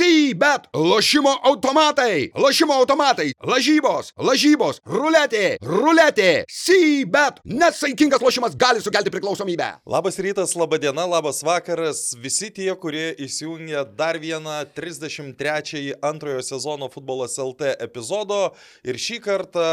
Sybet, lošimo automatai, lošimo automatai, lažybos, lažybos, ruletė, ruletė, Sybet. Nesaikingas lošimas gali sukelti priklausomybę. Labas rytas, laba diena, labas vakaras. Visi tie, kurie įsijungia dar vieną 33-ąjį antrojo sezono futbolas LT epizodo. Ir šį kartą,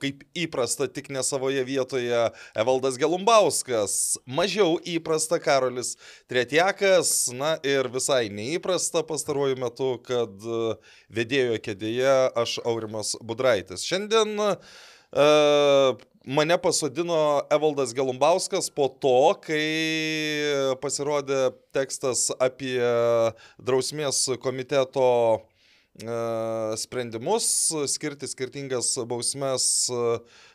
kaip įprasta, tik ne savoje vietoje, Evaldas Gelumbauskas. Mažiau įprasta Karolis Tretiakas. Na ir visai neįprasta pastaruoju metu, kad e, vedėjo kėdėje aš Aurimas Budraitis. Šiandien uh, mane pasodino Evaldas Gelumbauskas po to, kai pasirodė tekstas apie drausmės komiteto sprendimus, skirti skirtingas bausmes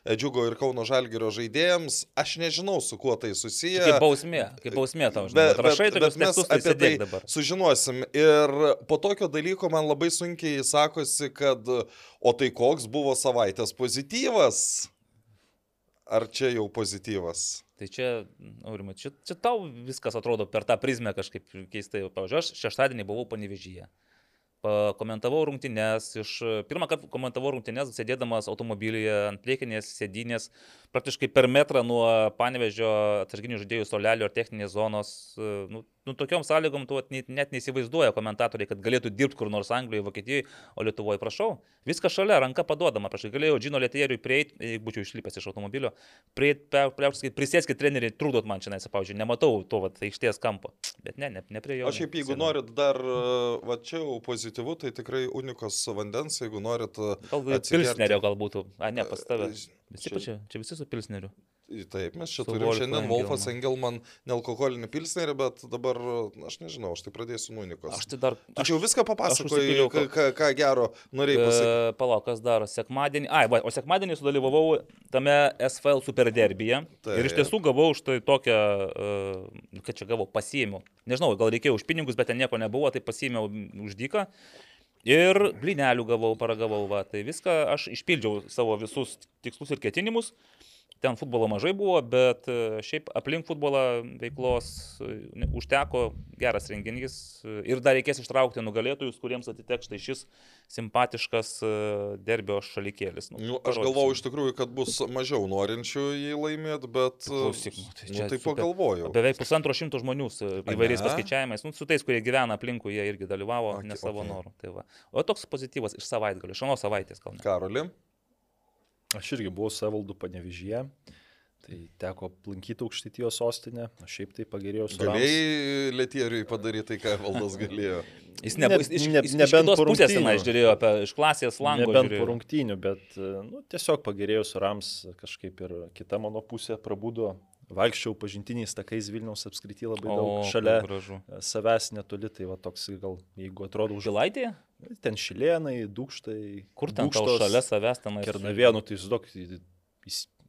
Džiugo ir Kauno Žalgirio žaidėjams. Aš nežinau, su kuo tai susiję. Kaip bausmė, kaip bausmė tau žinai. Bet, rašai bet, bet mes tai apie tai dabar. sužinosim. Ir po tokio dalyko man labai sunkiai sakosi, kad o tai koks buvo savaitės pozityvas? Ar čia jau pozityvas? Tai čia, Aurimai, čia, čia tau viskas atrodo per tą prizmę kažkaip keistai. Pavyzdžiui, aš šeštadienį buvau panevežyje komentavau rungtynes, iš pirmą kartą komentavau rungtynes, sėdėdamas automobilyje ant priekinės sėdynės, praktiškai per metrą nuo panevežio atsarginių žaidėjų solelio ar techninės zonos. Nu, nu, tokiom sąlygom tu net, neįsivaizduoja komentatoriai, kad galėtų dirbti kur nors Anglijoje, Vokietijoje, o Lietuvoje, prašau, viskas šalia, ranka paduodama, prašau, galėjau Džino Lietėjeriui prieiti, jeigu būčiau išlipęs iš automobilio, prieiti, prisėskit treneriai, trukdot man čia, pavyzdžiui, nematau to vat, aikštės kampo, bet ne, ne, ne prie jo. Aš šiaip, jeigu sėdam. norit dar, va čia jau pozityvu, tai tikrai unikos vandens, jeigu norit. Galbūt pilsnerio gal būtų, a ne, pas tave. Visi čia, čia, čia visi su pilsneriu. Taip, mes čia turim šiandien Wolfas Engelman nealkoholinį pilsnerį, bet dabar, aš nežinau, aš tai pradėsiu nuo Unikos. Aš tai dar... Tu čia jau viską papasakojai, ką, ką, ką gero norėjai pasakyti. E, Palauk, kas dar, sekmadienį, ai, va, o sekmadienį sudalyvavau tame SFL Super derbyje tai. ir iš tiesų gavau už tai tokią, uh, kad čia gavau, pasiėmiau. Nežinau, gal reikėjo už pinigus, bet ten nieko nebuvo, tai pasiėmiau už dyką. Ir blinelių gavau, paragavau, va, tai viską aš išpildžiau savo visus tikslus ir ketinimus. Ten futbolo mažai buvo, bet e, šiaip aplink futbolą veiklos e, užteko geras renginys ir dar reikės ištraukti nugalėtojus, kuriems atiteks štai šis simpatiškas e, derbio šalikėlis. Nu, nu, aš galvojau iš tikrųjų, kad bus mažiau norinčių jį laimėti, bet... Klausyk, nu, tai, nu, tai pagalvojau. Beveik pusantro šimto žmonių įvairiais paskaičiavimais, nu, su tais, kurie gyvena aplinkui, jie irgi dalyvavo, okay, ne savo okay. norų. Tai va. o toks pozityvas iš savaitgalio, iš anos savaitės gal. Karoli. Aš irgi buvau savaldu panevižyje. Tai teko aplankyti aukštytijos sostinę, aš šiaip tai pagerėjau su... Galėjai Lietieriui padaryti tai, ką valdas galėjo. Jis nebuvo, ne, iš, ne, iš, nebent iš pusės tenai žiūrėjo apie iš klasės langą. Nebent žiūrėjo. po rungtynių, bet nu, tiesiog pagerėjau su Rams, kažkaip ir kita mano pusė prabudo. Vaikščiau pažintiniais takais Vilniaus apskrity labai o, daug šalia savęs netoli, tai va toks gal, jeigu atrodo už... Žilaitė? Ten šilėnai, dūkštai. Kur ten tau šalia savęs ten? Kernavienų, tai žinok,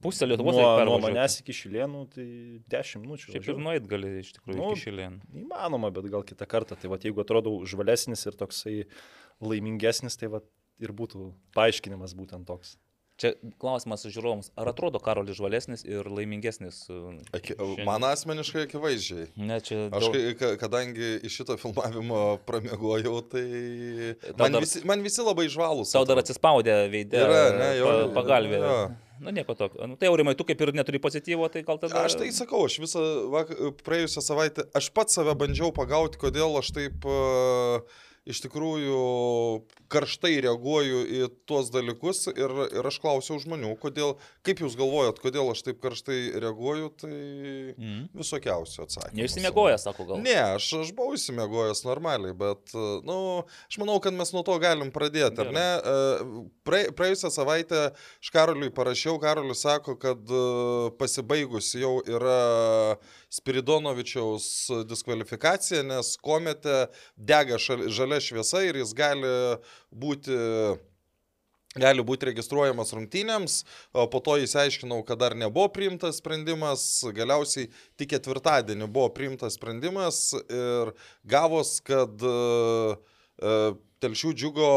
Pusę Lietuvos nuo, nuo manęs iki Šilienų, tai 10 minučių. Šiaip ir nueit gali iš tikrųjų nu, iki Šilienų. Įmanoma, bet gal kitą kartą. Tai va, jeigu atrodo žvalesnis ir toksai laimingesnis, tai va, ir būtų paaiškinimas būtent toks. Čia klausimas žiūrovams, ar atrodo Karolis žvalesnis ir laimingesnis? Aki, man asmeniškai akivaizdžiai. Ne, čia Aš, daug... kadangi iš šito filmavimo pramegojau, tai man, dar... visi, man visi labai žvalus. Tau dar atsispaudė veidė. Yra, ne, jau. Pagalbė. Jo. Na nu, nieko tokio. Nu, tai aurimai, tu kaip ir neturi pozityvo, tai gal tada... Aš tai sakau, aš visą praėjusią savaitę, aš pats save bandžiau pagauti, kodėl aš taip... Uh, iš tikrųjų karštai reaguoju į tuos dalykus ir, ir aš klausiau žmonių, kodėl, kaip jūs galvojat, kodėl aš taip karštai reaguoju, tai mm. visokiausių atsakymų. Neišsimiegojęs, sako gal. Ne, aš, aš buvau įsimiegojęs normaliai, bet, na, nu, aš manau, kad mes nuo to galim pradėti, ar ne? E, pra, praėjusią savaitę aš Karoliui parašiau, Karolius sako, kad e, pasibaigus jau yra Spiridonovičiaus diskvalifikacija, nes komete dega žalia šviesa ir jis gali būti gali būti registruojamas rungtynėms, po to įsiaiškinau, kad dar nebuvo priimtas sprendimas, galiausiai tik ketvirtadienį buvo priimtas sprendimas ir gavos, kad uh, Telšių džiugo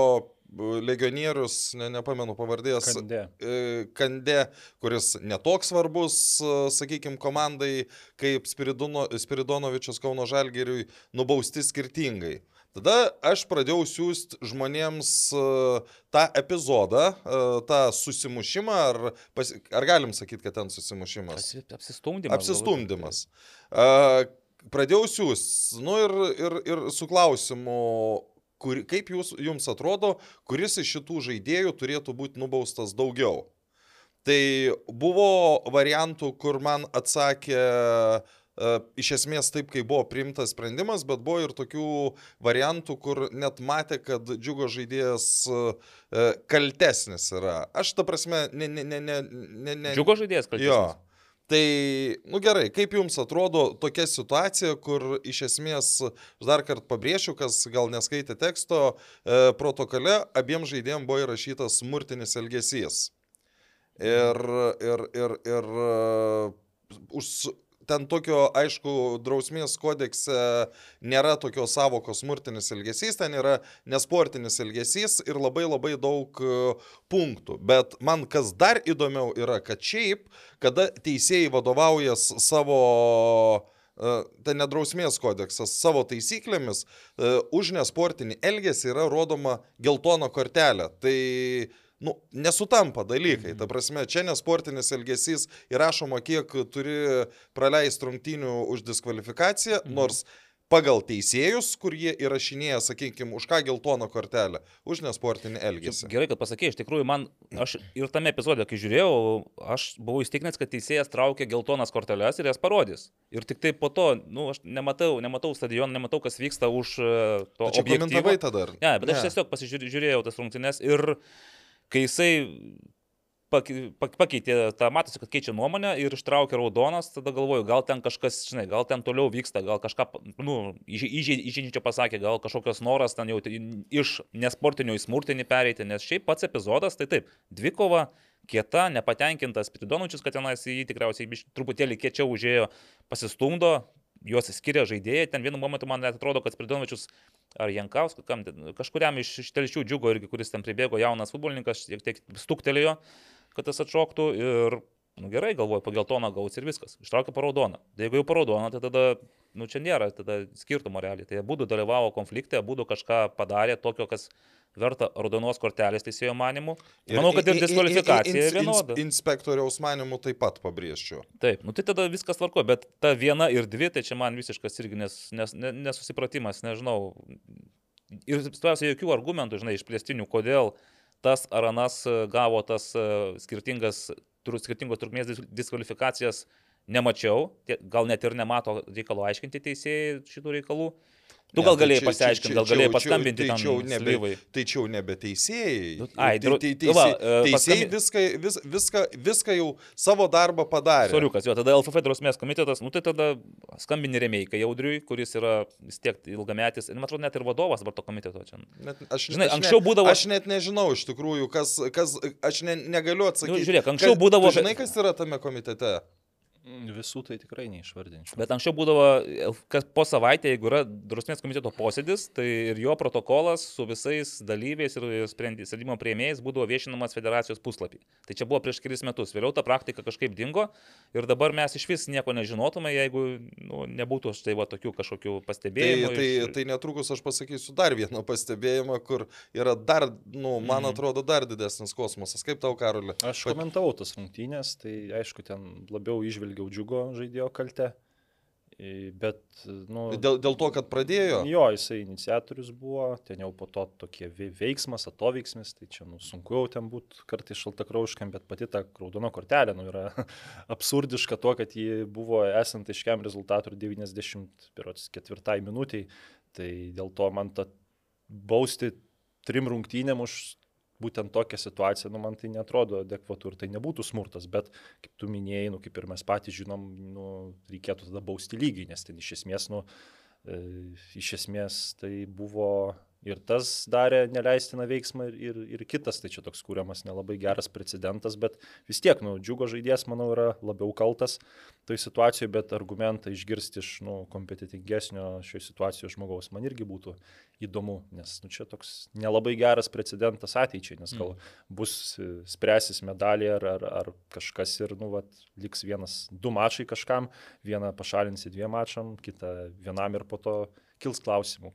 legionierius, ne, nepamenu pavardės, Kandė. E, Kandė, kuris netoks svarbus, e, sakykime, komandai kaip Spiridono, Spiridonovičius Kauno Žalgiriui, nubausti skirtingai. Tada aš pradėjau siūsti žmonėms uh, tą epizodą, tą susimušimą, ar, pas, ar galim sakyti, kad ten susimušimas? Apsistumdymas. Apsistumdymas. Uh, pradėjau siūsti, nu ir, ir, ir su klausimu, kur, kaip jūs, jums atrodo, kuris iš šitų žaidėjų turėtų būti nubaustas daugiau. Tai buvo variantų, kur man atsakė E, iš esmės taip, kaip buvo priimtas sprendimas, bet buvo ir tokių variantų, kur net matė, kad džiugo žaidėjas e, kaltesnis yra. Aš ta prasme, ne, ne, ne, ne, ne. ne džiugo žaidėjas kaltesnis. Jo. Tai, nu gerai, kaip jums atrodo tokia situacija, kur iš esmės, dar kartą pabrėšiu, kas gal neskaitė teksto, e, protokole abiem žaidėjim buvo įrašytas smurtinis elgesys. Ir, ir, ir, ir uh, už, ten tokio, aišku, drausmės kodekse nėra tokios savokos smurtinis elgesys, ten yra nesportinis elgesys ir labai labai daug e, punktų. Bet man kas dar įdomiau yra, kad šiaip, kada teisėjai vadovaujas savo e, tai nedrausmės kodeksas savo taisyklėmis, e, už nesportinį elgesį yra rodoma geltona kortelė. Tai nu, nesutampa dalykai. Ta mhm. prasme, čia nesportinis elgesys įrašoma, kiek turi praleisti rungtynių už diskvalifikaciją, mhm. nors pagal teisėjus, kur jie įrašinėja, sakykime, už ką geltoną kortelę, už nesportinį elgesį. Gerai, kad pasakėjai, iš tikrųjų, man, aš ir tame epizode, kai žiūrėjau, aš buvau įstikinęs, kad teisėjas traukia geltonas korteles ir jas parodys. Ir tik tai po to, nu, aš nematau, nematau stadioną, nematau, kas vyksta už e, to. Čia komentavai tada? Ne, bet ne. aš tiesiog pasižiūrėjau tas rungtynes ir kai jisai pakeitė, tą matosi, kad keičia nuomonę ir ištraukė raudonas, tada galvoju, gal ten kažkas, žinai, gal ten toliau vyksta, gal kažką, nu, įžeidžiančio pasakė, gal kažkokios noras ten jau iš nesportinio į smurtinį pereiti, nes šiaip pats epizodas, tai taip, dvikova, kieta, nepatenkintas Pridonučius, kad tenais jį tikriausiai truputėlį kiečiau užėjo, pasistumdo, juos skiria žaidėjai, ten vienu momentu man net atrodo, kad Pridonovičius ar Jankauskas, kažkuriam iš, iš telšių džiugo irgi, kuris ten pribėgo jaunas futbolininkas, šiek tiek stuktelėjo, kad tas atšoktų ir, nu gerai, galvoju, po geltoną gaus ir viskas, ištraukė paraudoną. Tai jeigu jau paraudoną, tai tada, nu čia nėra tada skirtumo realiai. Tai būdų dalyvavo konflikte, būdų kažką padarė tokio, kas verta raudonos kortelės teisėjo manimu. Manau, kad ir diskvalifikacija in, vienoda. Inspektoriaus manimu taip pat pabrėžčiau. Taip, nu tai tada viskas tvarko, bet ta viena ir dvi, tai čia man visiškas irgi nes, nes, nesusipratimas, nežinau. Ir situacija jokių argumentų, žinai, išplėstinių, kodėl tas ar anas gavo tas e, skirtingas, skirtingos trukmės diskvalifikacijas, nemačiau, gal net ir nemato reikalo aiškinti teisėjai šitų reikalų. Tu gal galėjai tai pasiaiškinti, gal galėjai paskambinti tai tam nebe, tai čia jau nebe teisėjai. Nu, ai, tai, tai, teisėjai, va, uh, teisėjai viską, vis, viską, viską jau savo darbą padarė. Soriukas, jo, tada LFF drausmės komitetas, nu tai tada skambini remėjai Jaudriui, kuris yra vis tiek ilgametis, man atrodo, net ir vadovas dabar to komiteto čia. Net, aš, Žinai, aš anksčiau ne, būdavo... Aš net nežinau iš tikrųjų, kas, kas aš ne, negaliu atsakyti. Nu, žiūrėk, anksčiau būdavo... Žinai, kas yra tame komitete? Visų tai tikrai neišvardinčiau. Bet anksčiau būdavo, kas po savaitę, jeigu yra drausmės komiteto posėdis, tai ir jo protokolas su visais dalyviais ir sprendimo prieimėjais būdavo viešinamas federacijos puslapį. Tai čia buvo prieš kelis metus. Vėliau ta praktika kažkaip dingo ir dabar mes iš vis nieko nežinotume, jeigu nu, nebūtų štai va tokių kažkokių pastebėjimų. Tai, tai, iš... tai netrukus aš pasakysiu dar vieną pastebėjimą, kur yra dar, nu, man mm. atrodo, dar didesnis kosmosas. Kaip tau, Karoli? Aš komentavau tas rungtynės, tai aišku, ten labiau išvelgiu ilgiau džiugo žaidėjo kaltę. Bet, nu, dėl, dėl to, kad pradėjo? Jo, jisai iniciatorius buvo, ten jau po to tokie veiksmas, atoveiksmis, tai čia nu, sunku jau ten būti kartais šaltakrauškam, bet pati ta raudono kortelė nu, yra absurdiška to, kad ji buvo esant aiškiam rezultatui 94 minutiai, tai dėl to man ta bausti trim rungtynėm už būtent tokia situacija, nu, man tai netrodo adekvatu ir tai nebūtų smurtas, bet kaip tu minėjai, nu, kaip ir mes patys žinom, nu, reikėtų tada bausti lygiai, nes ten iš esmės, nu, e, iš esmės tai buvo ir tas darė neleistiną veiksmą ir, ir, ir kitas, tai čia toks kūriamas nelabai geras precedentas, bet vis tiek, nu, džiugo žaidėjas, manau, yra labiau kaltas toj situacijoje, bet argumentą išgirsti iš, nu, kompetitingesnio šioje situacijoje žmogaus man irgi būtų įdomu, nes, nu, čia toks nelabai geras precedentas ateičiai, nes gal mm. bus spręsis medalį ar, ar, ar kažkas ir, nu, vat, liks vienas, du mačai kažkam, vieną pašalinsi dviem mačam, kitą vienam ir po to kils klausimų,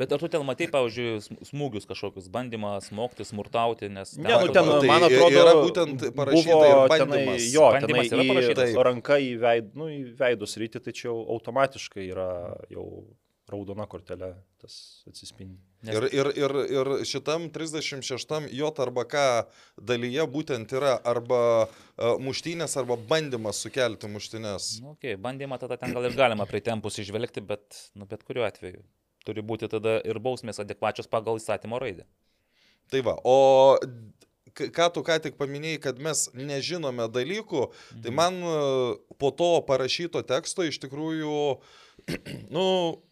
Bet ar tu ten matai, pavyzdžiui, smūgius kažkokius, bandymą smogti, smurtauti, nes... Ne, nu ten, tai man atrodo, yra būtent parašyta tenai, jo, tenai į, parašyta, ranka į, veid, nu, į veidus ryti, tai čia jau automatiškai yra jau raudona kortelė tas atsispindi. Nes... Ir, ir, ir, ir šitam 36 J arba K dalyje būtent yra arba uh, muštynės, arba bandymas sukelti muštynės. Nu, okay, bandymą tada ten gal ir galima prie tempus išvelgti, bet, nu, bet kuriuo atveju turi būti tada ir bausmės adekvačios pagal įstatymo raidę. Tai va, o ką tu ką tik paminėjai, kad mes nežinome dalykų, tai mhm. tai man po to parašyto teksto iš tikrųjų, nu,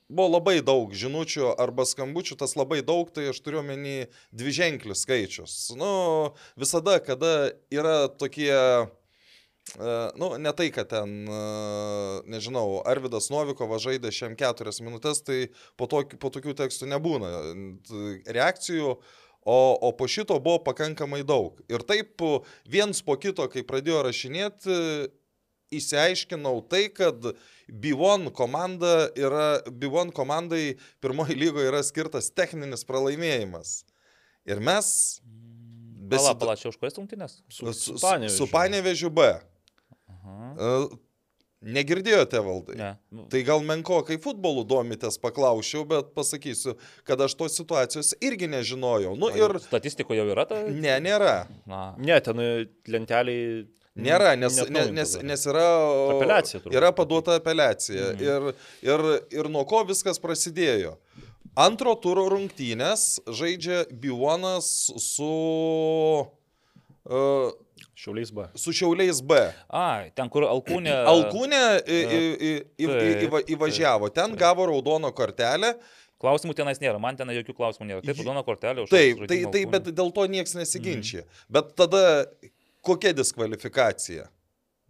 buvo labai daug žinučių arba skambučių, tas labai daug, tai aš turiu menį dvi ženklis skaičius. Nu, visada, kada yra tokie, nu, ne tai, kad ten, uh, nežinau, Arvidas Novikovas žaidė šiam keturias minutės, tai po, to, po tokių tekstų nebūna reakcijų. O, o po šito buvo pakankamai daug. Ir taip viens po kito, kai pradėjo rašinėti, įsiaiškinau tai, kad Bivon komanda yra, Bivon komandai pirmoji lygoje yra skirtas techninis pralaimėjimas. Ir mes... Besi... Pala, pala, čia už kurias rungtynės? Su, su, su, su Panevežiu B. Aha. Negirdėjote valdai? Ne. Tai gal menko, kai futbolu domitės, paklausiau, bet pasakysiu, kad aš tos situacijos irgi nežinojau. Nu, ir... Statistikoje jau yra ta? Ne, nėra. Na. Ne, ten lenteliai Nėra, nes, nes, nes, nes yra, apeliacija, yra paduota apeliacija. Mhm. Ir, ir, ir nuo ko viskas prasidėjo. Antro turo rungtynės žaidžia Bivonas su... Uh, Šiauliais B. Su Šiauliais B. A, ten kur Alkūnė. Alkūnė į, į, į, į, įvažiavo, ten gavo raudono kortelę. Klausimų tenais nėra, man ten jokių klausimų nėra. Taip, raudona kortelė už Taip, tai, tai, bet dėl to niekas nesiginčia. Mm. Bet tada Kokia diskvalifikacija?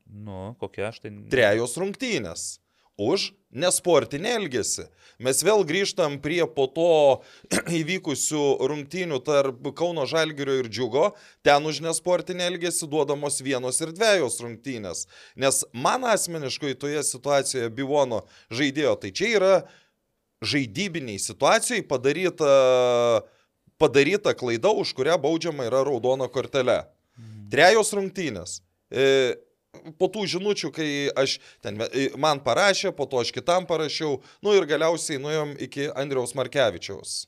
Nu, kokia aš tai. Trejos rungtynės. Už nesportinį elgesį. Mes vėl grįžtam prie po to įvykusių rungtynių tarp Kauno Žalgirio ir Džiugo. Ten už nesportinį elgesį duodamos vienos ir dviejos rungtynės. Nes man asmeniškai toje situacijoje Bivono žaidėjo, tai čia yra žaidybiniai situacijai padaryta, padaryta klaida, už kurią baudžiama yra raudona kortelė. Trejos rungtynės. E, po tų žinučių, kai aš ten man parašė, po to aš kitam parašiau, nu ir galiausiai nuėjom iki Andriaus Markevičiaus.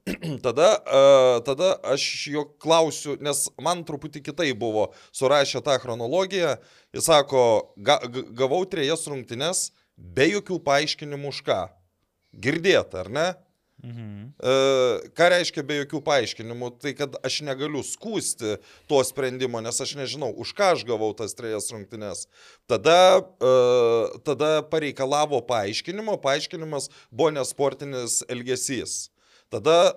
tada, uh, tada aš jo klausiu, nes man truputį kitai buvo surašę tą chronologiją. Jis sako, ga, gavau trejas rungtynes be jokių paaiškinimų už ką. Girdėt, ar ne? Mhm. E, ką reiškia be jokių paaiškinimų? Tai kad aš negaliu skūsti to sprendimo, nes aš nežinau, už ką aš gavau tas trejas rungtynes. Tada, e, tada pareikalavo paaiškinimo, paaiškinimas buvo nesportinis elgesys. Tada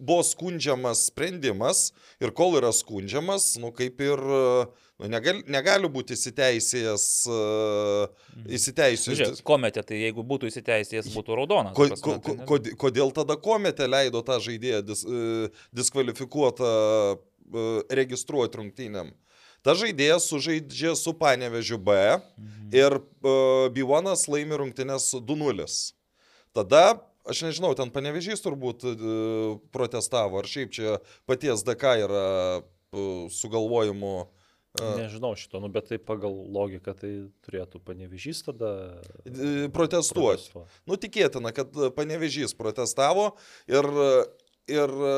buvo skundžiamas sprendimas ir kol yra skundžiamas, nu kaip ir nu, negali, negali būti įsiteisėjęs. Uh, įsiteisėjęs. Žiūrėk, kometė, tai jeigu būtų įsiteisėjęs, būtų raudonas. Ko, ko, ko, ko, kodėl tada kometė leido tą žaidėją dis, uh, diskvalifikuotą uh, registruoti rungtynėm? Ta žaidėjas sužaidžia su Panevežiu B mhm. ir uh, Bivonas laimi rungtynės 2-0. Tada Aš nežinau, ten panevežys turbūt uh, protestavo, ar šiaip čia paties DK yra uh, sugalvojimu. Uh, Nežinau šito, nu, bet tai pagal logiką tai turėtų panevežys tada protestuoti. Nu, tikėtina, kad panevežys protestavo ir ir e,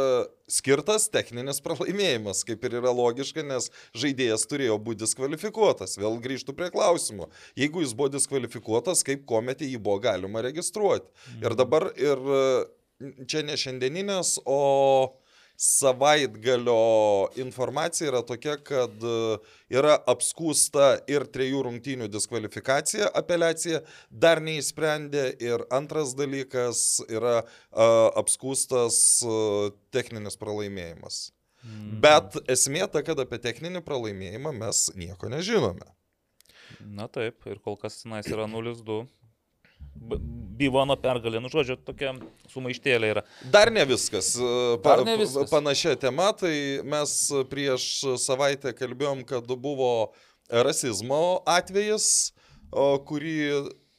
skirtas techninis pralaimėjimas, kaip ir yra logiška, nes žaidėjas turėjo būti diskvalifikuotas. Vėl grįžtų prie klausimo. Jeigu jis buvo diskvalifikuotas, kaip kometį jį buvo galima registruoti. Ir dabar ir e, čia ne šiandieninės, o savaitgalio informacija yra tokia, kad e, yra apskūsta ir trejų rungtynių diskvalifikacija, apeliacija dar neįsprendė ir antras dalykas yra uh, apskūstas uh, techninis pralaimėjimas. Mm. Bet esmė ta, kad apie techninį pralaimėjimą mes nieko nežinome. Na taip, ir kol kas tenais yra 0-2 Bivono pergalė, nu žodžiu, tokia sumaištėlė yra. Dar ne viskas. Pa, Dar ne viskas. Panašia tema, tai mes prieš savaitę kalbėjom, kad buvo rasizmo atvejis, kurį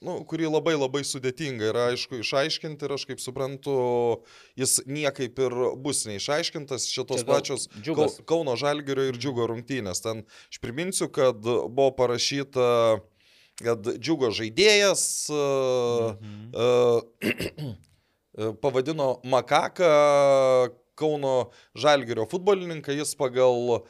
nu, kurį labai labai sudėtinga yra aišku išaiškinti ir aš kaip suprantu, jis niekaip ir bus neišaiškintas šitos pačios džiugos. Kauno Žalgirio ir Džiugo rungtynės. Ten aš priminsiu, kad buvo parašyta, kad Džiugo žaidėjas mhm. uh, uh, pavadino Makaką Kauno Žalgirio futbolininką, jis pagal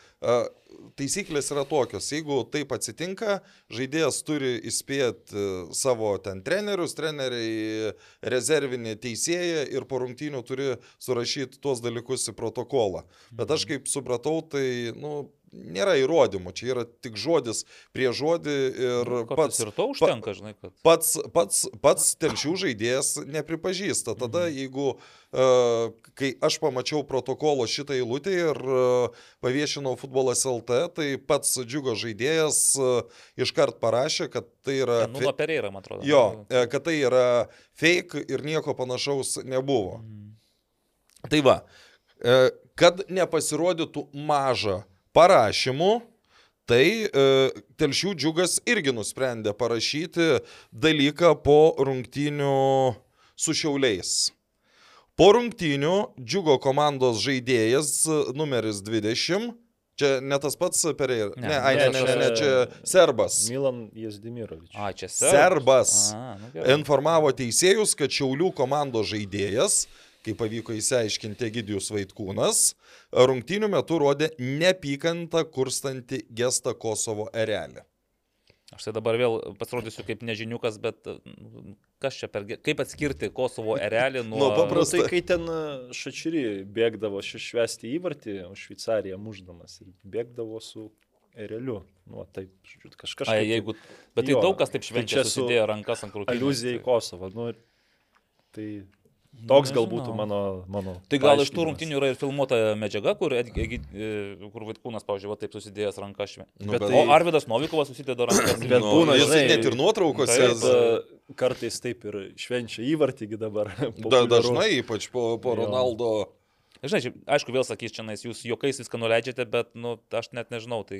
taisyklės yra tokios, jeigu taip atsitinka, žaidėjas turi įspėti e, savo ten trenerius, treneriai rezervinį teisėją ir po rungtynių turi surašyti tuos dalykus į protokolą. Bet aš kaip supratau, tai, nu, nėra įrodymų, čia yra tik žodis prie žodį ir nu, pats. Ir to užtenka, žinai, kad. Pats, pats, pats telšių žaidėjas nepripažįsta. Tada, mhm. jeigu, uh, kai aš pamačiau protokolo šitą eilutę ir uh, paviešinau futbolas LT, tai pats džiugo žaidėjas uh, iškart parašė, kad tai yra... Nu, nuo Pereira, man atrodo. Jo, kad tai yra fake ir nieko panašaus nebuvo. Mhm. Tai va, kad nepasirodytų maža parašymų, tai e, Telšių džiugas irgi nusprendė parašyti dalyką po rungtynių su šiauliais. Po rungtynių džiugo komandos žaidėjas numeris 20 Čia ne tas pats Pereira. Ne, ne, ai, ne, ne, ne, ne, čia Serbas. Milan Jezdimirovič. A, čia Serbas. Serbas A, nu, informavo teisėjus, kad Šiaulių komandos žaidėjas kaip pavyko įsiaiškinti Egidijus Vaitkūnas, rungtynių metu rodė nepykantą kurstantį gestą Kosovo erelį. Aš tai dabar vėl pasirodysiu kaip nežiniukas, bet nu, kas čia per... Kaip atskirti Kosovo erelį nuo... Nu, paprastai, kai ten e, Šačiri bėgdavo švesti įvartį, o Šveicariją muždamas ir bėgdavo su ereliu. Nu, taip, kažkas. A, jeigu... Bet tai jo, daug kas taip tai švenčia, tai susidėjo rankas ant krūtinės. Aliuzija į Kosovą. Nu, tai Toks gal būtų mano, mano. Tai gal iš tų rungtinių yra ir filmuota medžiaga, kur, e, kur Vaitkūnas, pavyzdžiui, va, taip susidėjęs rankas švė. Nu, bet, tai... O Arvidas Novikovas susideda rankas. bet nu, būna, žinai, net ir nuotraukose. Taip, e, kartais taip ir švenčia įvartį dabar. Da, dažnai, ypač po, po Ronaldo. Žinai, aišku, vėl sakys čia, jūs juokais viską nuleidžiate, bet, nu, aš net nežinau, tai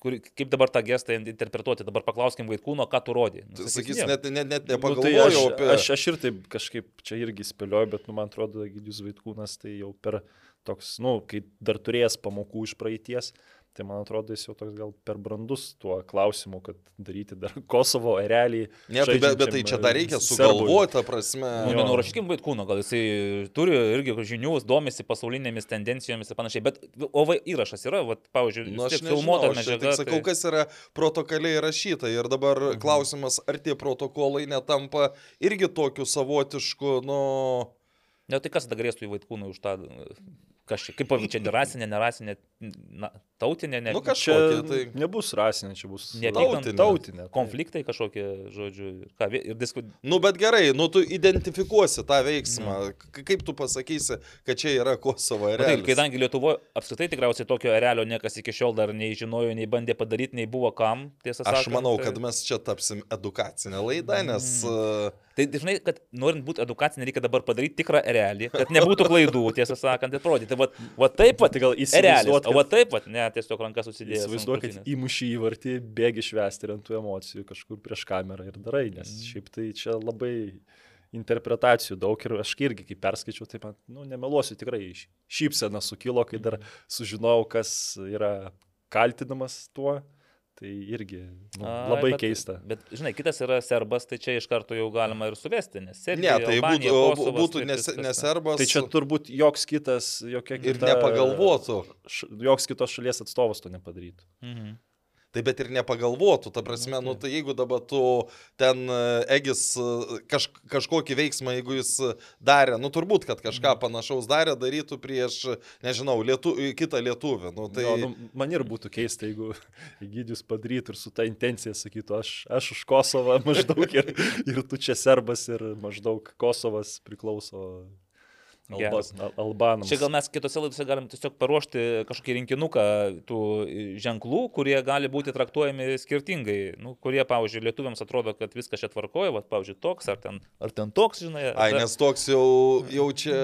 kur, kaip dabar tą gestą interpretuoti, dabar paklauskim vaikūno, ką tu rodai. Nu, sakys, net, net, net nepagalvojau nu, tai aš, apie... Aš, aš ir taip kažkaip čia irgi spėlioju, bet nu, man atrodo, Gidijus vaikūnas tai jau per toks, nu, kai dar turėjęs pamokų iš praeities, Tai man atrodo, jis jau toks gal per brandus tuo klausimu, kad daryti dar Kosovo erelį. Ne, tai, bet, bet tai čia dar reikia sugalvoti, ta prasme. Nu, nenurašykim vaikūno, gal jisai turi irgi žinių, domisi pasaulinėmis tendencijomis ir panašiai, bet o va, įrašas yra, va, pavyzdžiui, nu, filmuota medžiaga. Aš sakau, tai... kas yra protokoliai rašyta ir dabar mhm. klausimas, ar tie protokolai netampa irgi tokiu savotišku, nu... Ne, tai kas tada grėstų į vaikūną už tą Čia, kaip čia, rasinė, nerasinė, na, tautinė, ne. Nu, kažkokia, tai nebus rasinė, čia bus tautinė. tautinė. Konfliktai kažkokie, žodžiu. Ką, ir disku... Nu, bet gerai, nu, tu identifikuosi tą veiksmą. Nu. Kaip tu pasakysi, kad čia yra Kosovo erelis? Tai, kadangi Lietuvoje apskritai tikriausiai tokio erelio niekas iki šiol dar nei žinojo, nei bandė padaryti, nei buvo kam, tiesą sakant. Aš manau, tai... kad mes čia tapsim edukacinę laidą, nes... Mm. Tai dažnai, kad norint būti edukacinė, reikia dabar padaryti tikrą erelį, kad nebūtų klaidų, tiesą sakant, ir parodyti va, va taip pat, tai gal įsivaizduoti. O va taip pat, ne, tiesiog rankas susidėjęs. Įsivaizduokit, įmušį įvartį, bėgi švesti ant tų emocijų kažkur prieš kamerą ir darai, nes mm. šiaip tai čia labai interpretacijų daug ir aš irgi, kai perskaičiau, taip pat, nu, nemeluosiu, tikrai šypsena sukilo, kai dar mm. sužinojau, kas yra kaltinamas tuo. Tai irgi nu, A, labai bet, keista. Bet, žinai, kitas yra serbas, tai čia iš karto jau galima ir suvesti, nes Serbija. Ne, tai Albanija, būtų, Kosovas, būtų nes, neserbas. Tai čia turbūt joks kitas, jokia kita. Ir nepagalvotų. Š, joks kitos šalies atstovas to nepadarytų. Mhm tai bet ir nepagalvotų, ta prasme, nu tai jeigu dabar tu ten e, Egis e, kaž, kažkokį veiksmą, jeigu jis darė, nu turbūt, kad kažką mhm. panašaus darė, darytų prieš, nežinau, lietu, kitą lietuvį. Nu, tai... jo, nu, man ir būtų keista, jeigu Egidijus padarytų ir su ta intencija sakytų, aš, aš už Kosovą maždaug ir, ir tu čia serbas ir maždaug Kosovas priklauso Geras. Alba, albanams. Čia gal mes kitose laidose galim tiesiog paruošti kažkokį rinkinuką tų ženklų, kurie gali būti traktuojami skirtingai. Nu, kurie, pavyzdžiui, lietuviams atrodo, kad viskas čia tvarkoja, va, pavyzdžiui, toks ar ten, ar ten toks, žinai. Ai, nes toks jau, jau čia...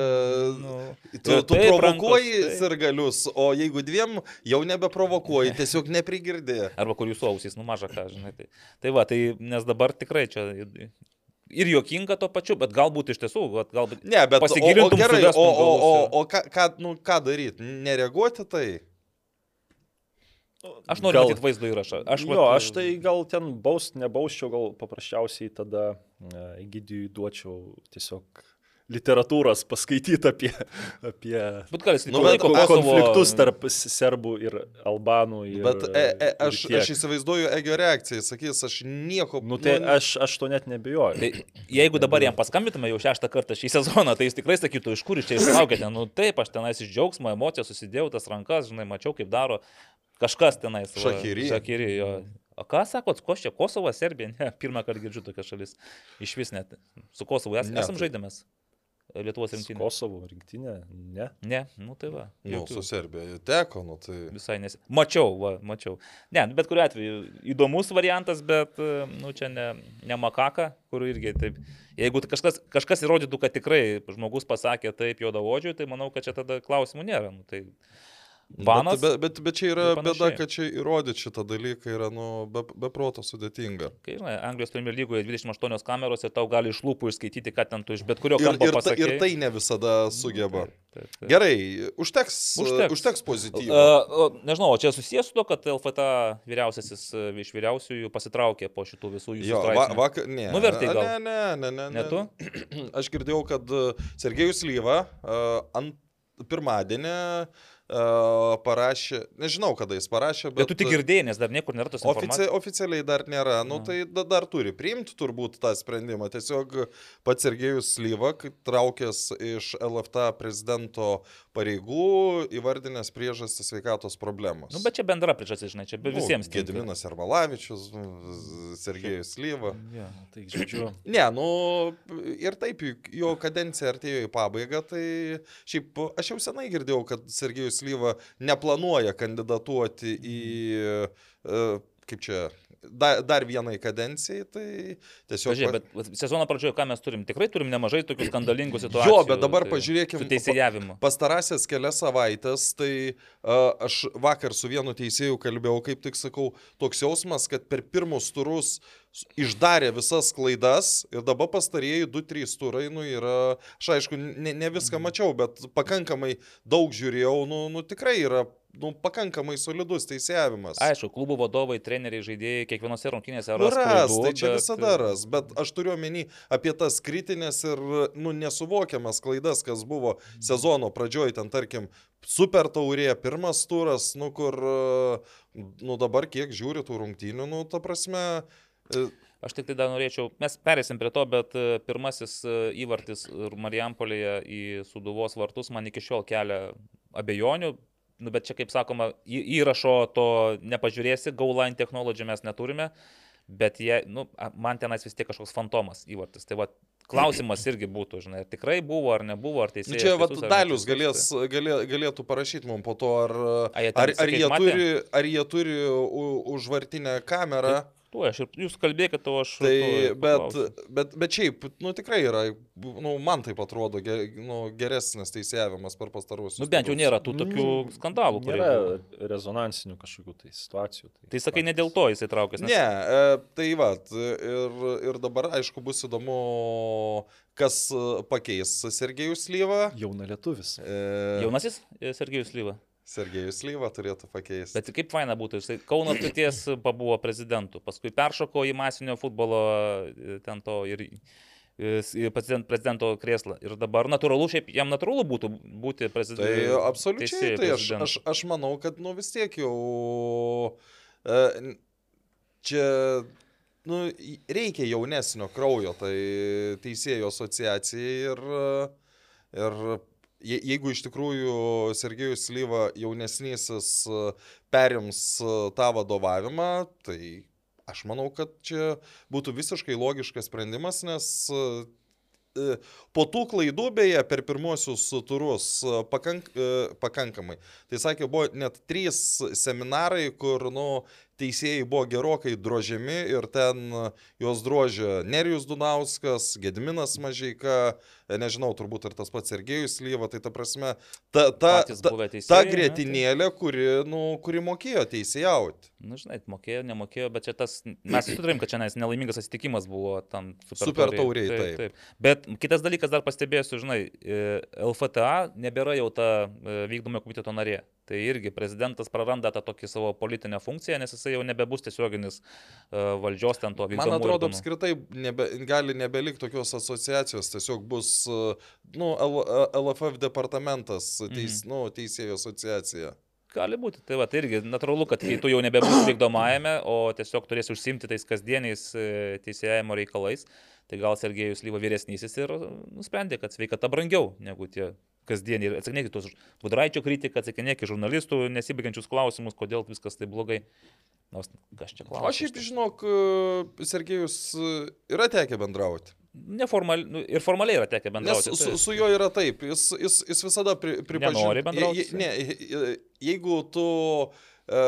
Nu, Tu, tu taip, provokuoji rankos, taip. sirgalius, o jeigu dviem jau nebeprovokuoji, tiesiog neprigirdė. Arba kur jūsų ausys, nu maža ką, žinai. Tai, tai va, tai nes dabar tikrai čia ir juokinga to pačiu, bet galbūt iš tiesų, vat galbūt... Ne, bet o, o Pasigilintum, gerai, o, o, o, o ką, ką, nu, ką daryti? Nereaguoti tai? Aš noriu Gal- matyti vaizdo įrašą. Aš, Jo, aš tai gal ten baust, nebausčiau, gal paprasčiausiai tada e, Egidijui duočiau tiesiog literatūros paskaityti apie, apie Bet jis Nu, nu, bet konfliktus tarp s- serbų ir albanų. Ir, Bet e, e, ir aš, tiek. aš įsivaizduoju Egio reakciją, jis sakys, aš nieko... Nu, tai aš, aš to net nebijoju. Tai jeigu dabar jam paskambintume jau šeštą kartą šį sezoną, tai jis tikrai sakytų, iš kur jūs čia išlaukėte. Nu taip, aš tenais iš džiaugsmo, emocijos susidėjau tas rankas, žinai, mačiau, kaip daro kažkas tenais. Šakyry. Šakyry, jo. O ką sakot, ko čia, Kosovo, Serbija? Ne, pirmą kartą girdžiu tokias šalis. Iš vis net. Su Kosovu es, Ne, esam tai- žaidėmės. Lietuvos rinktinė. Kosovo rinktinė, ne. Ne, nu tai va. Nu, jokių. su Serbija teko, nu tai... Visai nes. Mačiau, va, mačiau. Ne, nu, bet kuriu atveju įdomus variantas, bet, e, nu, čia ne, ne makaka, kur irgi taip. Jeigu kažkas, kažkas įrodytų, kad tikrai žmogus pasakė taip juodavodžiui, tai manau, kad čia tada klausimų nėra. Nu, tai Vanas. Bet, bet, bet čia yra ir bėda, kad čia įrodyti šitą dalyką yra, nu, be, be proto sudėtinga. kai, žinai, Anglijos Premier lygoje 28 kameros ir tau gali iš lūpų išskaityti, kad ten tu iš bet kurio Ir, kampo ir, ta, pasakė. ir tai ne visada sugeba. Taip, taip. Gerai, užteks, Užteks. užteks. pozityvų. Uh, nežinau, o čia susijęs su to, kad LFT vyriausiasis iš vyriausiųjų pasitraukė po šitų visų jūsų Jo, va, straipsnių. vakar, ne. Nuvertei gal? Ne, ne, ne, ne. Ne tu? Aš girdėjau, kad Sergejus Lyva uh, ant pirmadienį uh, parašė, nežinau kada jis parašė, bet... Bet tu tik girdėjai, nes dar niekur nėra tos Ofici, informacijos. oficialiai dar nėra, nu Na. tai da, dar turi priimti turbūt tą sprendimą. Tiesiog pats Sergejus Lyva, kai traukęs iš LFT prezidento pareigų, įvardinęs priežastį sveikatos problemos. Nu, bet čia bendra priežastis, žinai, čia be visiems. Gediminas Ermalavičius, Sergejus Lyva. Jo. Tai žodžiu, Ne, nu ir taip, jo kadencija artėjo į pabaigą, tai šiaip aš jau senai girdėjau, kad Sergejus Lyva neplanuoja kandidatuoti į, e, kaip čia, dar, dar vienai kadencijai, tai tiesiog... Pažiūrėk, bet sezono pradžioje ką mes turim? Tikrai turim nemažai tokių skandalingų situacijų. Jo, bet dabar tai pažiūrėkim, Su teisėjavimu. Pastarąsias kelias savaitės, tai uh, aš vakar su vienu teisėju kalbėjau, kaip tik sakau, toks jausmas, kad per pirmus turus išdarė visas klaidas ir dabar pastarėjai 2-3 turai, nu yra, aš aišku, ne, ne viską Mhm. mačiau, bet pakankamai daug žiūrėjau, nu, nu tikrai yra, nu, pakankamai solidus teisėjavimas. Aišku, klubų vadovai, treneriai, žaidėjai kiekvienose rungtynėse Nu, ras. ras, klaidų, tai čia bet- visada ras, bet aš turiu omeny apie tas kritinės ir, nu, nesuvokiamas klaidas, kas buvo sezono pradžioj, ten, tarkim, super taurė, pirmas turas, nu, kur, e, nu, dabar kiek žiūri tų rungtynių, nu, ta prasme, e, Aš tik tai dar norėčiau, mes perėsim prie to, bet e, pirmasis e, įvartis Marijampolėje į Suduvos vartus man iki šiol kelia abejonių. Nu, bet čia, kaip sakoma, įrašo to nepažiūrėsi, Gauline technology mes neturime, bet jie, nu, man tenais vis tiek kažkoks fantomas įvartis. Tai va, klausimas irgi būtų, žinai, ar tikrai buvo ar nebuvo, ar nu, teisėjai. čia, va, dalius galės, galė, galėtų parašyti mums po to, ar, ar, ar, sakei, jie, turi, ar jie turi užvartinę kamerą. Tu, aš ir jūs kalbėkite, o aš. Tai, tuoj bet, bet, bet šiaip, nu tikrai yra, nu, man taip atrodo, ge, nu, geresnis teisėjavimas per pastaruosius. Nu, bent jau nėra tų tokių skandalų, kurie. nėra buvo. rezonansinių kažkokių tai situacijų. Tai sakai, ne dėl to jisai traukėsi. Ne, e, tai va, ir, ir dabar aišku bus įdomu, kas e, pakeis Sergejus Lyvą. Jauna lietuvis. E, Jaunasis e, Sergejus Lyva. Sergejus Lyvą turėtų pakeisti. Bet kaip faina būtų, jisai Kauno apskrities pabuvo prezidentu, paskui peršoko į masinio futbolo e, ten to ir e, prezident- prezidento krėslą. Ir dabar natūralu, šiaip jam natūralu būtų būti prezidentu. Tai absoliučiai, tai aš, aš, aš manau, kad nu vis tiek jau e, čia nu, reikia jaunesnio kraujo, tai teisėjų asociacijai ir, ir je- jeigu iš tikrųjų Sergejus Lyva jaunesnysis e, perims e, tą vadovavimą, tai aš manau, kad čia būtų visiškai logiškas sprendimas, nes e, po tų klaidų, beje, per pirmosius turus pakank, pakankamai. Tai sakė, buvo net trys seminarai, kur, nu, teisėjai buvo gerokai drožiami ir ten juos drožė Nerijus Dunauskas, Gedminas Mažeika, nežinau, turbūt ir tas pats Sergejus Lyva, tai ta prasme, ta, ta, ta, teisėjai, ta grėtinėlė, kuri, nu, kuri mokėjo teisėjauti. Na, nu, žinai, mokėjo, nemokėjo, bet čia tas, mes sutarėm, kad čia nelaimingas atsitikimas buvo tam super, super tauriai. Taip, taip. taip. Bet kitas dalykas dar pastebėsiu, žinai, e, LFTA nebėra jau ta e, vykdomo komiteto narė. Tai irgi prezidentas praranda tą tokį savo politinę funkciją, nes jisai jau nebebus tiesioginis valdžios ten to vykdymo. Man atrodo, organų. apskritai nebe, gali nebelikti tokios asociacijos, tiesiog bus nu, L, LFF departamentas, teis, mm. nu, teisėjų asociacija. Gali būti, tai va, tai irgi natūralu, kad kai tu jau nebebūsi vykdomajame, o tiesiog turėsi užsimti tais kasdieniais e, teisėjimo reikalais, tai gal Sergejus Lyva vyresnysis ir nusprendė, kad sveikata brangiau negu tie kasdienį. Atsakinėkit tos gudraičio kritiką, atsakinėkit žurnalistų nesibaigiančius klausimus, kodėl viskas taip blogai. Nors kas čia klausia. Aš šiaip žinok, e, Sergejus e, yra tekę bendrauti. Neformal, nu, ir formaliai yra tekę bendrauti. Nes su, tai- su juo yra taip, jis, jis, jis visada pri, pripažįsta. Nori bendrauti? Je, ne, jeigu tu, e,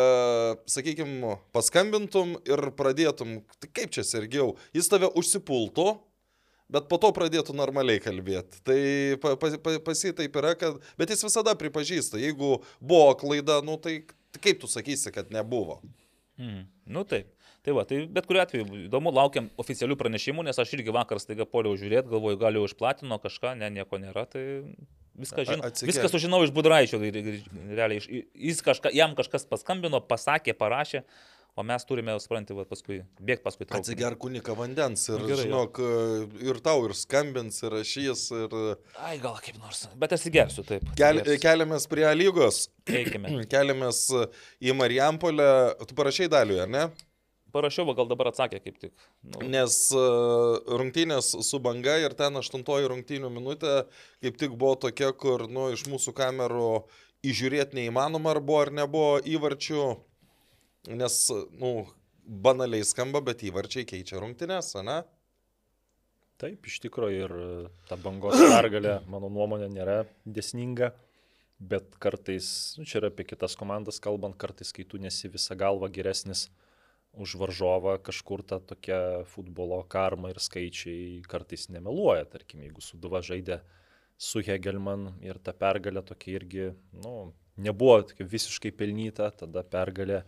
sakykime, paskambintum ir pradėtum, tai kaip čia Sergejau, jis tave užsipultų, bet po to pradėtų normaliai kalbėti. Tai pa, pa, pa, pas jį taip yra, kad, bet jis visada pripažįsta, jeigu buvo klaida, nu tai kaip tu sakysi, kad nebuvo. Mm. Nu taip. Tai va, tai bet kuriu atveju įdomu, laukiam oficialių pranešimų, nes aš irgi vakar staiga poliau žiūrėti, galvoju, gal jau išplatino kažką, ne, nieko nėra, tai viską žinau. Viską sužinau iš Budraičio, realiai, jis kažką, jam kažkas paskambino, pasakė, parašė. O mes turime, supranti, va, paskui bėgti paskui tau. Atsigerk kuniką vandens ir, Gerai, žinok, jau. ir tau ir skambins, ir rašys, ir... Ai, gal kaip nors, bet atsigersiu taip. Kel, keliamės prie lygos. Eikime. Keliamės į Marijampolę. Tu parašai dalį, ar ne? Parašiau, gal dabar atsakė kaip tik. Nu. Nes uh, rungtynės su banga ir ten aštuntoji rungtynių minutė kaip tik buvo tokia, kur nu, iš mūsų kamerų įžiūrėti neįmanoma, ar buvo ar nebuvo įvarčių. Nes, nu, banaliai skamba, bet įvarčiai keičia rungtynės, ne? Taip, iš tikrųjų ir ta bangos pergalė, mano nuomonė, nėra desninga, bet kartais, nu, čia yra apie kitas komandas kalbant, kartais, kai tu nesi visą galvą geresnis už varžovą, kažkur ta tokia futbolo karma ir skaičiai kartais nemeluoja, tarkim, jeigu Suduva žaidė su Hegelman ir ta pergalė tokia irgi, nu, nebuvo visiškai pelnyta, tada pergalė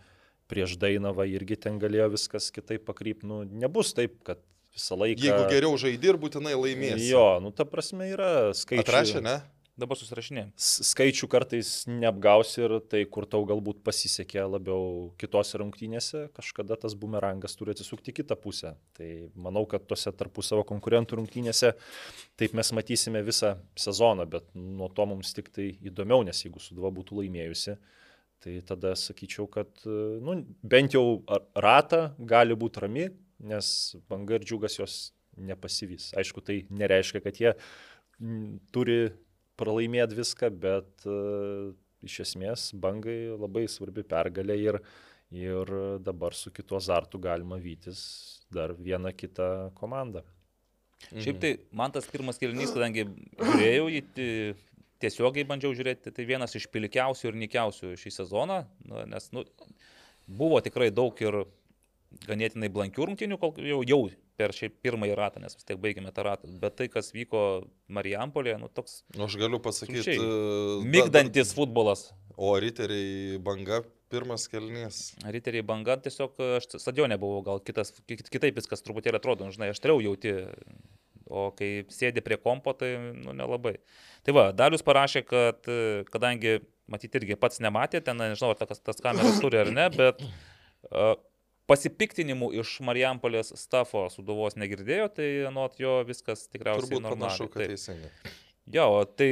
prieš Dainavą irgi ten galėjo viskas kitaip pakrypti. Nu, nebus taip, kad visą laiką. Jeigu geriau žaidži ir būtinai laimėsi. Jo, nu ta prasme yra skaičiai. Atrašė, ne? Dabar susirašinėjom. Skaičių kartais neapgausi ir tai, kur tau galbūt pasisekė labiau kitose rungtynėse, kažkada tas bumerangas turi atsisukti kitą pusę. Tai manau, kad tose tarpusavo konkurentų rungtynėse taip mes matysime visą sezoną, bet nuo to mums tik tai įdomiau, nes jeigu Suduva būtų laimėjusi, Tai tada sakyčiau, kad nu, bent jau ratą gali būti rami, nes banga ir džiugas jos nepasivys. Aišku, tai nereiškia, kad jie turi pralaimėti viską, bet uh, iš esmės bangai labai svarbi pergalė ir, ir dabar su kitu azartu galima vytis dar vieną kitą komandą. Mhm. Šiaip tai man tas pirmas kelnys, kadangi žiūrėjau jį tiesiogiai bandžiau žiūrėti, tai vienas iš pilkiausių ir nikiausių šį sezoną, nu, nes nu, buvo tikrai daug ir ganėtinai blankių rungtinių, jau, jau per šį pirmąjį ratą, nes vis tiek baigėme tą ratą, bet tai, kas vyko Marijampolėje, nu toks... Nu, aš galiu pasakyti... Uh, migdantis da, futbolas. O riteriai banga pirmas kelnys. Riteriai banga, tiesiog aš stadione buvau, gal kitas, kitaip viskas truputėlį atrodo, nu, žinai, aštriau jauti o kai sėdi prie kompo, tai nu, nelabai. Tai va, Dalius parašė, kad kadangi, matyti irgi pats nematė, ten nežinau, ar tas, tas kameras turi ar ne, bet uh, pasipiktinimų iš Marijampolės stafo suduvos negirdėjo, tai nuot jo viskas tikriausiai Turbūt normaliai. Panašu, kad teisingai. Jo, tai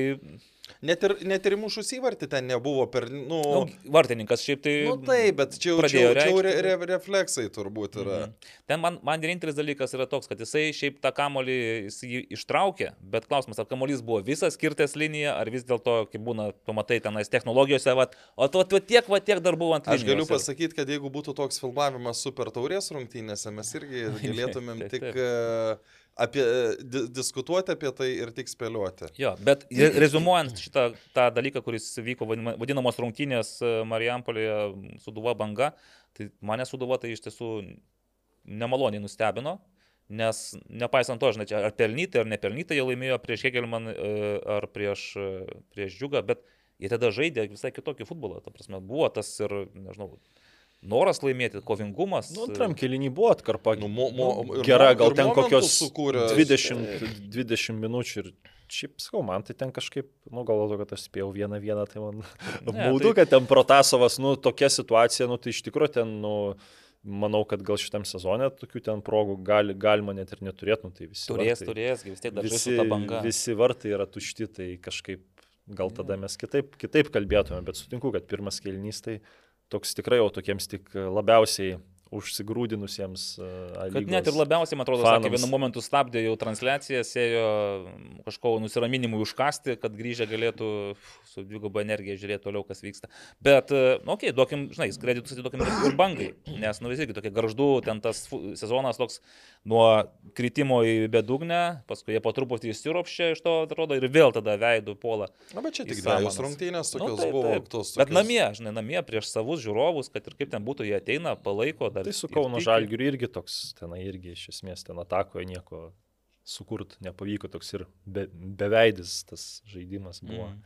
Net ir, net ir mušus įvartį ten nebuvo per... Nu, nu, vartininkas šiaip tai... Nu taip, bet čia jau, čia, jau, čia jau re, re, refleksai turbūt yra. Mhm. Ten man, man vienintelis dalykas yra toks, kad jisai šiaip tą kamolį ištraukė, bet klausimas, ar kamolys buvo visas skirtas linija, ar vis dėlto, kaip būna, pamatai tenais technologijose, vat, o to, to tiek, va tiek dar buvo ant linijos. Aš galiu pasakyti, kad jeigu būtų toks filmavimas super taurės rungtynėse, mes irgi galėtumėm taip, tik... Taip. Apie, di, diskutuoti apie tai ir tik spėlioti. Jo, bet rezumuojant šitą tą dalyką, kuris vyko vadinamos rungtynės e, Marijampolėje Suduva banga, tai mane Suduva tai iš tiesų nemaloniai nustebino, nes nepaisant to, žinai, ar pelnytai ar nepelnytai jie laimėjo prieš Hegelman e, ar prieš, e, prieš Džiugą, bet jie tada žaidė visai kitokį futbolą, ta prasme, buvo tas ir, nežinau, noras laimėti, kovingumas. Nu, antram kelinį buvo atkarpa. Nu, mo, mo, nu, gera, gal ten kokios sukūrė, 20, 20 minučių ir šiaip sakau, man tai ten kažkaip, nu gal to, kad aš spėjau vieną vieną, tai man būtų, tai... kad ten Protasovas, nu tokia situacija, nu tai iš tikrųjų ten, nu manau, kad gal šitam sezonė tokių ten progų gali, galima net ir neturėtų, nu, tai visi. Turės, vartai, turės, vis tiek dar visi. Visi vartai yra tušti, tai kažkaip gal tada mes kitaip, kitaip kalbėtume, bet sutinku, kad pirmas kelnys tai toks tikrai jau tokiems tik labiausiai užsigrūdinusiems. Kad net ir labiausiai, man atrodo, sakė, vienu momentu stabdė jau transliaciją, sėjo kažko nusiraminimui užkasti, kad grįžę galėtų su dviguba energija žiūrėti toliau, kas vyksta. Bet, na, e, okei, okay, duokim, žinai, kreditus atiduokim ir bangai, nes, nu, vis tiek tokie garždu, ten tas sezonas toks nuo kritimo į bedugnę, paskui jie po truputį įsiropščia iš to, atrodo, ir vėl tada veidų puola. Na, bet čia tik dviejos rungtynės nu, tokios nu, taip, buvo. Taip. Tos, tokios... Bet namie, žinai, namie prieš savus žiūrovus, kad ir kaip ten būtų, jie ateina, palaiko, dar Tai su Kauno Žalgiriu irgi toks, tenai irgi iš esmės ten atakoje nieko sukurt nepavyko, toks ir be, beveidis tas žaidimas buvo. Mm.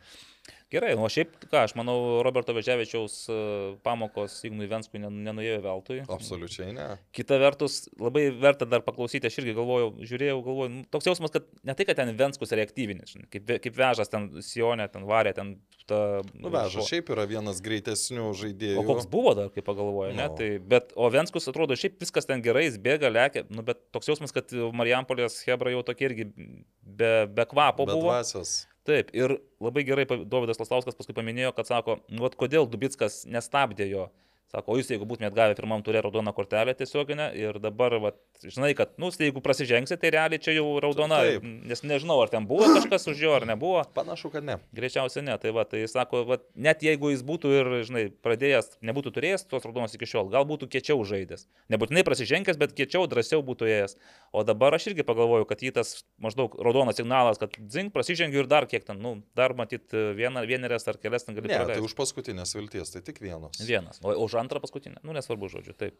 Gerai, nu, o šiaip, ką, aš manau, Roberto Veževičiaus e, pamokos Ignui Venskui nenuėjo veltui. Absoliučiai ne. Kita vertus, labai verta dar paklausyti, aš irgi galvojau, žiūrėjau, galvojau, nu, toks jausmas, kad ne tai, kad ten Venskus reaktyvinis, kaip, kaip vežas ten Sionė, ten varė, ten ta... Nu, vežas šiaip yra vienas greitesnių žaidėjų. O koks buvo dar, kaip pagalvoju, no. ne? Tai, bet, o Venskus atrodo, šiaip viskas ten gerai, jis bėga, lėkia, nu, bet toks jausmas, kad Marijampolės Hebra jau tokie irgi be, be kvapo be buvo. Dvasios. Taip, ir labai gerai Davidas Laslauskas paskui paminėjo, kad sako, nu, kodėl Dubitskas nestabdė jo Sako, jūs jeigu būtumėt gavę pirmam turė raudoną kortelę tiesioginę ir dabar, va, žinai, kad, nu, jeigu prasižengsit, tai realiai čia jau raudona, Taip. nes nežinau, ar ten buvo kažkas už jo ar nebuvo. Panašu, kad ne. Greičiausiai ne, tai va, tai sako, va, net jeigu jis būtų ir, žinai, pradėjęs, nebūtų turėjęs tos raudonos iki šiol, gal būtų kiečiau žaidęs. Nebūtinai prasižengęs, bet kiečiau, drąsiau būtų ėjęs. O dabar aš irgi pagalvoju, kad jį tas maždaug raudonas signalas, kad zink, prasižengiu ir dar kiek ten, nu, dar matyt vieną, vienerias ar kelias ten gali. Ne, praleisti. tai už paskutinės vilties, tai tik vienas. Vienas. O už antrą paskutinę. Nu, nesvarbu žodžiu, taip.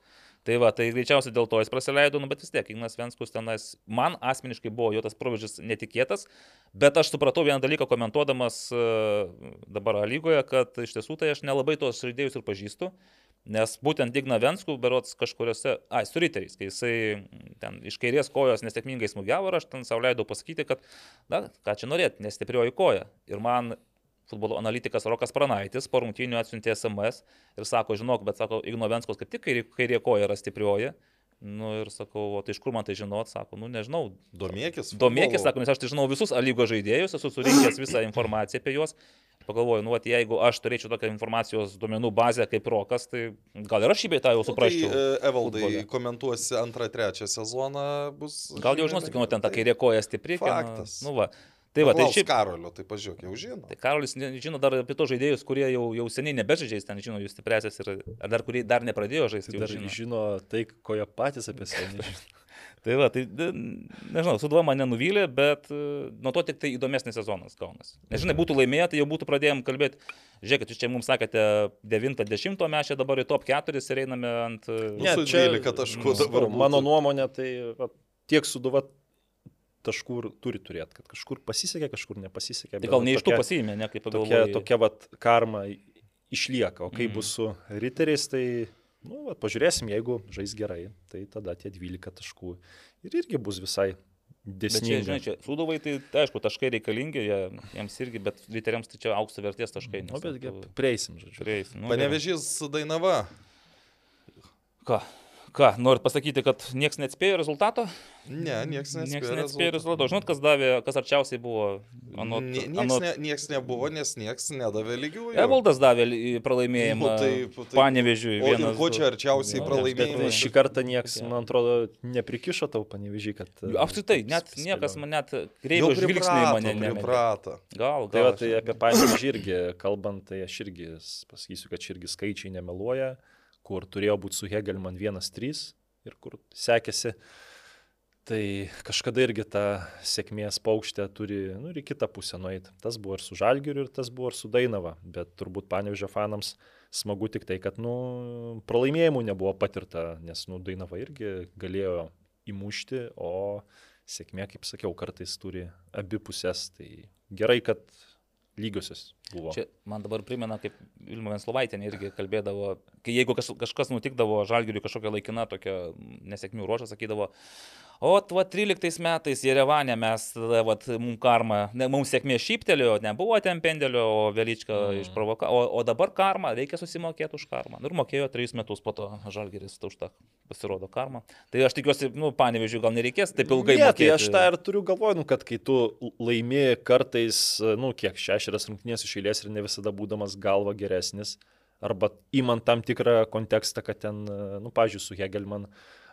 Tai va, tai greičiausiai dėl to jis praleido, nu, bet vis tiek, Ignas Venskus tenais, man asmeniškai buvo jo tas proveržis netikėtas, bet aš supratau vieną dalyką komentuodamas uh, dabar lygoje, kad iš tiesų tai aš nelabai tos žaidėjus ir pažįstu. Nes būtent Digna Venskų, berots kažkuriuose, ai, su riteriais, kai jisai ten iš kairės kojos nesėkmingai smūgiavo ir aš ten savo leidau pasakyti, kad, na, ką čia norėt, nestiprioji koja. Ir man futbolo analitikas Rokas Pranaitis po rungtynių atsiuntė SMS ir sako, žinok, bet sako, Ignovenskos kaip tik kairė, kairė koja yra stiprioji. Nu ir sakau, o tai iš kur man tai žinot, sako, nu nežinau. Domėkis. Domėkis, sako, nes aš tai žinau visus lygo žaidėjus, esu surinkęs visą informaciją apie juos. Pagalvoju, nu, at, jeigu aš turėčiau tokią informacijos duomenų bazę kaip Rokas, tai gal ir aš šį beitą jau suprasčiau. Nu, tai, Evaldai, futbole. komentuosi antrą, trečią sezoną bus. Gal jau žinosi, kieno ten ta kairė koja stipri. Faktas. Nu, va. Tai va, tai šiaip... Karolio, tai pažiūrėk, jau žino. Tai Karolis žino dar apie tos žaidėjus, kurie jau, jau seniai nebežaidžiais, ten žino jų stipresės ir ar dar kurie dar nepradėjo žaisti. Tai dar žino. žino tai, ko jie patys apie save nežino. tai va, tai nežinau, Suduva mane nuvylė, bet e, nuo to tik tai įdomesnis sezonas gaunas. Nes žinai, būtų laimėję, tai jau būtų pradėjom kalbėti, žiūrėkit, jūs čia mums sakėte 90, mes čia dabar į top 4 ir einame ant... E, ne, čia 12 taškų dabar. Mano nuomonė, tai va, tiek Suduva taškų turi turėti, kad kažkur pasisekė, kažkur nepasisekė. Tai gal ne iš tų pasiėmė, ne kaip pagalvojau. Tokia, tokia vat karma išlieka, o kai mm. bus su riteriais, tai, nu, vat, pažiūrėsim, jeigu žais gerai, tai tada tie 12 taškų ir irgi bus visai čia, žinai, čia suduvai, tai, tai aišku, taškai reikalingi, jie, jiems irgi, bet riteriams tai čia aukso vertės taškai. Na, nu, bet tu... prieisim, žodžiu. Prieisim. Nu, Panevežys Dainava. Ką? Ką, norit pasakyti, kad niekas neatspėjo rezultato? Ne, niekas neatspėjo, nieks neatspėjo rezultato. Žinot, kas davė, kas arčiausiai buvo? Anot, nie, nieks, anot... ne, nieks nebuvo, nes nieks nedavė lygių. Evaldas davė pralaimėjimą. Nu, taip, taip. Panevežiui. Vienas, ko čia arčiausiai no, pralaimėjimą? Šį kartą nieks, man atrodo, neprikišo tau panevežiui, kad... Apskritai, net niekas man net kreivio žvilgsnį mane nepriprato. Gal, gal. Tai, va, tai apie panevežį irgi kalbant, tai aš irgi pasakysiu, kad čia irgi skaičiai nemeluoja kur turėjo būti su Hegelman 1-3 ir kur sekėsi Tai kažkada irgi ta sėkmės paukštė turi, nu, ir į kitą pusę nueiti. Tas buvo ir su Žalgiriu, ir tas buvo ir su Dainava. Bet turbūt panevižio fanams smagu tik tai, kad, nu, pralaimėjimų nebuvo patirta, nes, nu, Dainava irgi galėjo įmušti, o sėkmė, kaip sakiau, kartais turi abi pusės. Tai gerai, kad lygiosios buvo. Čia man dabar primena, kaip Vilma Venslovaitinė irgi kalbėdavo, kai jeigu kažkas nutikdavo žalgiriui kažkokia laikina tokia nesėkmių ruožą, sakydavo, O, va, 13 metais Jerevanė mes, vat, mums karma, ne, mums sėkmė šyptelėjo, nebuvo ten pendelio, o Velyčka mm. išprovokavo, o, o dabar karma, reikia susimokėti už karmą. Nu, ir mokėjo 3 metus po to Žalgeris už tą pasirodo karmą. Tai aš tikiuosi, nu, panevežiu, gal nereikės taip ilgai ne, mokėti. Tai aš tą ir turiu galvoju, nu, kad kai tu laimi kartais, nu, kiek šešias rungtynės iš eilės ir ne visada būdamas galva geresnis, arba įmant tam tikrą kontekstą, kad ten, nu, pažiūrėjau, su Hegelman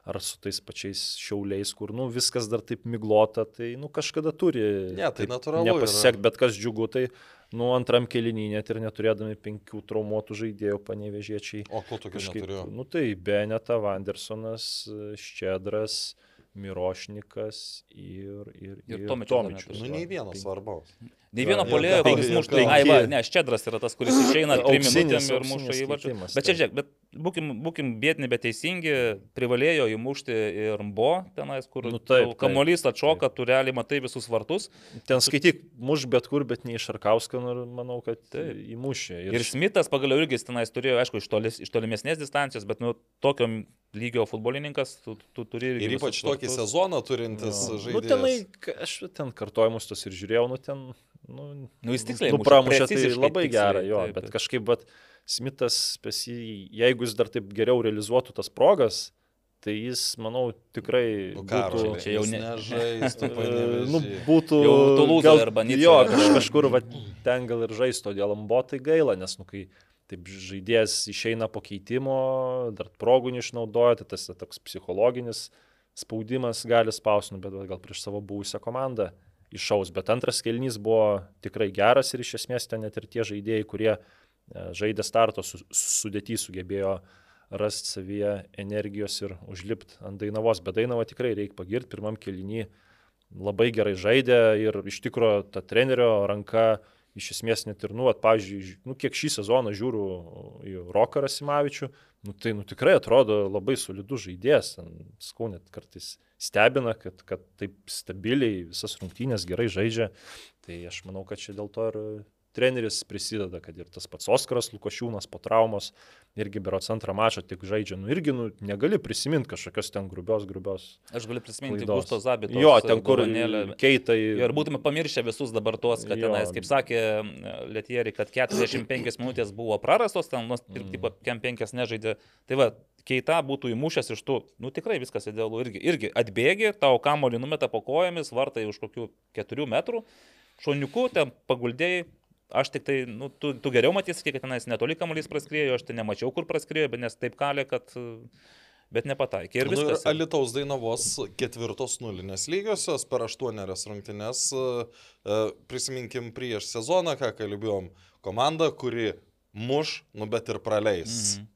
ar su tais pačiais šiauliais, kur, nu, viskas dar taip miglota, tai, nu, kažkada turi. Ne, tai natūralu. Nepasiek, bet kas džiugu, tai, nu, antram kelinį net ir neturėdami penkių traumuotų žaidėjų panevežiečiai. O ko tokių neturėjo? Nu, tai Beneta, Vandersonas, Ščedras. Mirošnikas ir, ir, ir, ir Tomičius. Nu, nei vienas svarbaus. Nei vieno polėjo, kuris muštų. Ai, va, ne, Ščedras yra tas, kuris išeina trim minutėm ir muša įvarčius. Bet čia, žiūrėk, bet būkim, būkim bėdini, bet teisingi, privalėjo įmušti ir Mbo tenais, kur nu, taip, kamuolys atšoka, tu realiai matai visus vartus. Ten skaityk, muš bet kur, bet ne iš Arkauską, nu, manau, kad taip. įmušė. Ir, ir Smithas pagaliau irgi tenais turėjo, aišku, iš, tolis, iš tolimesnės distancijos, bet nu, tokio lygio futbolininkas, tu, tu turi ir... Ir ypač tokį sezoną turintis no. žaidėjas. Nu, tenai, aš ten kartojimus tos ir žiūrėjau, nu ten... Nu, nu jis tiksliai. Nu, pramušė tai labai gerą, jo, taip, bet kažkaip, bet... Smithas, jeigu jis dar taip geriau realizuotų tas progas, tai jis, manau, tikrai nu, karo, būtų... Čia jau ne... nežaistų. nu, būtų... Jau Tulūza arba Nica. Jo, kaž, kažkur va, ten gal ir žaisto dėl ambotai gaila, nes, nu, kai taip žaidėjas išeina po keitimo, dar progų neišnaudoja, tai tas toks psichologinis spaudimas gali spausnų, bet gal prieš savo buvusią komandą išaus. Bet antras kelnys buvo tikrai geras ir iš esmės ten net ir tie žaidėjai, kurie E, žaidė starto su, sudėtį, sugebėjo rasti savyje energijos ir užlipti ant Dainavos, bet Dainavo tikrai reikia pagirti, pirmam kelinį labai gerai žaidė ir iš tikrųjų ta trenerio ranka iš esmės net ir, nu, at, pavyzdžiui, nu, kiek šį sezoną žiūriu į Roką Rasimavičių, nu, tai nu, tikrai atrodo labai solidus žaidėjas, skau net kartais stebina, kad, kad taip stabiliai visas rungtynės gerai žaidžia, tai aš manau, kad čia dėl to ir treneris prisideda, kad ir tas pats Oskaras Lukošiūnas po traumos irgi berots antrą mačą tik žaidžia, nu irgi nu, negali prisiminti kažkokios ten grubios, grubios. Aš galiu prisiminti Gusto Zabito. Jo, ten kur keitai. Ir būtume pamiršę visus dabar tuos, kad jo. tenais, kaip sakė Letieri, kad 45 minutės buvo prarastos, ten nu, ir mm. kem 5 nežaidė. Tai va, keita būtų įmušęs iš tų, nu tikrai viskas idealu, irgi, irgi atbėgi, tau kamolį numeta po kojomis, vartai už kokių 4 metrų, šoniukų ten paguldėjai, Aš tik tai, nu, tu, tu geriau matysi, kiek tenais netoli kamuolys praskrėjo, aš tai nemačiau, kur praskrėjo, bet nes taip kalė, kad bet nepataikė. Ir viskas. Nu, ir Alitaus Dainavos ketvirtos nulinės lygiosios per aštuonerias rungtynes, e, e, prisiminkim prieš sezoną, ką kalbėjom, komanda, kuri muš, nu bet ir praleis. Mhm.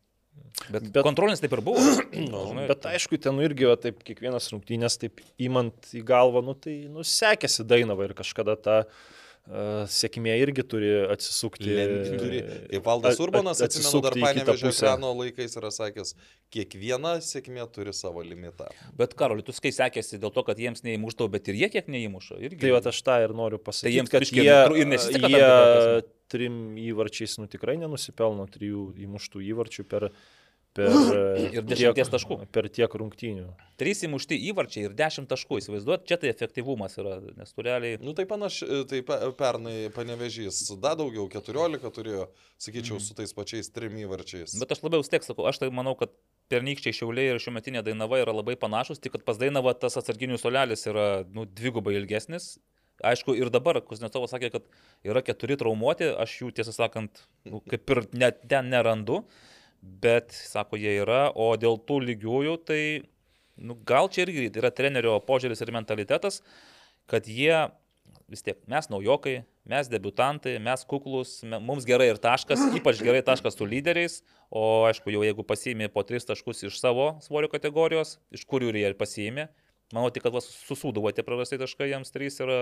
Bet, bet kontrolinis taip ir buvo. nu, žinai, bet aišku, ten nu, irgi, va, taip, kiekvienas rungtynės, taip įmant į galvą, nu, tai nusekėsi Dainava ir kažkada tą... Ta sėkmė irgi turi atsisukti. Turi. Kaip Valdas Urbanas, atsimenu, dar panevežė ekrano laikais yra sakęs, kiekviena sėkmė turi savo limitą. Bet Karoli, tu skai sekėsi dėl to, kad jiems neįmuštavo, bet ir jie kiek neįmušo. Irgi. Tai va aš tą ir noriu pasakyti. Tai jiems, kad jie, ir nesiseka. Jie trim įvarčiais, nu tikrai nenusipelno trijų įmuštų įvarčių per per, ir dešimties taškų. Per tiek rungtynių. Trys įmušti įvarčiai ir dešimt taškų. Įsivaizduot, čia tai efektyvumas yra, nes tu realiai... Nu tai panašiai, tai pernai panevežys, da daugiau, 14 turėjo, sakyčiau, mm. su tais pačiais trim įvarčiais. Bet aš labiau stek sakau, aš tai manau, kad pernykščiai šiauliai ir šiuo metinė Dainava yra labai panašus, tik kad pas Dainava tas atsarginių solelis yra nu, dvigubai ilgesnis. Aišku, ir dabar Kuznecovas sakė, kad yra keturi traumuoti, aš jų tiesą sakant, nu, kaip ir net ten nerandu bet, sako, jie yra, o dėl tų lygiųjų, tai nu, gal čia irgi yra trenerio požiūris ir mentalitetas, kad jie vis tiek, mes naujokai, mes debutantai, mes kuklus, mums gerai ir taškas, ypač gerai taškas su lyderiais, o aišku, jau jeigu pasiėmė po tris taškus iš savo svorio kategorijos, iš kurių ir jie pasiėmė, Manau, tik, kad susūduvo tie prarasti taškai jiems trys yra,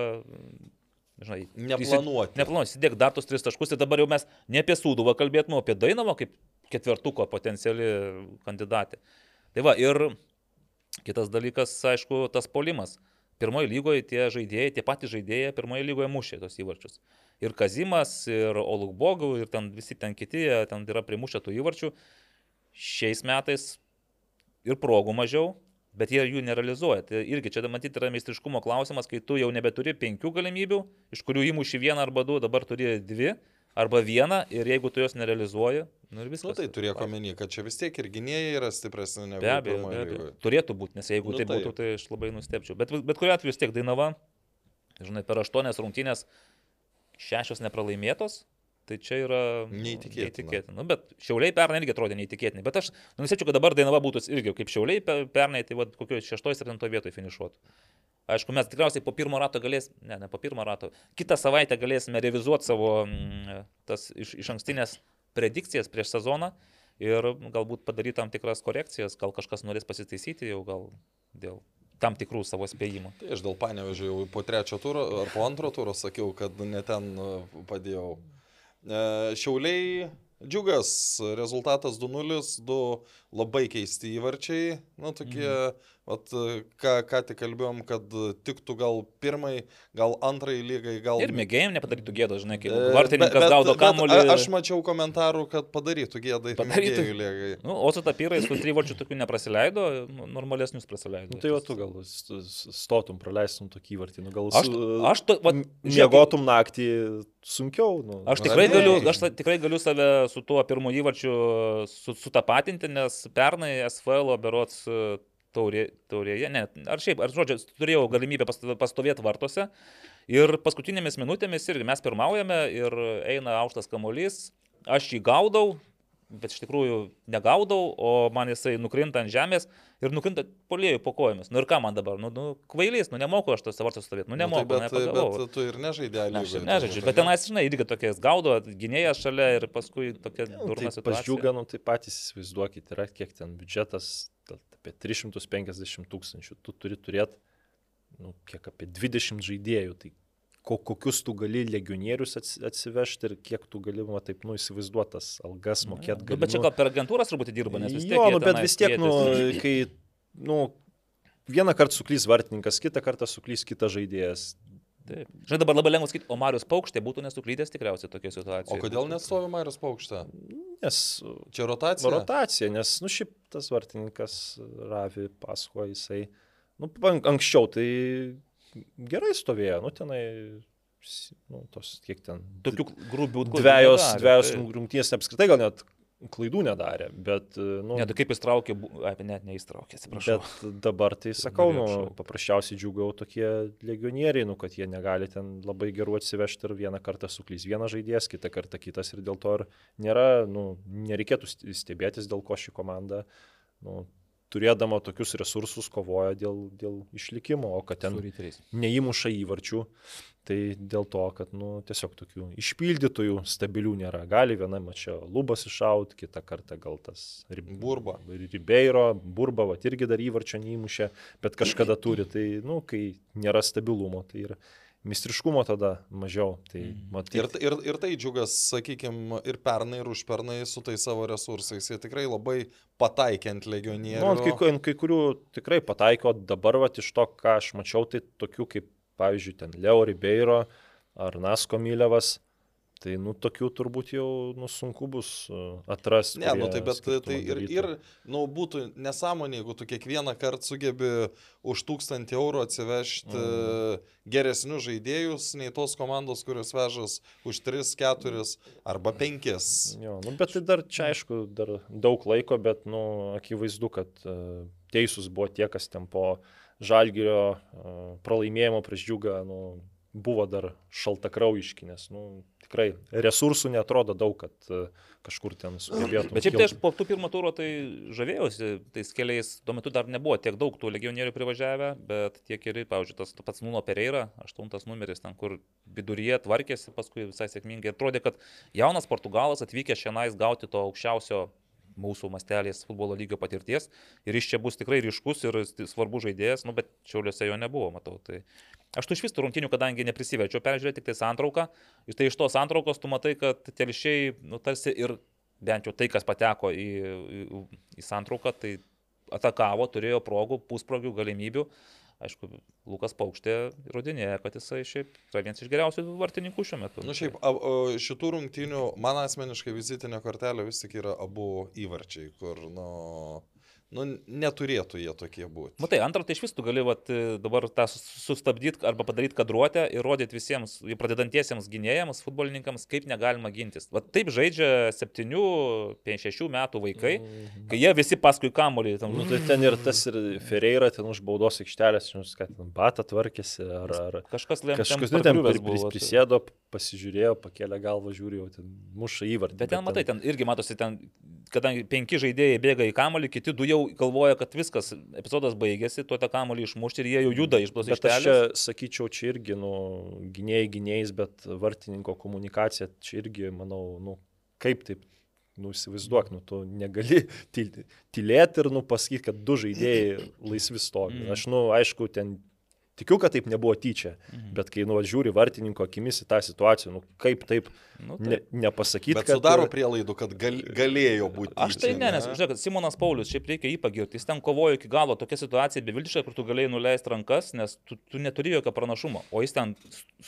žinai, neplanuoti. Neplanuoti, įsidėk dar tus tris taškus ir dabar jau mes ne apie Sūduvą kalbėtume, o apie Dainavą kaip ketvertuko potenciali kandidatė. Tai va, ir kitas dalykas, aišku, tas polimas. Pirmoje lygoje tie žaidėjai, tie patys žaidėjai pirmoje lygoje mušė tos įvarčius. Ir Kazimas, ir Olukbogų, ir ten visi ten kiti, ten yra primušę tų įvarčių. Šiais metais ir progų mažiau, bet jie jų nerealizuoja. Tai irgi čia matyti yra meistriškumo klausimas, kai tu jau nebeturi penkių galimybių, iš kurių įmuši vieną arba du, dabar turi dvi arba vieną ir jeigu tu jos nerealizuoji, nu ir viskas. Nu, tai turėk omeny, kad čia vis tiek ir gynėjai yra stipresni negu be abejo, be abejo. Turėtų būti, nes jeigu nu, tai būtų, tai aš labai nustepčiau. Bet, bet kuriu atveju vis tiek Dainava, žinai, per aštuonias rungtynės šešios nepralaimėtos, Tai čia yra neįtikėtina. neįtikėtina. Nu, bet šiauliai pernai irgi atrodė neįtikėtinai. Bet aš nu, nusėčiau, kad dabar Dainava būtų irgi kaip šiauliai pernai, tai vad kokioje šeštoje, septintoje vietoje finišuotų. Aišku, mes tikriausiai po pirmo rato galėsime, ne, ne po pirmo rato, kitą savaitę galėsime revizuoti savo mm, tas iš, iš ankstinės predikcijas prieš sezoną ir galbūt padaryti tam tikras korekcijas, gal kažkas norės pasitaisyti jau gal dėl tam tikrų savo spėjimų. Tai aš dėl panevežėjau po trečio turo ar po antro turo sakiau, kad ne ten e, padėjau E, Šiauliai džiugas, rezultatas 2-0, du labai keisti įvarčiai, nu tokie, mhm. Vat, ką, ką tik kalbėjom, kad tiktų gal pirmai, gal antrai lygai, gal... Ir mėgėjim nepadarytų gėdą, žinai, kai e, vartininkas gaudo kamuolį. Aš mačiau komentarų, kad padarytų gėdą ir padarytų lygai. Nu, o su tapyrais, su tryvarčių tokių neprasileido, nu, normalesnius prasileido. Nu, tai va tu gal stotum, praleistum tokį vartį, nu, gal aš, aš to, va, mėgotum naktį sunkiau. Nu. Aš tikrai galiu, aš tikrai galiu save su tuo pirmo įvarčiu sutapatinti, nes pernai SFL berots e, taurė, taurėje, ne, ar šiaip, ar žodžiu, turėjau galimybę pastovėti vartuose ir paskutinėmis minutėmis irgi mes pirmaujame ir eina aukštas kamuolys, aš jį gaudau, bet iš tikrųjų negaudau, o man jisai nukrinta ant žemės ir nukrinta polėjų po kojomis. Nu ir ką man dabar? Nu, nu kvailys, nu nemoku aš tos vartus stovėti, nu nemoku. Nu, tai bet, bet tu ir nežaidė, ne, aš nežaidžiu, bet tenais, žinai, irgi tokias gaudo, gynėjas šalia ir paskui tokia nu, durna tai situacija. Pažiūrėjau, nu tai patys įsivaizduokit, yra kiek ten biudžetas, apie 350 tūkstančių, tu turi turėti, nu, kiek apie 20 žaidėjų, tai kokius tu gali legionierius atsivežti ir kiek tu gali, va, taip, nu, įsivaizduotas algas mokėti. Nu, bet čia gal per agentūras turbūt dirba, nes vis tiek. Jo, nu, bet vis tiek, nu, kai, nu, vieną kartą suklys vartininkas, kitą kartą suklys kitas žaidėjas. Taip. Žinai, dabar labai lengva sakyti, o Marius Paukštė būtų nesuklydęs tikriausiai tokia situacija. O kodėl nestovi Marius Paukštė? Nes. Čia rotacija? Rotacija, nes, nu, šiaip tas vartininkas Ravi pasakoja, jisai, nu, anksčiau tai gerai stovėjo, nu tenai, nu, tos kiek ten. Tokių grubių dviejos, dviejos rungtynės apskritai gal net klaidų nedarė, bet... Nu, ne, tai kaip jis traukė, apie net neįstraukė, atsiprašau. Bet dabar tai sakau, nu, paprasčiausiai džiugau tokie legionieriai, nu, kad jie negali ten labai gerų atsivežti ir vieną kartą suklys vienas žaidėjas, kitą kartą kitas ir dėl to ir nėra, nu, nereikėtų stebėtis, dėl ko ši komanda nu, turėdama tokius resursus kovoja dėl, dėl išlikimo, o kad ten neįmuša įvarčių, tai dėl to, kad nu, tiesiog tokių išpildytojų stabilių nėra. Gali viena mačia lubas iššaut, kitą kartą gal tas rib... burba. Ribeiro, burba, va, irgi dar įvarčio neįmušė, bet kažkada turi, tai, nu, kai nėra stabilumo, tai yra mistriškumo tada mažiau. Tai, mhm. matyt... ir, ir, ir tai džiugas, sakykime, ir pernai, ir užpernai su tais savo resursais. Jie tikrai labai pataikė ant legionierių. Nu, ant kai, ant kai kurių tikrai pataiko, dabar vat, iš to, ką aš mačiau, tai tokių kaip, pavyzdžiui, ten Leo Ribeiro ar Nasko Mylevas Tai, nu, tokių turbūt jau, nu, sunku bus e, atrasti. Ne, nu, tai bet tai ir, ir, nu, būtų nesąmonė, jeigu tu kiekvieną kartą sugebi už tūkstantį eurų atsivežti mm. geresnius žaidėjus, nei tos komandos, kurios vežas už 3, 4 arba 5. Jo, nu, bet tai dar čia, aišku, dar daug laiko, bet, nu, akivaizdu, kad uh, teisūs buvo tie, kas ten po žalgyrio uh, pralaimėjimo prieš džiugą, nu, buvo dar šaltakraujiški, nes nu, tikrai resursų netrodo daug, kad kažkur ten sugebėtų. Bet šiaip tai aš po tų pirmo turo tai žavėjausi tais keliais, tuo metu dar nebuvo tiek daug tų legionierių privažiavę, bet tie keli, pavyzdžiui, tas pats Nuno Pereira, aštuntas numeris, ten kur viduryje tvarkėsi, paskui visai sėkmingai. Atrodė, kad jaunas portugalas atvykęs šiandien gauti to aukščiausio mūsų mastelės futbolo lygio patirties ir jis čia bus tikrai ryškus ir svarbus žaidėjas, nu, bet šiauliuose jo nebuvo, matau. Tai aš tu iš vis tų rungtinių, kadangi neprisiverčiau peržiūrėti tik tai santrauką, ir tai iš tos santraukos tu matai, kad telšiai, nu, tarsi ir bent jau tai, kas pateko į, į, į santrauką, tai atakavo, turėjo progų, pusprogių, galimybių. Aišku, Lukas Paukštė įrodinėja, kad jisai šiaip yra vienas iš geriausių vartininkų šiuo metu. Na nu, šiaip, a, šitų rungtynių, man asmeniškai vizitinė kortelė vis tik yra abu įvarčiai, kur, nu, Nu, neturėtų jie tokie būti. Matai, antrą tai iš vis tu gali vat, dabar tą sustabdyti arba padaryti kadruotę ir rodyti visiems pradedantiesiems gynėjams, futbolininkams, kaip negalima gintis. Vat taip žaidžia 7-6 metų vaikai, mhm. kai jie visi paskui kamolį. Tam... Nu, tai ten ir tas ir Ferreira, ten už baudos aikštelės, žinus, kad batą tvarkėsi, ar, ar kažkas lėmė. Kažkas nu, ten pris, pris, prisėdo, pasižiūrėjo, pakėlė galvą, žiūri, jau ten muša įvartį. Bet ten, bet matai, ten irgi matosi, ten, kadangi penki žaidėjai bėga į kamolį, kiti du jau galvoja, kad viskas, epizodas baigėsi, tuo tą kamuolį išmušti ir jie jau juda iš tos aikštelės. Aš čia sakyčiau, čia irgi, nu, gynėjai gynėjais, bet vartininko komunikacija čia irgi, manau, nu, kaip taip, nu, įsivaizduok, nu, tu negali tylėti ir, nu, pasakyti, kad du žaidėjai laisvi stovi. Mm. Aš, nu, aišku, ten Tikiu, kad taip nebuvo tyčia, mhm. bet kai nu, žiūri vartininko akimis į tą situaciją, nu, kaip taip, nu, taip. Ne, nepasakyti. Bet kad, sudaro prielaidų, kad gal, galėjo būti. Aš tai ne, nes, žiūrėk, Simonas Paulius, šiaip reikia jį pagirti, jis ten kovojo iki galo, tokia situacija beviltiška, kur tu galėjai nuleisti rankas, nes tu, tu neturi jokio pranašumo, o jis ten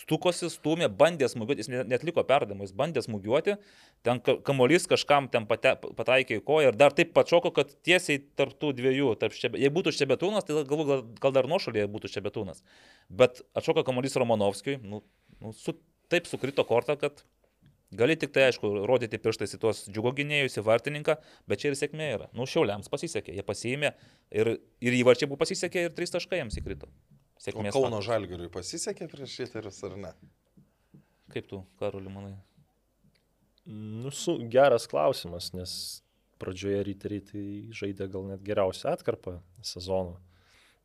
stukosi, stumė, bandė smūgiuoti, jis net liko perdavimo, jis bandė smūgiuoti, ten kamuolys kažkam ten pate, pataikė į koją ir dar taip pačoko, kad tiesiai tarp tų dviejų, tarp šebe, jei būtų šebetūnas, tai gal, gal, gal dar nuošalėje būtų šebetūnas rungtynės. Bet atšoka kamuolys Romanovskijui, nu, nu, su, taip sukrito kortą, kad gali tik tai, aišku, rodyti pirštais į tuos džiugo gynėjus, į vartininką, bet čia ir sėkmė yra. Nu, šiauliams pasisekė, jie pasiėmė ir, ir įvarčiai buvo pasisekė ir trys taškai jiems įkrito. Sėkmės. O Kauno Žalgiriui pasisekė prieš šiterius ar ne? Kaip tu, Karoli, manai? Nu, su, geras klausimas, nes pradžioje ryteriai tai žaidė gal net geriausią atkarpą sezono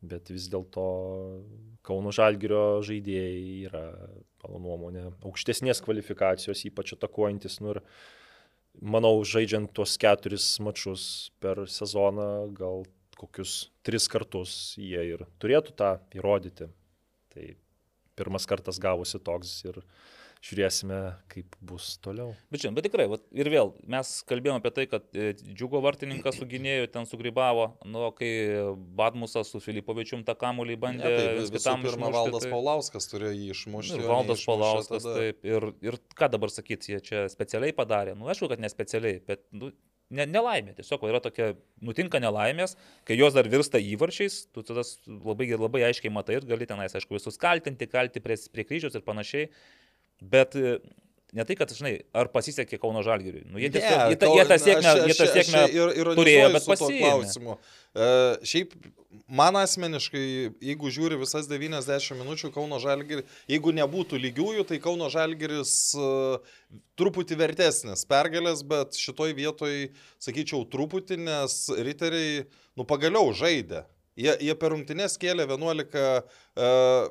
bet vis dėlto Kauno Žalgirio žaidėjai yra, mano nuomonė, aukštesnės kvalifikacijos, ypač atakuojantis. Nu, ir manau, žaidžiant tuos keturis mačius per sezoną, gal kokius tris kartus jie ir turėtų tą įrodyti. Tai pirmas kartas gavosi toks ir žiūrėsime, kaip bus toliau. Bet, žinoma, bet tikrai, vat, ir vėl, mes kalbėjome apie tai, kad e, džiugo vartininkas su gynėju ten sugrybavo, nu, kai Badmusas su Filipovičium tą kamulį bandė. Ne, tai kitam pirmą Valdas tai... Paulauskas turėjo jį išmušti. Ir Valdas Paulauskas, tada... taip. Ir, ir ką dabar sakyti, jie čia specialiai padarė. Nu, aišku, kad nespecialiai, bet nu, ne, nelaimė. Tiesiog yra tokia, nutinka nelaimės, kai jos dar virsta įvarčiais, tu tada labai, labai aiškiai matai ir gali tenais, aišku, visus kaltinti, kalti prie, prie kryžius ir panašiai. Bet e, ne tai, kad, žinai, ar pasisekė Kauno Žalgiriui. Nu, jie, tiesiog, ne, jie, jie tą sėkmę, aš, aš, jie tą sėkmę ir, ir turėjo, bet pasiėmė. Uh, šiaip, man asmeniškai, jeigu žiūri visas 90 minučių Kauno Žalgirį, jeigu nebūtų lygiųjų, tai Kauno Žalgiris uh, truputį vertesnis pergalės, bet šitoj vietoj, sakyčiau, truputį, nes riteriai, nu, pagaliau žaidė. Jie, jie per rungtynės kėlė 11 uh,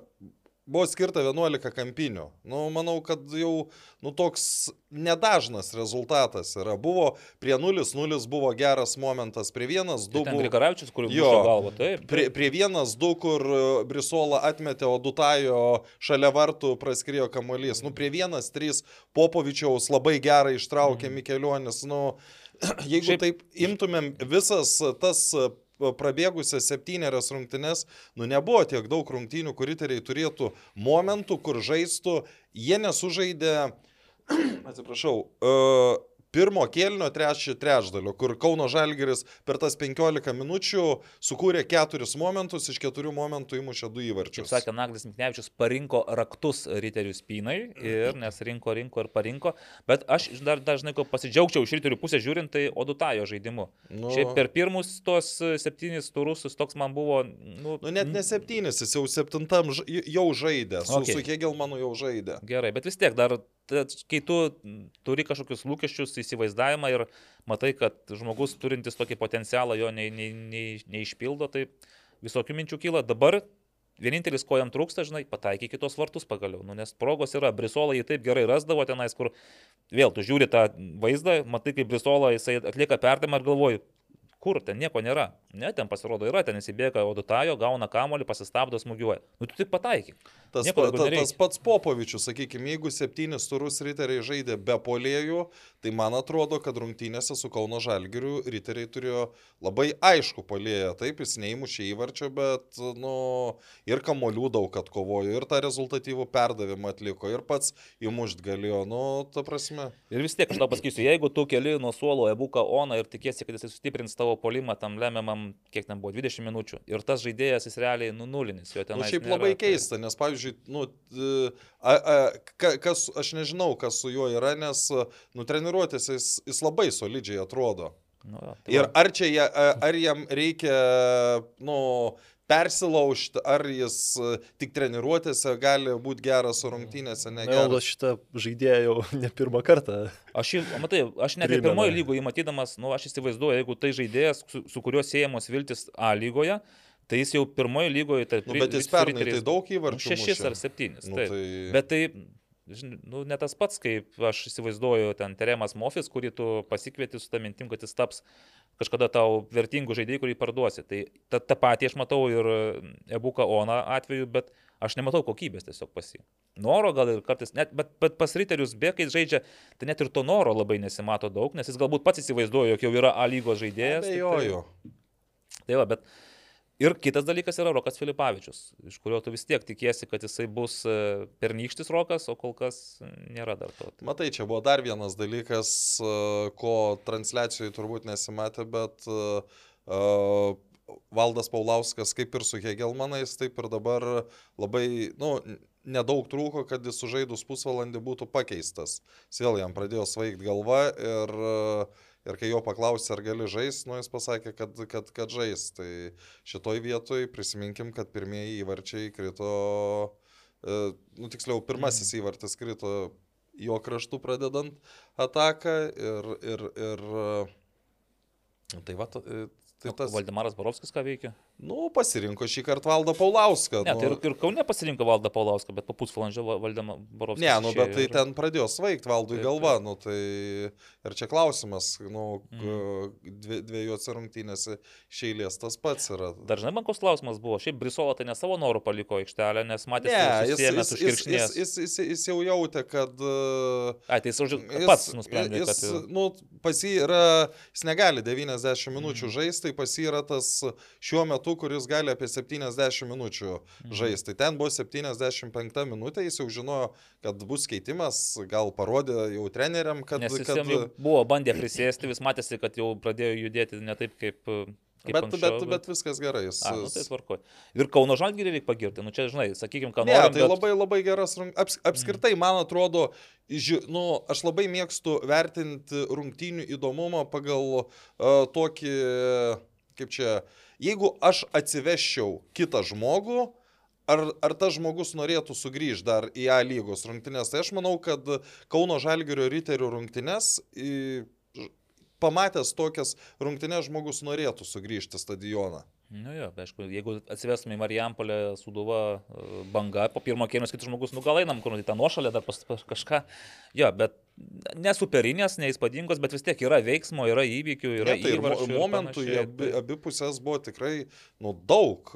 buvo skirta 11 kampinių. Nu, manau, kad jau nu, toks nedažnas rezultatas yra. Buvo prie 0-0 buvo geras momentas, prie 1-2 tai buvo... Grigaravičius, kur jo galvo, taip. taip. Prie, prie 1-2, kur e, Brisola atmetė, o Dutajo šalia vartų praskrėjo kamuolys. Nu, prie 1-3 Popovičiaus labai gerai ištraukė mm. Mikelionis. Nu, jeigu Šiaip... taip imtumėm visas tas prabėgusias septynerias rungtynes, nu nebuvo tiek daug rungtynių, kur riteriai turėtų momentų, kur žaistų, jie nesužaidė, atsiprašau, uh, pirmo kėlinio trečio trečdalio, kur Kauno Žalgeris per tas 15 minučių sukūrė keturis momentus, iš keturių momentų įmušė du įvarčius. Kaip sakė Naglis Miknevičius, parinko raktus riterių spynai ir nes rinko, rinko ir parinko, bet aš dar dažnai pasidžiaugčiau iš riterių pusės žiūrint, tai Odutajo žaidimu. Nu, Šiaip per pirmus tos septynis turus toks man buvo... Nu, nu net ne septynis, jis jau septintam jau žaidė, su, okay. su Hegelmanu jau žaidė. Gerai, bet vis tiek dar kai tu turi kažkokius lūkesčius, įsivaizdavimą ir matai, kad žmogus turintis tokį potencialą jo nei, nei, nei, neišpildo, tai visokių minčių kyla. Dabar vienintelis, ko jam trūksta, žinai, pataiky kitos vartus pagaliau. Nu, nes progos yra, Brisola jį taip gerai rasdavo tenais, kur vėl tu žiūri tą vaizdą, matai, kaip Brisola jisai atlieka perdamą ir galvoji, kur ten nieko nėra. Ne, ten pasirodo yra, ten įsibėga Odutajo, gauna kamolį, pasistabdo, smūgiuoja. Nu, tu tik pataikyk. Tas, pa, ta, tas pats Popovičius, sakykime, jeigu septynis turus riteriai žaidė be polėjų, tai man atrodo, kad rungtynėse su Kauno Žalgiriu riteriai turėjo labai aišku polėję. Taip, jis neįmušė įvarčio, bet nu, ir kamolių daug atkovojo, ir tą rezultatyvų perdavimą atliko, ir pats įmušt galėjo. Nu, ta prasme. Ir vis tiek, aš tau pasakysiu, jeigu tu keli nuo suolo ebuką Oną ir tikėsi, kad jis sustiprins tavo polimą tam lemiamam kiek ten buvo, 20 minučių. Ir tas žaidėjas jis realiai nunulinis. Jo ten. Na, nu, šiaip nėra, labai tai- keista, nes, pavyzdžiui, nu, a, a, kas, aš nežinau, kas su juo yra, nes, nu, treniruotės jis, jis labai solidžiai atrodo. Nu, ja, tai ir ar čia, ar jam reikia, nu, persilaužti, ar jis e, tik treniruotėse gali būti geras, rungtynėse ne. Na, šitą žaidėją jau ne pirmą kartą. Aš, jį, matai, aš net ir pirmojo lygoje matydamas, nu, aš įsivaizduoju, jeigu tai žaidėjas, su, su kuriuo siejamos viltis A lygoje, tai jis jau pirmojo lygoje tarp... Nu, bet jis pernai tai daug įvarčių. Nu, šešis ar septynis. Nu, tai... Bet tai nu, ne tas pats, kaip aš įsivaizduoju ten Teremas Mofis, kurį tu pasikvieti su tą mintim, kad jis taps kažkada tau vertingų žaidėjų, kurį parduosi. Tai tą, tą patį aš matau ir Ebuka Ona atveju, bet aš nematau kokybės tiesiog pasi. Noro gal ir kartais, net, bet, bet pas Riterius B, kai žaidžia, tai net ir to noro labai nesimato daug, nes jis galbūt pats įsivaizduoja, jog jau yra A lygos žaidėjas. Abejoju. Tai, tai va, bet Ir kitas dalykas yra Rokas Filipavičius, iš kurio tu vis tiek tikiesi, kad jisai bus e, pernykštis Rokas, o kol kas nėra dar to. Matai, čia buvo dar vienas dalykas, e, ko transliacijoje turbūt nesimatė, bet uh, Valdas Paulauskas kaip ir su Hegelmanais, taip ir dabar labai, nu, nedaug trūko, kad jis sužaidus pusvalandį būtų pakeistas. Jis vėl jam pradėjo svaigti galva ir uh, Ir kai jo paklausė, ar gali žaisti, nu jis pasakė, kad, kad, kad žais. Tai šitoj vietoj prisiminkim, kad pirmieji įvarčiai krito, e, nu tiksliau, pirmasis mm. įvartis krito jo kraštų pradedant ataką ir, ir, ir tai va, Tai tas... Valdemaras Barovskis ką veikia? Nu, pasirinko šį kartą Valdą Paulauską. Ne, nu... tai ir, ir Kaune pasirinko Valdą Paulauską, bet po pusvalandžio Valdemą Barovskį. Ne, nu, bet tai ir... ten pradėjo svaigti Valdui taip, galva, taip. nu, tai ir čia klausimas, nu, mm. dvi, dviejose rungtynėse šeilės tas pats yra. Dažnai man koks klausimas buvo, šiaip Brisola tai ne savo norų paliko aikštelę, nes matė, kad jis, jis, jis, jis, jis, jis, jis jau jautė, kad... A, tai jis, jis pats nusprendė, jis, kad... Jis, nu, pas jį yra, jis negali 90 minučių mm. žaisti, tai pas jį yra tas šiuo metu, kuris gali apie 70 minučių mhm. žaisti. Tai ten buvo 75 minutė, jis jau žinojo, kad bus keitimas, gal parodė jau treneriam, kad... Nes jis kad... buvo bandę prisėsti, vis matėsi, kad jau pradėjo judėti ne taip kaip Bet, anksčiau, bet, bet viskas gerai. Jis... A, nu, tai tvarko. Ir Kauno Žalgirį reikia pagirti. Nu, čia, žinai, sakykime, ką nori. Ne, tai bet... labai labai geras. Aps, apskritai, mm. man atrodo, ži, nu, aš labai mėgstu vertinti rungtynių įdomumą pagal uh, tokį... Uh, kaip čia, jeigu aš atsiveščiau kitą žmogų, ar, ar tas žmogus norėtų sugrįžti dar į A lygos rungtynės, tai aš manau, kad Kauno Žalgirio riterių rungtynės pamatęs tokias rungtynės žmogus norėtų sugrįžti stadioną. Nu jo, aišku, jeigu atsivestume į Marijampolę, Suduva, e, banga, po pirmo kėlinio kitas žmogus, nu gal einam kur į tą nuošalę dar pas, pas kažką. Jo, bet nesuperinės, neįspūdingos, bet vis tiek yra veiksmo, yra įvykių, yra ne, tai įvarčių. Momentų į abi, abi pusės buvo tikrai, nu, daug.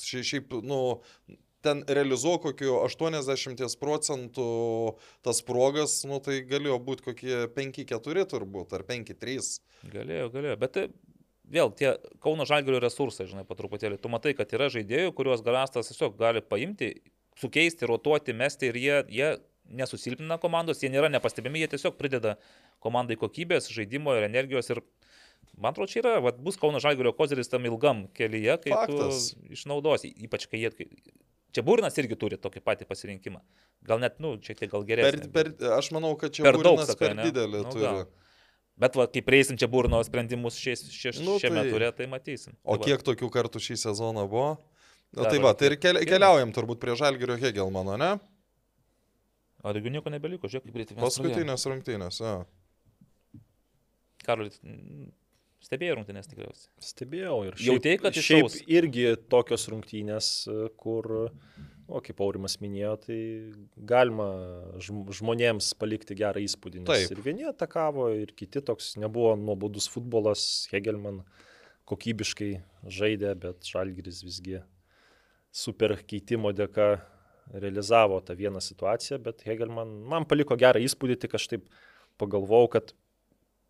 Šiaip, nu, ten realizuo kokiu 80 procentų tas progas, nu tai galėjo būti kokie 5-4 turbūt, ar 5-3. Galėjo, galėjo, bet vėl tie Kauno Žalgirio resursai, žinai, po truputėlį. Tu matai, kad yra žaidėjų, kuriuos Garastas tiesiog gali paimti, sukeisti, rotuoti, mesti ir jie, jie nesusilpnina komandos, jie nėra nepastebimi, jie tiesiog prideda komandai kokybės, žaidimo ir energijos ir man atrodo, čia yra, vat, bus Kauno Žalgirio kozeris tam ilgam kelyje, kai Faktas. tu išnaudosi, ypač kai jie... Čia Būrinas irgi turi tokį patį pasirinkimą. Gal net, nu, šiek tiek gal geresnį. Per, per, aš manau, kad čia per daug per didelį nu, turi. Gal. Bet va, kai prieisim čia burno sprendimus šiais, šiais, nu, šiame tai... turė, tai matysim. O tai kiek tokių kartų šį sezoną buvo? Na, tai va, tai ir keli, keliaujam turbūt prie Žalgirio Hegelmano, ne? O daugiau nieko nebeliko, žiūrėk, kaip greitai. Paskutinės rungtynės, jo. Karolis, Stebėjau rungtynės tikriausiai. Stebėjau ir šiaip, Jautėjai, kad šiaip išaus... irgi tokios rungtynės, kur, o kaip Aurimas minėjo, tai galima žmonėms palikti gerą įspūdį. Taip. Ir vieni atakavo, ir kiti toks nebuvo nuobodus futbolas, Hegelman kokybiškai žaidė, bet Žalgiris visgi super keitimo dėka realizavo tą vieną situaciją, bet Hegelman man paliko gerą įspūdį, tik aš taip pagalvojau, kad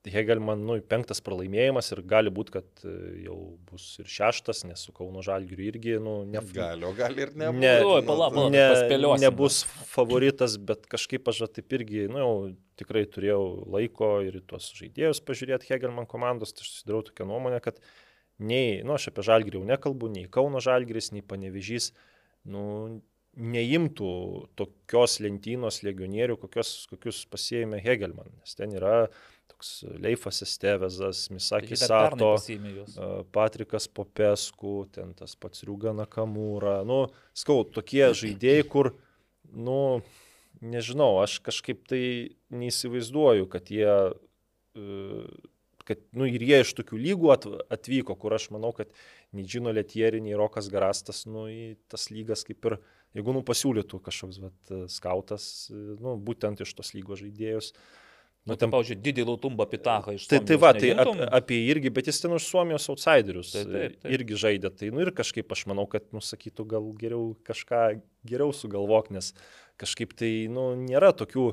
Hegelman, nu, penktas pralaimėjimas ir gali būti, kad e, jau bus ir šeštas, nes su Kauno Žalgiriu irgi, nu, ne... Gali, o gali ir nebus. Ne, Oi, pala, pala, ne, nebus favoritas, bet kažkaip aš taip irgi, nu, jau tikrai turėjau laiko ir tuos žaidėjus pažiūrėti Hegelman komandos, tai aš susidarau tokią nuomonę, kad nei, nu, aš apie Žalgirį jau nekalbu, nei Kauno Žalgiris, nei Panevežys, nu, neimtų tokios lentynos legionierių, kokios, kokius pasėjome Hegelman, nes ten yra toks Leifas Estevezas, Misakis Sato, Patrikas Popesku, ten tas pats Riugana Kamūra, nu, skau, tokie žaidėjai, kur, nu, nežinau, aš kažkaip tai neįsivaizduoju, kad jie, e, kad, nu, ir jie iš tokių lygų atvyko, kur aš manau, kad nei Džino Letieri, nei Rokas Garastas, nu, į tas lygas kaip ir jeigu nu pasiūlytų kažkoks vat, skautas, nu, būtent iš tos lygos žaidėjus. Nu, ten, pavyzdžiui, didį Lautumbą Pitachą iš tai, tai va, tai ap, apie irgi, bet jis ten už Suomijos outsiderius taip, taip, taip. irgi žaidė. Tai, nu ir kažkaip aš manau, kad, nu, sakytų, gal geriau kažką geriau sugalvok, nes kažkaip tai, nu, nėra tokių,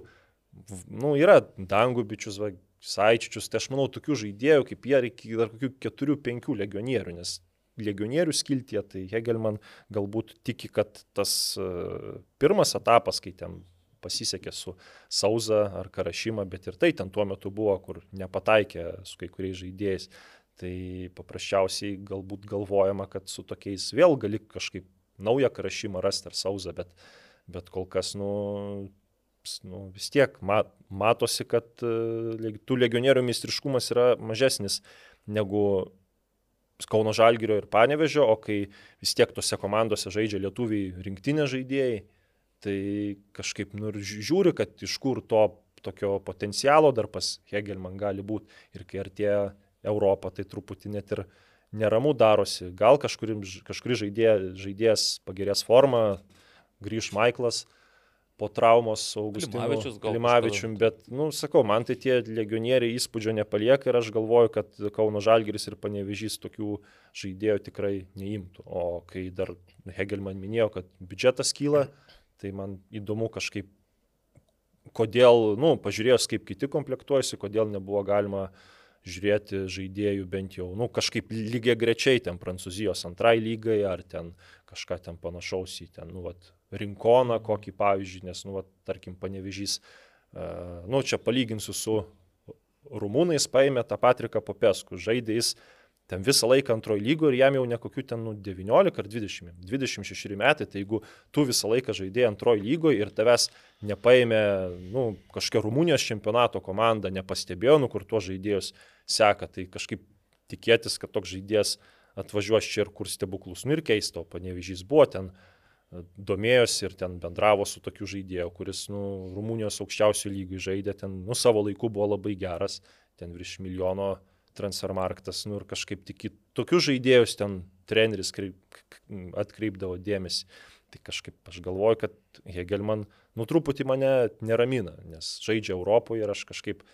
nu, yra dangubičius, va, saičičius, tai aš manau, tokių žaidėjų kaip jie reikia dar kokių keturių, penkių legionierių, nes legionierių skiltie, tai Hegelman galbūt tiki, kad tas e, pirmas etapas, kai ten pasisekė su Sauza ar Karašyma, bet ir tai ten tuo metu buvo, kur nepataikė su kai kuriais žaidėjais. Tai paprasčiausiai galbūt galvojama, kad su tokiais vėl gali kažkaip naują Karašymą rasti ar Sauzą, bet, bet kol kas, nu, nu, vis tiek mat, matosi, kad uh, tų legionierių meistriškumas yra mažesnis negu Kauno Žalgirio ir Panevežio, o kai vis tiek tose komandose žaidžia lietuviai rinktinė žaidėjai, tai kažkaip nu, žiūri, kad iš kur to tokio potencialo dar pas Hegelman gali būti. Ir kai artėja Europą, tai truputį net ir neramu darosi. Gal kažkuri, kažkuri žaidėja, žaidėjas pagerės formą, grįž Maiklas po traumos su Augustinu Klimavičium, bet, nu, sakau, man tai tie legionieriai įspūdžio nepalieka ir aš galvoju, kad Kauno Žalgiris ir Panevežys tokių žaidėjų tikrai neimtų. O kai dar Hegelman minėjo, kad biudžetas kyla, tai man įdomu kažkaip, kodėl, nu, pažiūrėjus, kaip kiti komplektuojasi, kodėl nebuvo galima žiūrėti žaidėjų bent jau, nu, kažkaip lygiai grečiai ten Prancūzijos antrai lygai ar ten kažką ten panašaus į ten, nu, vat, rinkoną kokį pavyzdžiui, nes, nu, va, tarkim, panevežys, uh, nu, čia palyginsiu su rumūnais, paėmė tą Patriką Popesku, žaidė jis ten visą laiką antrojo lygo ir jam jau ne kokių ten nu, 19 ar 20, 26 metai, tai jeigu tu visą laiką žaidėjai antrojo lygo ir tavęs nepaėmė nu, kažkokia Rumunijos čempionato komanda, nepastebėjo, nu, kur tuos žaidėjus seka, tai kažkaip tikėtis, kad toks žaidėjas atvažiuos čia ir kur stebuklus, nu ir keisto, panevežys buvo ten uh, domėjosi ir ten bendravo su tokiu žaidėju, kuris, nu, Rumunijos aukščiausių lygių žaidė, ten, nu, savo laiku buvo labai geras, ten virš milijono transfermarktas, nu, ir kažkaip tik į tokius žaidėjus ten treneris kreip, atkreipdavo dėmesį. Tai kažkaip aš galvoju, kad Hegelman, nu, truputį mane neramina, nes žaidžia Europoje ir aš kažkaip,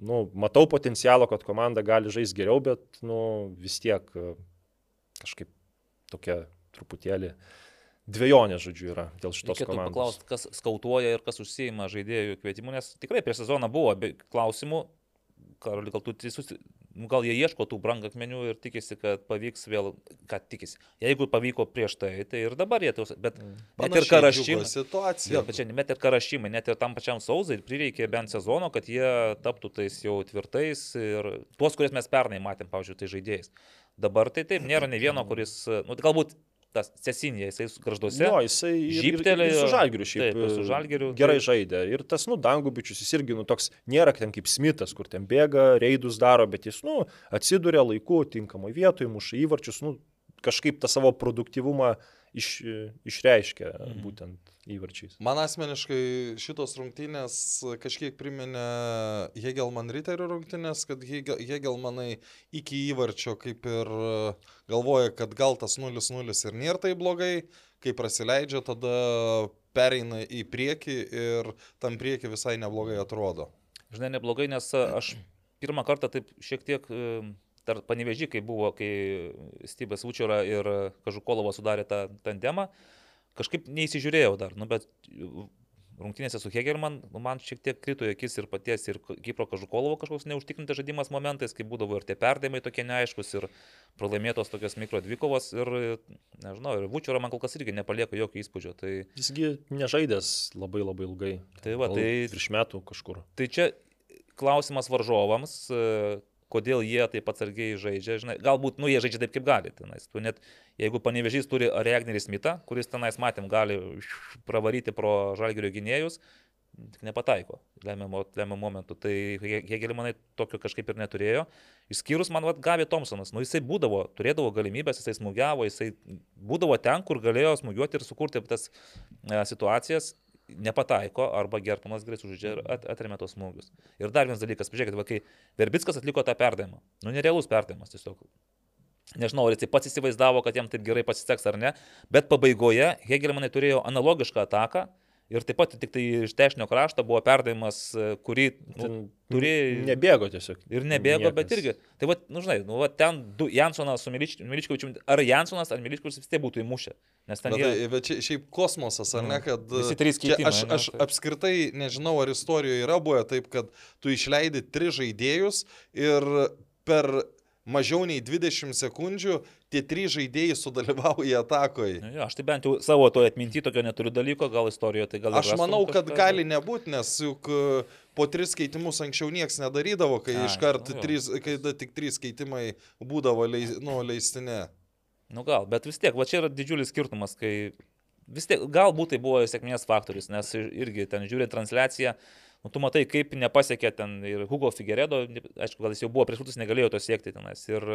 nu, matau potencialo, kad komanda gali žaisti geriau, bet, nu, vis tiek kažkaip tokia truputėlį dviejonė, žodžiu, yra dėl šitos Reikėtų komandos. paklausti, kas skautuoja ir kas užsieima žaidėjų kvietimu, nes tikrai prieš sezoną buvo klausimų, Karoli, gal tu teisus, gal jie ieško tų brangakmenių ir tikisi, kad pavyks vėl, kad tikisi. Jeigu pavyko prieš tai, tai ir dabar jie tos, bet mm. net ir karašymai. Situacija. Bet čia net ir karašymai, net ir tam pačiam sauzai prireikė bent sezono, kad jie taptų tais jau tvirtais ir tuos, kuriuos mes pernai matėm, pavyzdžiui, tai žaidėjais. Dabar tai taip, nėra ne vieno, kuris, nu, galbūt tas Cesinė, jisai garžduose. Jo, jisai žyptelėjo. Su žalgiriu šiaip. Taip, su žalgiriu. Gerai tai... žaidė. Ir tas, nu, Dangubičius, jis irgi, nu, toks nėra ten kaip Smithas, kur ten bėga, reidus daro, bet jis, nu, atsiduria laiku, tinkamoje vietoje, muša įvarčius, nu, kažkaip tą savo produktivumą iš, išreiškia mhm. būtent įvarčiais. Man asmeniškai šitos rungtynės kažkiek priminė Hegelman Riterio rungtynės, kad Hegelmanai iki įvarčio kaip ir galvoja, kad gal tas 0-0 ir nėra tai blogai, kai prasileidžia, tada pereina į priekį ir tam priekį visai neblogai atrodo. Žinai, neblogai, nes aš pirmą kartą taip šiek tiek dar panevežį, kai buvo, kai Stybės Vučiora ir Kažukolovas sudarė tą tandemą, kažkaip neįsižiūrėjau dar, nu, bet rungtynėse su Hegelman, nu, man šiek tiek krito į akis ir paties, ir Kipro Kažukolovo kažkoks neužtikrintas žaidimas momentais, kai būdavo ir tie perdėmai tokie neaiškus, ir pralaimėtos tokios mikro dvikovos, ir, nežinau, ir Vučiora man kol kas irgi nepalieka jokio įspūdžio. Tai... Jisgi nežaidęs labai labai ilgai. Tai va, tai... Prieš metų kažkur. Tai čia klausimas varžovams, kodėl jie taip atsargiai žaidžia, žinai, galbūt, nu, jie žaidžia taip, kaip gali. Tenais. Tu net, jeigu panevežys turi Reagnerį Smithą, kuris tenais, matėm, gali pravaryti pro žalgerio gynėjus, tik nepataiko lemiamų momentų. Tai Hegelį manai tokio kažkaip ir neturėjo. Išskyrus man, vad, Gavi Thompsonas, nu jisai būdavo, turėdavo galimybės, jisai smūgiavo, jisai būdavo ten, kur galėjo smūgiuoti ir sukurti tas e, situacijas nepataiko arba Gertonas greit sužaidžia ir at, atremė tos smūgius. Ir dar vienas dalykas, pažiūrėkit, va, kai Verbickas atliko tą perdavimą, nu nerealus perdavimas tiesiog. Nežinau, ar jis pats įsivaizdavo, kad jam taip gerai pasiseks ar ne, bet pabaigoje Hegelmanai turėjo analogišką ataką, Ir taip pat tik tai iš dešinio krašto buvo perdavimas, e, kurį nu, turi... Nebėgo tiesiog. Ir nebėgo, Niekas. bet irgi. Tai va, nu žinai, nu, va, ten du, Jansonas su Miličkovičiu, ar Jansonas, ar Miličkovičius vis tiek būtų įmušę. Nes ten... Bet, jie... tai, bet čia, šiaip kosmosas, ar ne, mm. kad... Visi trys keitimai. Aš, aš tai... apskritai nežinau, ar istorijoje yra buvę taip, kad tu išleidi tris žaidėjus ir per mažiau nei 20 sekundžių tie trys žaidėjai sudalyvauja atakoje. Jo, aš tai bent jau savo toje atminti tokio neturiu dalyko, gal istorijoje tai gal... Aš manau, kad kažką, gali nebūti, nes juk e, po tris keitimus anksčiau niekas nedarydavo, kai A, iškart nu, trys, kai tik trys keitimai būdavo leis, nu, leistinė. Nu gal, bet vis tiek, va čia yra didžiulis skirtumas, kai vis tiek galbūt tai buvo sėkmės faktorius, nes irgi ten žiūri transliaciją, nu, tu matai, kaip nepasiekė ten ir Hugo Figueredo, aišku, gal jis jau buvo prieš metus, negalėjo to siekti tenais. Ir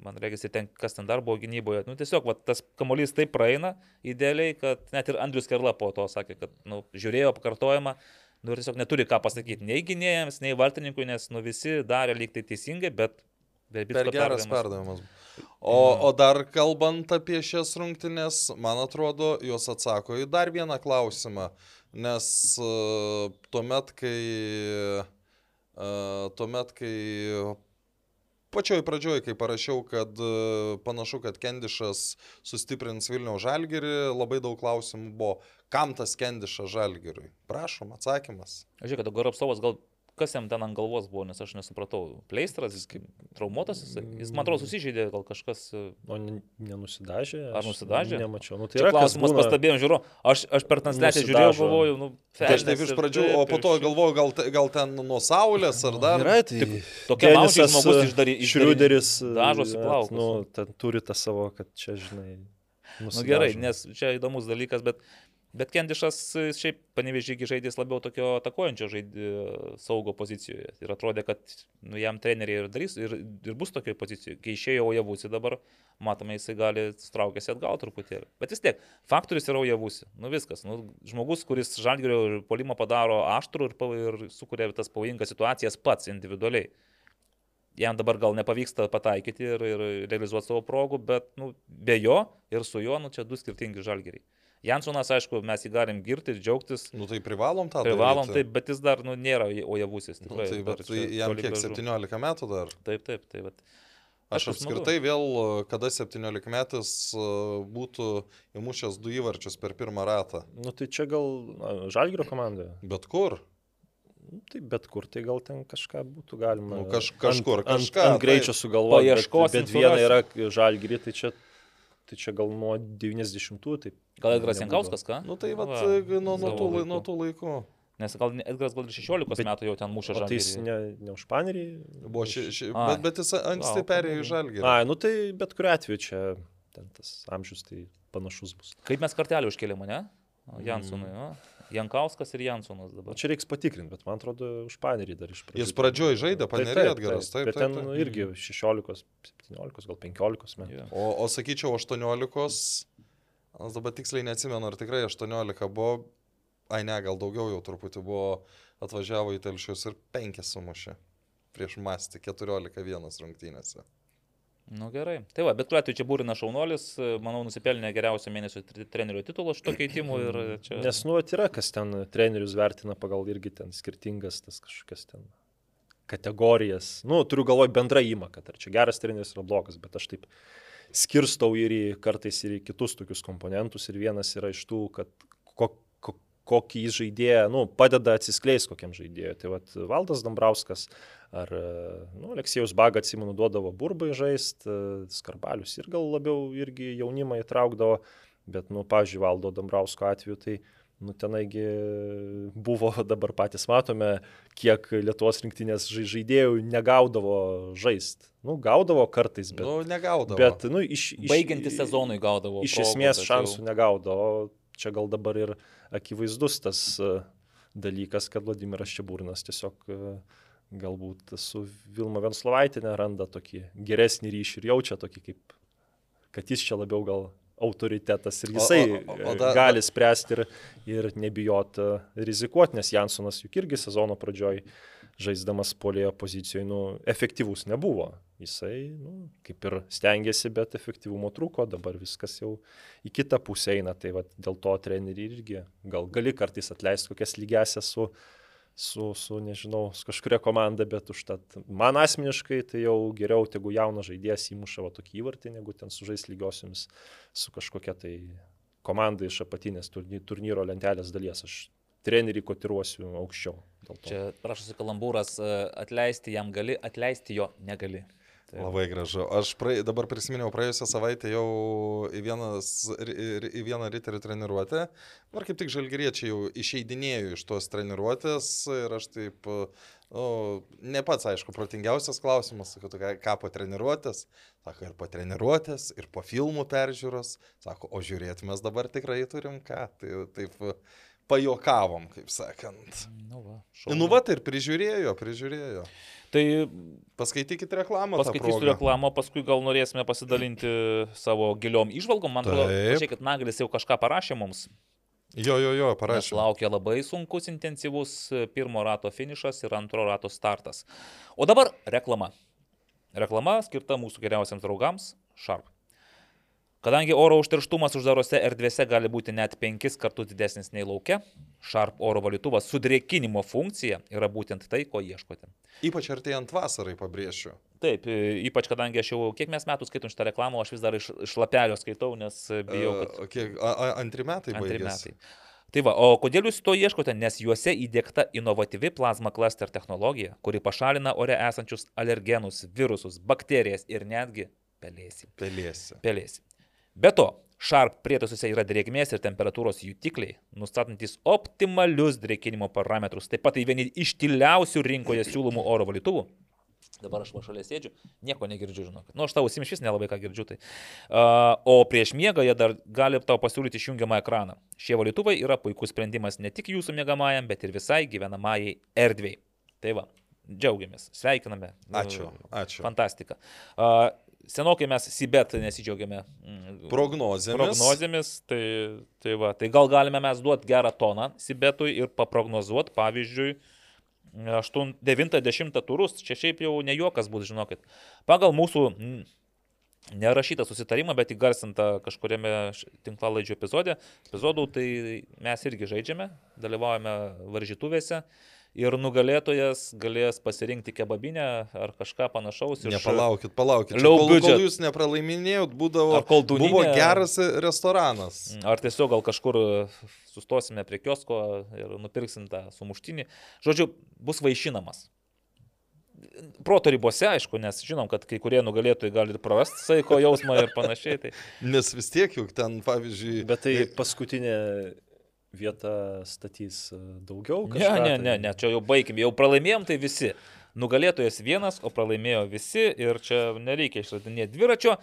man reikia, ten, kas ten dar buvo gynyboje. Nu, tiesiog va, tas kamuolys taip praeina idealiai, kad net ir Andrius Kerla po to sakė, kad nu, žiūrėjo pakartojimą. Nu, ir tiesiog neturi ką pasakyti nei gynėjams, nei vartininkui, nes nu, visi darė lyg tai teisingai, bet Per geras perdavimas. O, o dar kalbant apie šias rungtynes, man atrodo, jos atsako į dar vieną klausimą. Nes uh, tuomet, kai, uh, tuomet, kai pačioj pradžioj, kai parašiau, kad uh, panašu, kad Kendišas sustiprins Vilniaus žalgerį, labai daug klausimų buvo, kam tas Kendišas žalgeriui. Prašom, atsakymas. Žiūrėk, Goropsovas gal kas jam ten ant galvos buvo, nes aš nesupratau. Pleistras, jis kaip traumuotas, jis, jis man atrodo susižeidė, gal kažkas. E, o nenusidažė? Ar nusidažė? Nemačiau. Nu, tai yra klausimas, būna... pastebėjom, žiūriu, aš, aš per transliaciją žiūrėjau, galvoju, nu, tai aš taip iš pradžių, o po to galvoju, gal, gal ten nuo saulės ar dar. Gerai, tai Tik, tokia laužė žmogus išdarė. Šriuderis. Dažosi plaukus. Nu, ten turi tą savo, kad čia, žinai. Na nu, gerai, nes čia įdomus dalykas, bet Bet Kendišas šiaip panevežygi žaidės labiau tokio atakuojančio žaidė saugo pozicijoje. Ir atrodė, kad nu, jam treneriai ir darys, ir, ir bus tokioje pozicijoje. Kai išėjo Ojavusi dabar, matome, jisai gali traukėsi atgal truputėlį. Bet vis tiek, faktorius yra Ojavusi. Nu viskas. Nu, žmogus, kuris žalgerio polimą padaro aštrų ir, ir sukuria tas pavojingas situacijas pats individualiai. Jam dabar gal nepavyksta pataikyti ir, ir realizuoti savo progų, bet nu, be jo ir su juo, nu, čia du skirtingi žalgeriai. Jansonas, aišku, mes jį galim girti ir džiaugtis. Nu tai privalom tą daryti. Privalom, taip, bet jis dar nu, nėra ojavusis. Nu, tai, bet tai jam kiek gražu. 17 metų dar. Taip, taip, taip. Bet... Aš apskritai vėl, kada 17 metais e, būtų įmušęs du įvarčius per pirmą ratą. Nu tai čia gal Žalgiro komanda. Bet kur? Nu, tai bet kur, tai gal ten kažką būtų galima. Nu, kaž, kažkur, ant, kažką. Ant, ant greičio sugalvoti. Bet, bet viena yra Žalgiri, tai čia Tai čia gal nuo 90-ųjų. Tai gal Edgaras Jankauskas, ką? Nu tai vat, Va, e, nuo, nuo, tų, nuo tų laikų. Nes gal Edgaras gal 16 bet, metų jau ten muša žalgį. Tai jis ne, ne už panerį? Buvo ši, ši, A, bet, bet jis anksti perėjo į žalgį. A, nu tai bet kuriu atveju čia ten tas amžius tai panašus bus. Kaip mes kartelį užkėlėme, ne? Jansonui, mm. Jankauskas ir Jansonas dabar. Čia reiks patikrinti, bet man atrodo, už panerį dar iš pradžių. Jis pradžioje žaidė, panerį atgaras, taip. taip, bet ten taip, taip. irgi 16, 17, gal 15 metų. Yeah. O, o sakyčiau, 18 Aš dabar tiksliai neatsimenu, ar tikrai 18 buvo, ai ne, gal daugiau jau truputį buvo, atvažiavo į telšius ir 5 sumušė prieš mąstį 14-1 rungtynėse. Nu gerai. Tai va, bet kuriuo atveju čia būrina šaunuolis, manau, nusipelnė geriausio mėnesio trenerio titulo šito keitimu čia... Nes, nu, yra, kas ten trenerius vertina pagal irgi ten skirtingas tas kažkokias ten kategorijas. Nu, turiu galvoj bendrą įmoką, ar čia geras treneris yra blogas, bet aš taip skirstau ir į kartais ir į kitus tokius komponentus ir vienas yra iš tų, kad ko, ko, kokį žaidėją, nu, padeda atsiskleisti kokiam žaidėjui. Tai vad Valdas Dambrauskas ar, nu, Aleksijus Baga atsimenu duodavo burbai žaisti, Skarbalius ir gal labiau irgi jaunimą įtraukdavo, bet, nu, pažiūrėjau, Valdo Dambrausko atveju tai Nu, tenaigi buvo, dabar patys matome, kiek Lietuvos rinktinės žaidėjų negaudavo žaisti. Nu, gaudavo kartais, bet... Nu, negaudavo. Bet, nu, iš... iš Baigiantis sezonui gaudavo. Iš esmės šansų negaudavo. Čia gal dabar ir akivaizdus tas e, dalykas, kad Vladimiras Čiabūrinas tiesiog e, galbūt su Vilma Venslovaitinė randa tokį geresnį ryšį ir jaučia tokį kaip, kad jis čia labiau gal autoritetas ir jisai o, o, o, o da, gali spręsti ir, ir nebijot e, rizikuoti, nes Jansonas juk irgi sezono pradžioj žaisdamas polėjo pozicijoje, nu, efektyvus nebuvo. Jisai, nu, kaip ir stengiasi, bet efektyvumo trūko, dabar viskas jau į kitą pusę eina, tai va, dėl to treneriai irgi gal gali kartais atleisti kokias lygesias su su, su nežinau, su kažkuria komanda, bet užtat man asmeniškai tai jau geriau, jeigu jaunas žaidėjas įmuša va tokį įvartį, negu ten sužais lygiosiomis su kažkokia tai komanda iš apatinės turnyro lentelės dalies. Aš trenerį kotiruosiu aukščiau. Čia prašosi kalambūras, atleisti jam gali, atleisti jo negali. Taip. Labai gražu. Aš prae, dabar prisiminiau praėjusią savaitę jau į, vienas, į vieną riterių treniruotę. Ar kaip tik žalgeriečiai jau išeidinėjo iš tos treniruotės ir aš taip, nu, ne pats aišku, protingiausias klausimas, sakau, ką, ką po treniruotės, sako, ir po treniruotės, ir po filmų peržiūros, sako, o žiūrėti mes dabar tikrai turim ką. Tai taip pajokavom, kaip sakant. Nu va, nu va, tai ir prižiūrėjo, prižiūrėjo. Tai paskaitykite reklamą. Paskaitysiu reklamą, paskui gal norėsime pasidalinti savo giliom išvalgom. Man atrodo, kad Naglis jau kažką parašė mums. Jo, jo, jo, parašė. Nes laukia labai sunkus, intensyvus pirmo rato finišas ir antro rato startas. O dabar reklama. Reklama skirta mūsų geriausiams draugams - Sharp. Kadangi oro užterštumas uždarose erdvėse gali būti net penkis kartus didesnis nei laukia, Sharp oro valytuvas su drėkinimo funkcija yra būtent tai, ko ieškote. Ypač artėjant vasarai, pabrėšiu. Taip, e, ypač kadangi aš jau kiek mes metų skaitom šitą reklamą, aš vis dar iš, iš lapelio skaitau, nes bijau, kad... Uh, kiek, a, a, antri metai baigėsi. Antri metai. Tai va, o kodėl jūs to ieškote? Nes juose įdėkta inovatyvi plazma cluster technologija, kuri pašalina ore esančius alergenus, virusus, bakterijas ir netgi pelėsi. Pelėsi. Pelėsi. Be to, Sharp prietaisuose yra drėgmės ir temperatūros jutikliai, nustatantis optimalius drėkinimo parametrus. Taip pat tai vieni iš tyliausių rinkoje siūlomų oro valytuvų. Dabar aš šalia sėdžiu, nieko negirdžiu, žinok. Nu, aš tau simšys nelabai ką girdžiu. Tai. Uh, o prieš miegą jie dar gali tau pasiūlyti išjungiamą ekraną. Šie valytuvai yra puikus sprendimas ne tik jūsų miegamajam, bet ir visai gyvenamajai erdvėjai. Tai va, džiaugiamės, sveikiname. Ačiū, ačiū. Fantastika. Uh, senokai mes Sibet nesidžiaugiame. Mm, prognozėmis. Prognozėmis, tai, tai, va, tai gal galime mes duoti gerą toną Sibetui ir paprognozuoti, pavyzdžiui, 9-10 turus, čia šiaip jau ne juokas bus, žinokit. Pagal mūsų mm, nerašytą susitarimą, bet įgarsintą kažkuriame tinklalaidžio epizode, epizodų, tai mes irgi žaidžiame, dalyvaujame varžytuvėse ir nugalėtojas galės pasirinkti kebabinę ar kažką panašaus. Iš... Nepalaukit, palaukit. Čia, kol, kol jūs nepralaiminėjot, būdavo, koldūninė, buvo geras restoranas. Ar tiesiog gal kažkur sustosime prie kiosko ir nupirksim tą sumuštinį. Žodžiu, bus vaišinamas. Proto ribose, aišku, nes žinom, kad kai kurie nugalėtojai gali ir prarasti saiko jausmą ir panašiai. Tai... Nes vis tiek juk ten, pavyzdžiui. Bet tai paskutinė vietą statys e, daugiau? Kažką, ne, ne, ne, ne, čia jau baigim, jau pralaimėjom tai visi. Nugalėtojas vienas, o pralaimėjo visi ir čia nereikia išradinėti dviračio.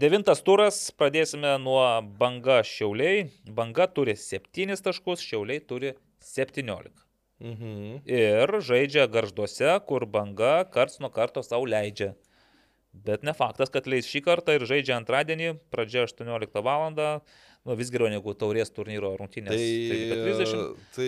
Devintas turas, pradėsime nuo banga šiauliai. Banga turi 7 taškus, šiauliai turi 17. Mhm. Ir žaidžia garžduose, kur banga karts nuo karto savo leidžia Bet ne faktas, kad leis šį kartą ir žaidžia antradienį, pradžia 18 val. Nu, vis geriau negu taurės turnyro rungtynės. Tai, tai 30. tai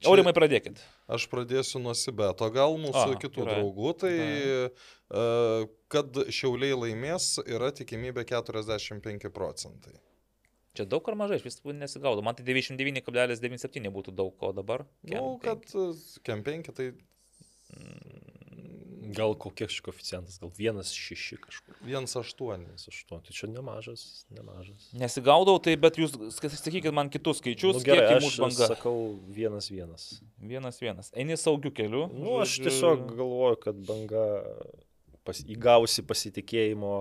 čia... Aurimai pradėkit. Aš pradėsiu nuo Sibeto, gal mūsų A, kitų yra. draugų. Tai uh, kad šiauliai laimės yra tikimybė 45 procentai. Čia daug ar mažai, aš vis nesigaudu. Man tai 99,97 būtų daug, o dabar? Na, nu, kad kem 5 tai... Gal kokie šis koficijantas, gal 1,6 kažkur. 1,8. 1,8, tai čia nemažas, nemažas. Nesigaudau, tai bet jūs sakykit man kitus skaičius, nu, gerai, kiek aš banga. sakau 1,1. 1,1. Eini saugiu keliu. Nu, aš tiesiog galvoju, kad banga pas, įgausi pasitikėjimo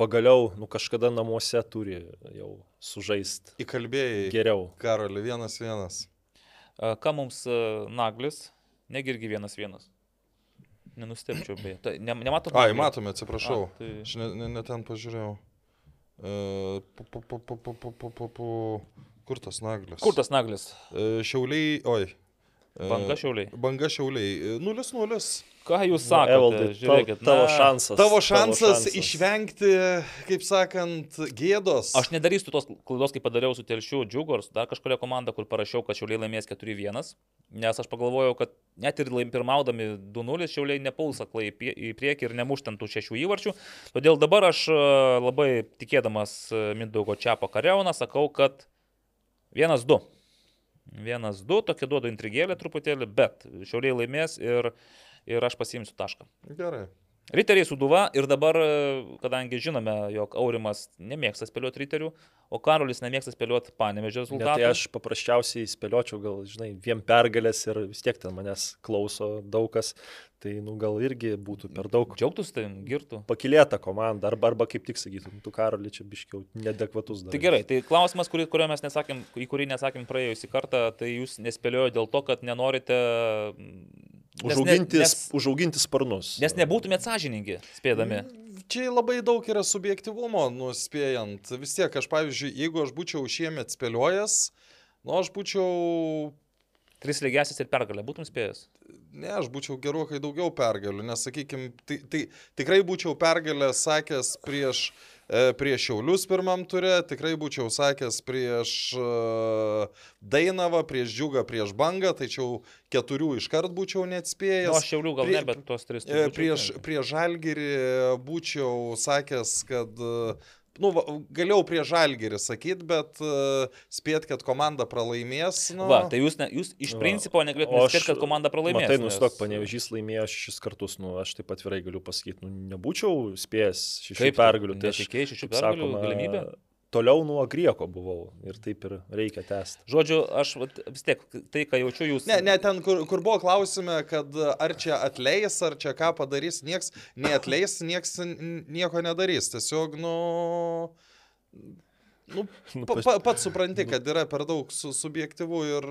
pagaliau, nu kažkada namuose turi jau sužaist. Įkalbėjai. Geriau. Karoli, vienas vienas. Ką mums Naglis? Negi irgi vienas vienas. Nenustepčiau, beje. Tai ne, nematome. Ai, matome, atsiprašau. A, tai... Aš ne, ne, ne ten pažiūrėjau. Uh, pu, pu, pu, Kur tas naglis? Kur tas naglis? Uh, šiauliai, oi. Uh, Banga šiauliai. Banga šiauliai. 0-0. Ką jūs sakote? Evaldai, Žiūrėkit, tavo na, šansas. Tavo šansas, tavo šansas išvengti, kaip sakant, gėdos. Aš nedarysiu tos klaidos, kaip padariau su Telšiu Džiugors, dar kažkuria komanda, kur parašiau, kad Šiauliai laimės 4-1, nes aš pagalvojau, kad net ir pirmaudami 2-0 Šiauliai nepuls aklai į priekį ir nemuštantų šešių įvarčių. Todėl dabar aš e, labai tikėdamas e, Mindaugo Čiapo kareuną sakau, kad 1-2. 1-2, tokia duodu intrigėlę truputėlį, bet Šiauliai laimės ir ir aš pasiimsiu tašką. Gerai. Riteriai suduva ir dabar, kadangi žinome, jog Aurimas nemėgsta spėlioti riterių, o Karolis nemėgsta spėlioti panevežio rezultatą. Ne, tai aš paprasčiausiai spėliočiau, gal, žinai, vien pergalės ir vis tiek ten manęs klauso daug kas, tai, nu, gal irgi būtų per daug. Džiaugtųsi, tai girtų. Pakilėta komanda, arba, arba kaip tik sakytum, tu Karolį čia biškiau nedekvatus dar. Tai gerai, tai klausimas, kurį, kurio mes nesakėm, į kurį nesakėm praėjusį kartą, tai jūs nespėliojo dėl to, kad nenorite Užauginti, nes, užauginti sparnus. Nes nebūtumėt sąžiningi, spėdami. Mm, čia labai daug yra subjektivumo, nuspėjant. Vis tiek, aš pavyzdžiui, jeigu aš būčiau šiemet spėliojęs, nu aš būčiau... Tris lygiasis ir pergalę būtum spėjęs? Ne, aš būčiau gerokai daugiau pergalių, nes, sakykime, tai, tai tikrai būčiau pergalę sakęs prieš uh, prieš Šiaulius pirmam turė, tikrai būčiau sakęs prieš e, Dainavą, prieš Džiugą, prieš Bangą, tačiau keturių iškart būčiau neatspėjęs. Nu, aš Šiaulių gal prie, ne, bet tos tris. E, prieš, prieš Žalgirį būčiau sakęs, kad nu, galėjau prie žalgerį sakyti, bet uh, spėt, kad komanda pralaimės. Nu... Va, tai jūs, ne, jūs iš Va. principo negalėtumėte spėti, kad komanda pralaimės. Tai nustok, nes... panevežys laimėjo šešis kartus, nu, aš taip atvirai galiu pasakyti, nu, nebūčiau spėjęs šešių pergalių. Tai aš tikėjau šešių pergalių galimybę toliau nuo grieko buvau ir taip ir reikia tęsti. Žodžiu, aš vis tiek tai, ką jaučiu jūs. Ne, ne ten, kur, kur buvo klausime, kad ar čia atleis, ar čia ką padarys, nieks neatleis, nieks nieko nedarys. Tiesiog, nu... Nu, nu, pa, pa, pats supranti, kad yra per daug su, subjektivu ir...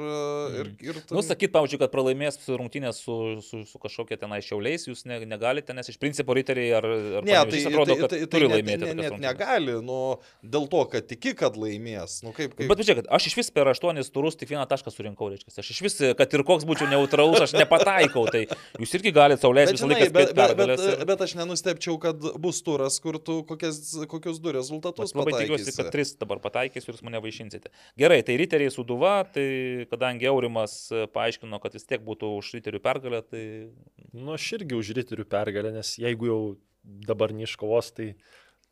ir, ir tu... Nu, sakyt, pavyzdžiui, kad pralaimės rungtynės su, su, su kažkokia tenai šiauliais, jūs ne, negalite, nes iš principo riteriai ar... ar ne, tai atrodo, tai, kad tai, tai, turi laimėti. Ne, net negali, nu, dėl to, kad tiki, kad laimės. Nu, kaip, kaip... Bet žiūrėkit, aš iš vis per aštuonis turus tik vieną tašką surinkau, reiškia. Aš iš vis, kad ir koks būčiau neutralus, aš nepataikau, tai jūs irgi galite saulės visą laiką. Bet, bet, bet, ir... bet aš nenustepčiau, kad bus turas, kur tu kokias, kokius du rezultatus pataikysi. Labai tikiuosi, kad tris dabar pataikysiu ir mane vaišinsite. Gerai, tai riteriai suduva, tai kadangi Aurimas e, paaiškino, kad vis tiek būtų už riterių pergalę, tai... Nu, aš irgi už riterių pergalę, nes jeigu jau dabar neiškovos, tai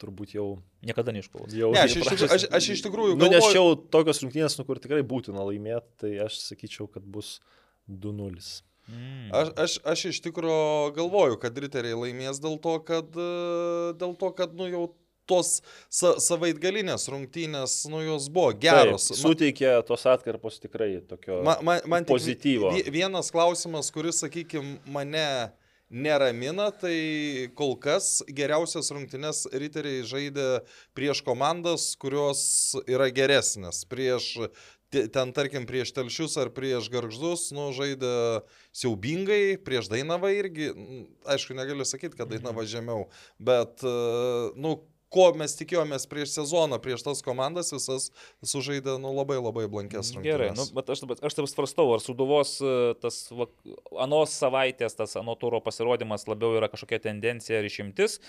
turbūt jau... Niekada neiškovos. Jau ne, aš, iš, tikrųjų, aš, aš iš tikrųjų... Galvoju... Nu, nes čia jau tokios rungtynės, nu, kur tikrai būtina laimėti, tai aš sakyčiau, kad bus 2-0. Mm. Aš, aš, aš iš tikrųjų galvoju, kad riteriai laimės dėl to, kad, e, dėl to, kad nu, jau tos sa savaitgalinės rungtynės, nu jos buvo geros. Taip, suteikė tos atkarpos tikrai tokio man, man, man pozityvo. Vienas klausimas, kuris, sakykime, mane neramina, tai kol kas geriausias rungtynes riteriai žaidė prieš komandas, kurios yra geresnės. Prieš ten, tarkim, prieš telšius ar prieš garždus, nu, žaidė siaubingai, prieš Dainavą irgi, aišku, negaliu sakyti, kad Dainava žemiau, bet, nu, ko mes tikėjomės prieš sezoną, prieš tas komandas visas sužaidė nu, labai labai blankės rungtynės. Gerai, nu, bet aš, aš taip svarstau, ar suduvos e, tas va, anos savaitės, tas ano turo pasirodymas labiau yra kažkokia tendencija ar išimtis,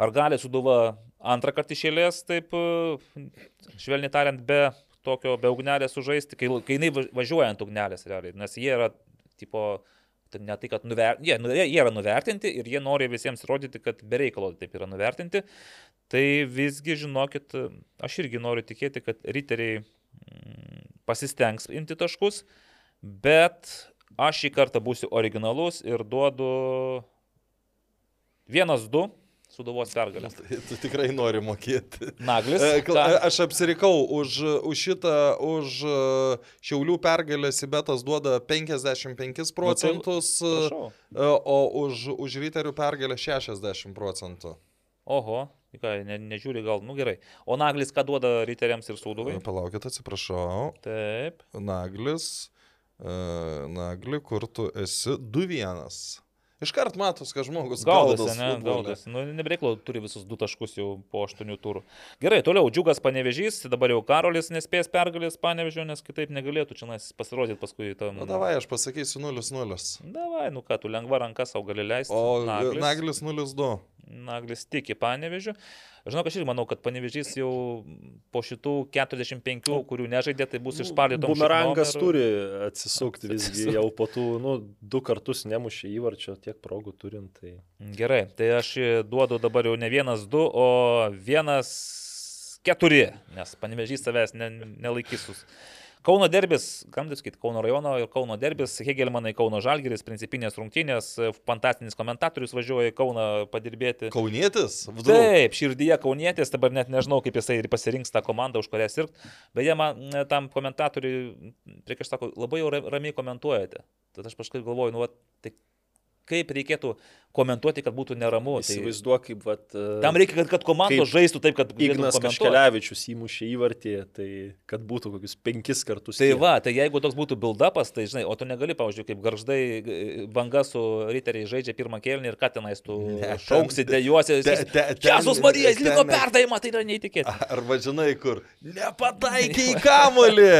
ar gali suduva antrą kartą išėlės, taip e, švelniai tariant, be tokio be ugnelės sužaisti, kai, kai jinai važiuoja ant ugnelės realiai, nes jie yra, tipo, Tai ne tai, kad nuver... jie, nu, jie yra nuvertinti ir jie nori visiems rodyti, kad bereikalo taip yra nuvertinti. Tai visgi, žinokit, aš irgi noriu tikėti, kad riteriai mm, pasistengs imti taškus, bet aš šį kartą būsiu originalus ir duodu 1-2 sudavos pergalę. Nu, tai tu tikrai nori mokėti. Naglis. E, Ta. Aš apsirikau už, už šitą, už e, Šiaulių pergalę Sibetas duoda 55 procentus, nu, tai, e, prašau. o už, už Ryterių pergalę 60 procentų. Oho, ką, ne, nežiūri gal, nu gerai. O Naglis ką duoda Ryteriams ir Sūduvai? Palaukit, atsiprašau. Taip. Naglis, uh, Nagli, kur tu esi? 2-1. Iškart matos, kad žmogus gaudosi. Ne, gaudosi. Nu, Nebreiklau turi visus du taškus jau po aštuonių turų. Gerai, toliau Džiugas panevežys, dabar jau Karolis nespės pergalės panevežio, nes kitaip negalėtų čia pasirodyti paskui tam. Na, davai, aš pasakysiu 0-0. Davai, nu ką, tu lengva ranka savo gali leisti. O Naglis 0-2. Naglis tiki panevežiu. Žinau, aš irgi manau, kad panevežys jau po šitų 45, kurių nežaidė, tai bus išspalytas. Bumerangas turi atsisukti visgi jau po tų, nu, du kartus nemušė įvarčio, tiek progų turint. Tai... Gerai, tai aš duodu dabar jau ne vienas du, o vienas keturi, nes panevežys savęs ne, nelaikysus. Kauno derbis, kam tai sakyti, Kauno rajono ir Kauno derbis, Hegelmanai Kauno Žalgeris, principinės rungtynės, fantastinis komentatorius važiuoja į Kauną padirbėti. Kaunietis? Vdu. Taip, širdyje Kaunietis, dabar net nežinau, kaip jisai pasirinks tą komandą, už kurią sirgt. Beje, man tam komentatoriui, prieš sakau, labai jau ramiai komentuojate. Tad aš kažkaip galvoju, nu, va, tai kaip reikėtų komentuoti, kad būtų neramu. Tai Įsivaizduok, kaip... Vat, tam reikia, kad, kad komandos žaistų taip, kad... Ignas Kaškelevičius įmušė įvartį, tai kad būtų kokius penkis kartus. Tai tie. va, tai jeigu toks būtų build-upas, tai žinai, o tu negali, pavyzdžiui, kaip garždai banga su riteriai žaidžia pirmą kėlinį ir ką tenais tu ne, šauksi, dėjuosi. Jėzus Marijas, liko perdavimą, tai yra neįtikėtina. Arba žinai kur, nepataikiai kamolį.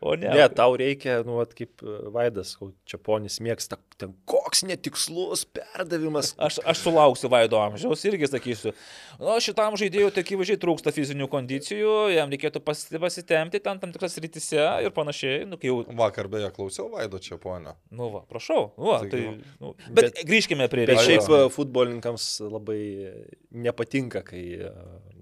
O ne. Ne, tau reikia, nu, at, kaip e, Vaidas, čia ponis mėgsta, ten koks netikslus perdavimas. Aš, aš sulauksiu Vaido amžiaus irgi sakysiu, nu, šitam žaidėjui tik įvažiai trūksta fizinių kondicijų, jam reikėtų pasitemti ten tam tikras rytise ir panašiai. Nu, jau... Vakar beje klausiau Vaido čia ponio. Nu, va, prašau. Nu, va, tai, nu, bet, bet grįžkime prie reikalų. Bet šiaip e, futbolininkams labai nepatinka, kai, e,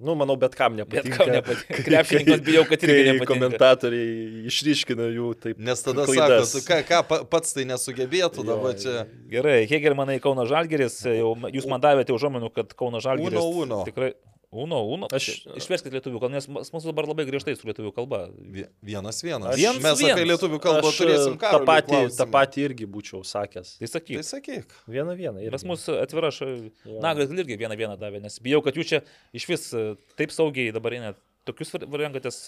nu, manau, bet kam nepatinka. Bet kam nepatinka. Krepšininkas bijau, kad irgi nepatinka. Komentatoriai išryškina jų taip. Nes tada sako, ką, ką pats tai nesugebėtų dabar čia. Gerai, Hegelmanai Kauno Žalgeris, jau, jūs man davėte užuomenų, kad Kauno Žalgeris. Uno, uno. Tikrai. Uno, uno. Aš išverskit lietuvių kalbą, nes mūsų dabar labai griežtai su lietuvių kalba. Vienas vienas. Aš, vienas mes vienas. apie lietuvių kalbą aš, turėsim ką. Ta pati, ta pati irgi būčiau sakęs. Tai sakyk. Tai sakyk. Vieną vieną. Pas mus atvira, aš, na, gal irgi vieną vieną davė, nes bijau, kad jūs čia iš vis taip saugiai dabar einat tokius variantės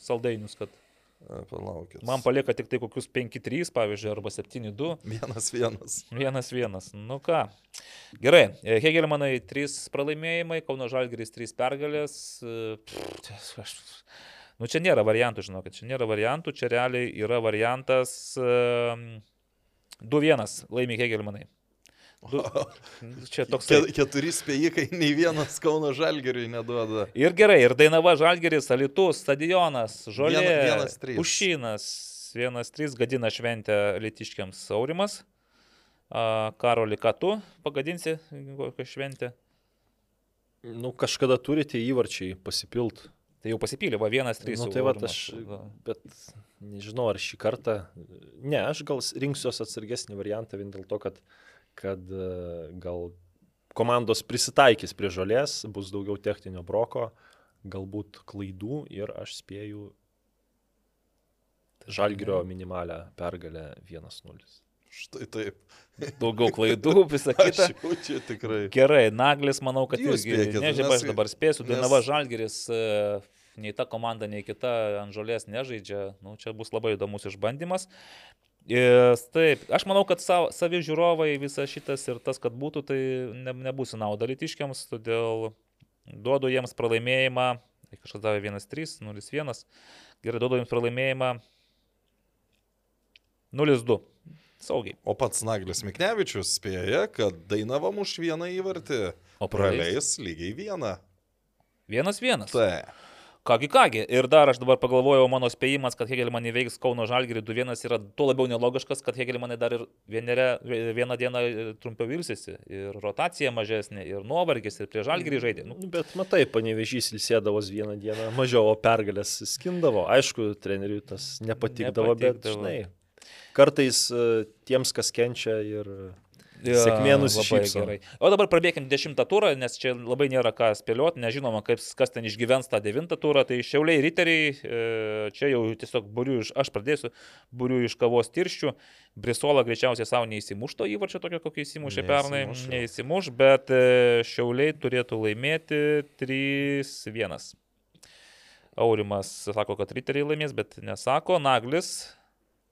saldainius, kad... Palaukit. Man palieka tik tai kokius 5-3, pavyzdžiui, arba 7-2. Vienas vienas. Vienas vienas. Nu ką. Gerai. Hegelmanai 3 pralaimėjimai, Kauno Žalgeris 3 pergalės. Pff, aš... Nu čia nėra variantų, žinokit, čia nėra variantų, čia realiai yra variantas 2-1 laimi Hegelmanai. Du, čia toks. Keturi spėjikai, nei vienas Kauno Žalgeriui neduoda. Ir gerai, ir Dainava Žalgeris, Alitus, stadionas, Žolė, vienas, vienas, vienas trys gadina šventę Litiškiams Saurimas. Karoli, ką tu pagadinsi kokią šventę? Nu, kažkada turite įvarčiai pasipilt. Tai jau pasipylė, va vienas, trys. Nu, tai va, aš, bet nežinau, ar šį kartą, ne, aš gal rinksiuosi atsargesnį variantą vien dėl to, kad uh, kad e, gal komandos prisitaikys prie žolės, bus daugiau techninio broko, galbūt klaidų ir aš spėju Žalgirio minimalę pergalę 1-0. Štai taip. Daugiau klaidų, visą kitą. Čia tikrai. Gerai, Naglis, manau, kad jūs irgi. Nežinau, aš dabar spėsiu, nes... Dainava Žalgiris, e, nei ta komanda, nei kita ant žolės nežaidžia. Nu, čia bus labai įdomus išbandymas. Ir, taip, aš manau, kad sav, savi žiūrovai visas šitas ir tas, kad būtų, tai ne, nebus nauda litiškiams, todėl duodu jiems pralaimėjimą, kažkas davė 1-3, 0-1, gerai, duodu jiems pralaimėjimą 0-2. Saugiai. O pats Naglis Miknevičius spėja, kad Dainava muš vieną įvartį, O praleis lygiai vieną. Vienas vienas. Kągi, kągi. Ir dar aš dabar pagalvojau, mano spėjimas, kad Hegelman įveiks Kauno Žalgirį 2-1 yra tuo labiau nelogiškas, kad Hegelmanai dar ir vienerę, vieną dieną trumpiau vilsisi. Ir rotacija mažesnė, ir nuovargis, ir prie Žalgirį žaidė. Nu, Nu, Bet matai, panevežys ilsėdavos vieną dieną, mažiau, o pergalės skindavo. Aišku, treneriui tas nepatikdavo, bet Nepatikdavo. žinai, kartais e, tiems, kas kenčia ir Sėkmė nusišypso. O dabar pradėkim dešimtą turą, nes čia labai nėra ką spėlioti, nežinoma, kaip, kas ten išgyvens tą devintą turą. Tai šiauliai riteriai, e, čia jau tiesiog būriu iš, aš pradėsiu, būriu iš kavos tirščių. Brisola greičiausiai savo neįsimuš to įvarčio tokio, kokį įsimušė pernai. Neįsimuš, bet e, šiauliai turėtų laimėti 3-1. Aurimas sako, kad riteriai laimės, bet nesako. Naglis,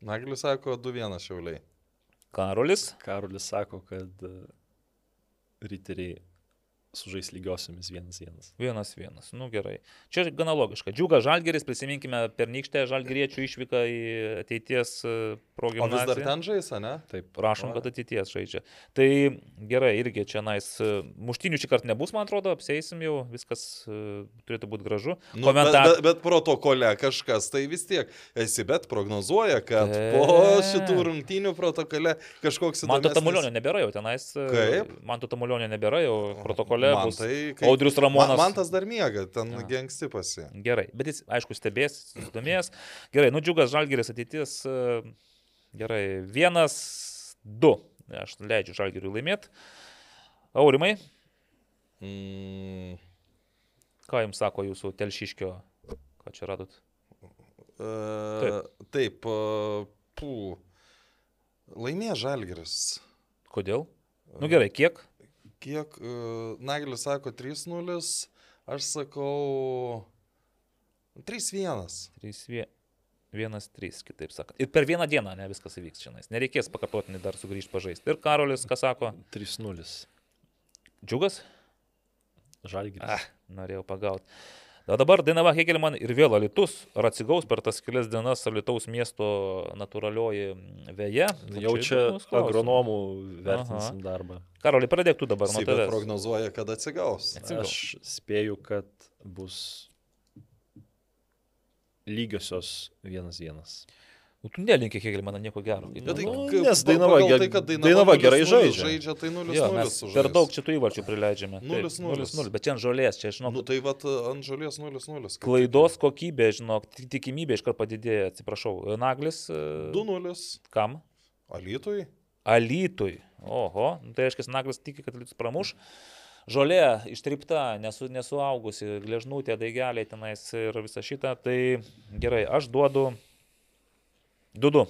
Naglis sako 2-1 šiauliai. Karolis. Karolis sako, kad e, riteriai sužais lygiosiomis vienas vienas. Vienas vienas, nu gerai. Čia gana logiška. Džiuga Žalgeris, prisiminkime pernykštę Žalgeriečių išvyką į ateities e, O vis dar ten žais, ne? Taip. Prašom, kad ateities žaidžia. Tai gerai, irgi čia nais. Muštinių šį kartą nebus, man atrodo, apseisim jau, viskas e, turėtų būti gražu. Nu, Komentar- bet, bet, bet protokole kažkas tai vis tiek esi, bet prognozuoja, kad E. po šitų rungtynių protokole kažkoks Man to tamulionio nebėra jau tenais. e, Kaip? Man to tamulionio nebėra jau protokole. Man bus tai kaip- Audrius Ramonas. Man, man tas dar miega, ten A. gengsti pasi. Gerai, bet jis, aišku, stebės, susidomės. Gerai, nu džiugas Žalgeris ateitis. e, Gerai, vienas, du. Aš leidžiu Žalgeriui laimėti. Aurimai, Mm, ką jums sako jūsų telšiškio, ką čia radot? e, taip, e, pū. Laimė Žalgeris. Kodėl? Nu gerai, kiek? Kiek uh, Nagelis sako 3-0, aš sakau 3-1. 3, 1, 3, kitaip sakant. Ir per vieną dieną ne viskas įvyks čia. Nereikės pakartotinai dar sugrįžti pažaisti. Ir Karolis, ką sako? 3-0. Džiugas? Žalgiris. Ah, norėjau pagauti. O dabar Dainava Hegelman ir vėl Alitus ar atsigaus per tas kelias dienas Alitaus miesto natūralioji veja. Jau čia agronomų vertinsim darbą. Karoli, pradėk tu dabar nuo tavęs. prognozuoja, kad atsigaus. Atsigaus. Aš spėju, kad bus lygiosios vienas vienas. Nu, Tu nelinki Hegelmaną nieko gero. Bet tai, Nu, nes Dainava tai, kad Dainava 0-0 gerai žaidžia. žaidžia, tai 0-0 Jo, mes sužais. per daug šitų įvarčių prileidžiame. Taip, 0-0. 0-0, Bet čia ant žolės, čia žinok, Nu, tai vat ant žalies 0-0. kaip klaidos kokybė, žinok, ti- tikimybė iš karto padidėja, atsiprašau. Naglis. e, tik 2-0. Kam? Alytui. Alytui. Oho, nu, tai reiškia, Naglis tiki, kad Alytus pramuš. Žolė ištripta, nesu, nesuaugusi, gležnutė, daigeliai tenais ir visa šita. Tai gerai, aš duodu 2-2.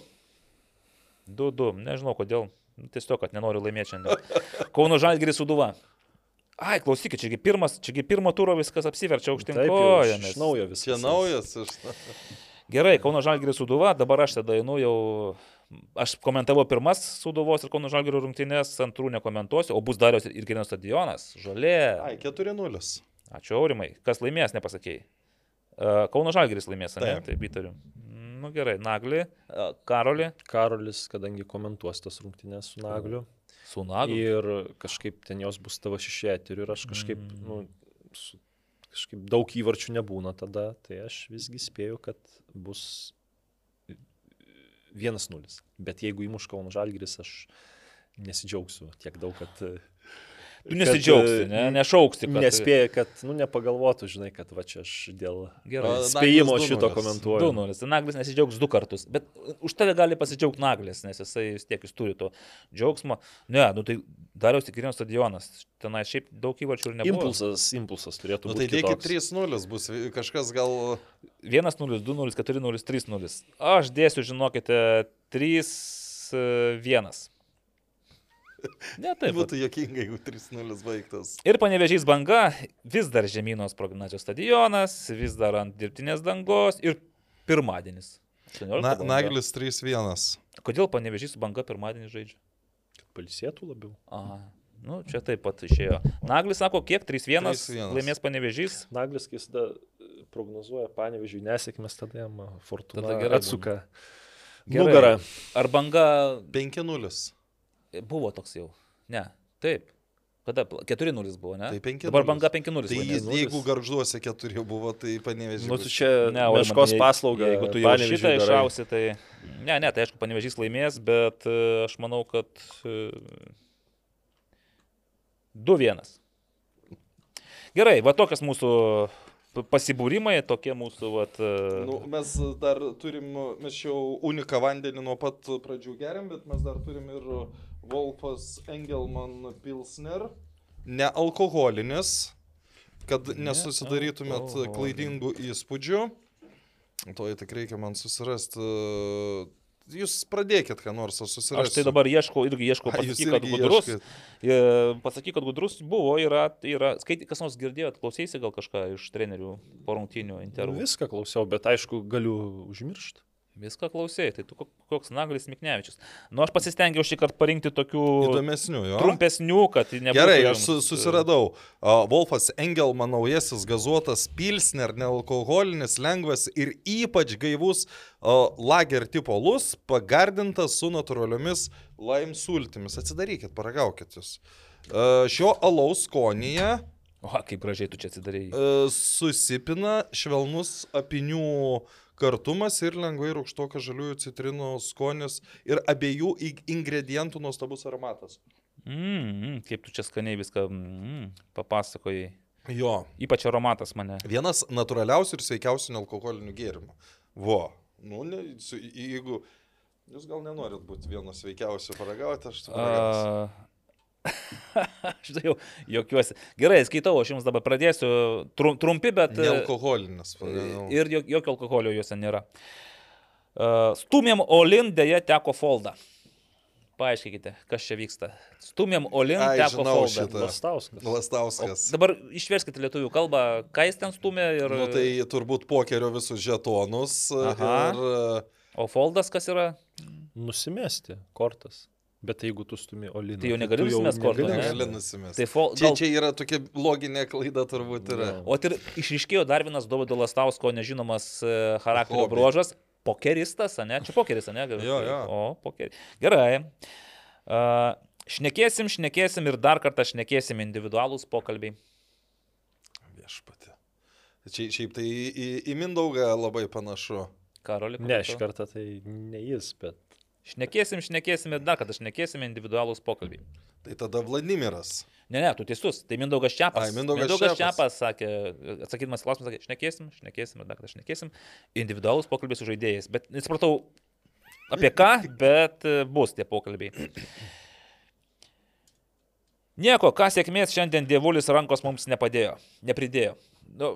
2-2, nežinau kodėl. Nu, Tiesiog, kad nenoriu laimėti šiandien. Kauno Žalgiris suduva. Ai, klausykit, čiagi pirmas, čiagi pirmo turo viskas apsiverčia aukštyn kojomis. iš naujo viskas. Čia naujas. Iš... Gerai, Kauno Žalgiris suduva, dabar aš tada einu jau, aš komentavau pirmas suduvos ir Kauno Žalgirio rungtynės, antrų nekomentuosiu, o bus darios ir Gerinos stadionas, žolė. Ai, 4-0. Ačiū Aurimai, kas laimės, nepasakėjai. E, Kauno Žalgiris laimės, ne? Taip. Įtariu. Nu gerai, Nagli, e, Karoli, Karolis, kadangi komentuos tas rungtynės su Nagliu. su Nagli. Ir kažkaip ten jos bus tavo šešėtiriu ir aš kažkaip, Mm. nu, su, kažkaip daug įvarčių nebūna tada, tai aš visgi spėju, kad bus 1-0. Bet jeigu įmuš Kauno Žalgiris, aš nesidžiaugsiu tiek daug, kad... Tu nesidžiaugsi, kad, ne? e, nešauksi. Kad... Nespėja, kad, nu, nepagalvotų, žinai, kad va čia aš dėl Gerai. Spėjimo Naglis šito 2:0. komentuoju. 2-0. Tai Naglis nesidžiaugs du kartus. Bet už tave gali pasidžiaugti Naglis, nes jisai vis tiek jis turi to džiaugsmo. Ne, nu tai dariausi Kirino stadionas. Tenai šiaip daug įvarčių ir nebuvo. Impulsas, impulsas turėtų Nu, tai būti. dėkit kitoks. 3-0, bus kažkas gal... 1-0, 2-0, 4-0, 3-0. Aš dėsiu, žinokite, 3-1. Ne, taip. Būtų jokinga, jeigu 3-0 baigtas. Ir panevežys banga, vis dar žemynos progymnazijos stadionas, vis dar ant dirbtinės dangos ir pirmadienis. 18 Na. Naglis 3-1. Kodėl panevežys banga pirmadienį žaidžia? Palsėtų labiau. Aha. Nu, čia taip pat išėjo. Naglis sako, kiek 3-1 3:1. laimės panevežys. Naglis, kai jis prognozuoja panevežiui nesėkmės, tada jam fortuna Tada gerai atsuka. Gerai. Nugarą. Ar banga 5-0. Buvo toks jau? Ne, taip. Kada? 4-0 buvo, ne? Tai 5:0. Dabar banga 5-0. Tai laimės. jeigu garžduose 4 buvo, tai panevežė. Nu, tu čia Ne, meškos paslaugą. Jeigu tu jau šitą išausi, tai... Ne, ne, tai aišku, panevežys laimės, bet e, aš manau, kad... e, 2-1. Gerai, va tokias mūsų pasibūrimai, tokie mūsų, va... Nu, mes dar turim, mes jau uniką vandenį nuo pat pradžių geriam, bet mes dar turim ir Wolfas Engelman Pilsner, nealkoholinis, kad nesusidarytumėt klaidingų įspūdžių. To tik reikia man susirasti. Jūs pradėkit, ką nors, aš susirasiu. Aš tai dabar ieškau, irgi ieškau, pasakyk, kad gudrus. E, Pasakyk, kad gudrus buvo, yra, yra skaitai, kas nors girdėjot, klausėsi gal kažką iš trenerių po rungtinių Nu, intervų. Viską klausiau, bet aišku, galiu užmiršti. Viską klausėjai, tai tu ko- koks Naglis Miknevičius. Nu, aš pasistengiau šį kartą parinkti tokių Įdomesnių, jo. trumpesnių, kad nebūtų... Gerai, aš su, e, susiradau. Uh, Wolfas Engelman naujasis gazuotas Pilsner, nealkoholinis, lengvas ir ypač gaivus uh, lager tipo lus, pagardintas su natūraliomis laim sultimis. Atsidarykit, paragaukit jūs. Uh, šio alaus skonyje O, kaip gražiai tu čia atsidarėjai. uh, susipina švelnus apinių kartumas ir lengvai rūkštokas žaliųjų citrinų skonis ir abiejų ing- ingredientų nuostabus aromatas. Mm, mm, kaip tu čia skaniai viską mm, papasakojai. Jo, Ypač aromatas mane. Vienas natūraliausių ir sveikiausių nealkoholinių gėrimų. Vo. Nu, ne, su, jeigu jūs gal nenorit būti vienas sveikiausių paragauti, aš tai paragausiu. A... Aš tai jau jokiuosi. Gerai, skaitau, aš jums dabar pradėsiu. Trum, trumpi, bet... e, Nealkoholinis. pagaliau. Ir jo- jokio alkoholio juose nėra. Uh, Stumėm Olin, dėja teko foldą. Paaiškinkite, kas čia vyksta. Stumėm Olin, Ai, teko foldą. šitą. Lastauskas. O Lastauskas. dabar išverskite lietuvių kalbą, ką jis ten stumė ir... Nu, tai turbūt pokerio visus žetonus. Aha. Ir, e, O foldas kas yra? Nusimesti kortas. Bet jeigu tu stumi Oliną. Tai jau negali nusimest kortų, negali ne? negali nusimest. nusimesti. Tai fol... Čia, gal- čia yra tokia loginė klaida turbūt yra. Jo. O ir išryškėjo dar vienas Dovydo Lastausko nežinomas e, charakterio Hobi. bruožas - pokeristas, ne? Čia pokeris, ne? Jo, jo. O, pokeris. Gerai. Uh, šnekėsim, šnekėsim ir dar kartą šnekėsim individualūs pokalbiai. Viešpatė. Čia, šiaip tai į, į, Mindaugą labai panašu. Karoli. Ne, šį kartą tai ne jis, bet Šnekėsim, šnekėsim ir dar kartą šnekėsim individualūs pokalbiai. Tai tada Vladimiras. Ne, ne, tu teisus. Tai Mindaugas Čiapas. Ai, Mindaugas Mindaugas Čiapas. Čiapas sakė, atsakydamas klausimą, sakė, šnekėsim, šnekėsim dar kartą šnekėsim. Individualūs pokalbiai su žaidėjais. Bet nesupratau apie ką, bet e, bus tie pokalbiai. Nieko, ką sėkmės šiandien dievulis rankos mums nepadėjo, nepridėjo. Nu,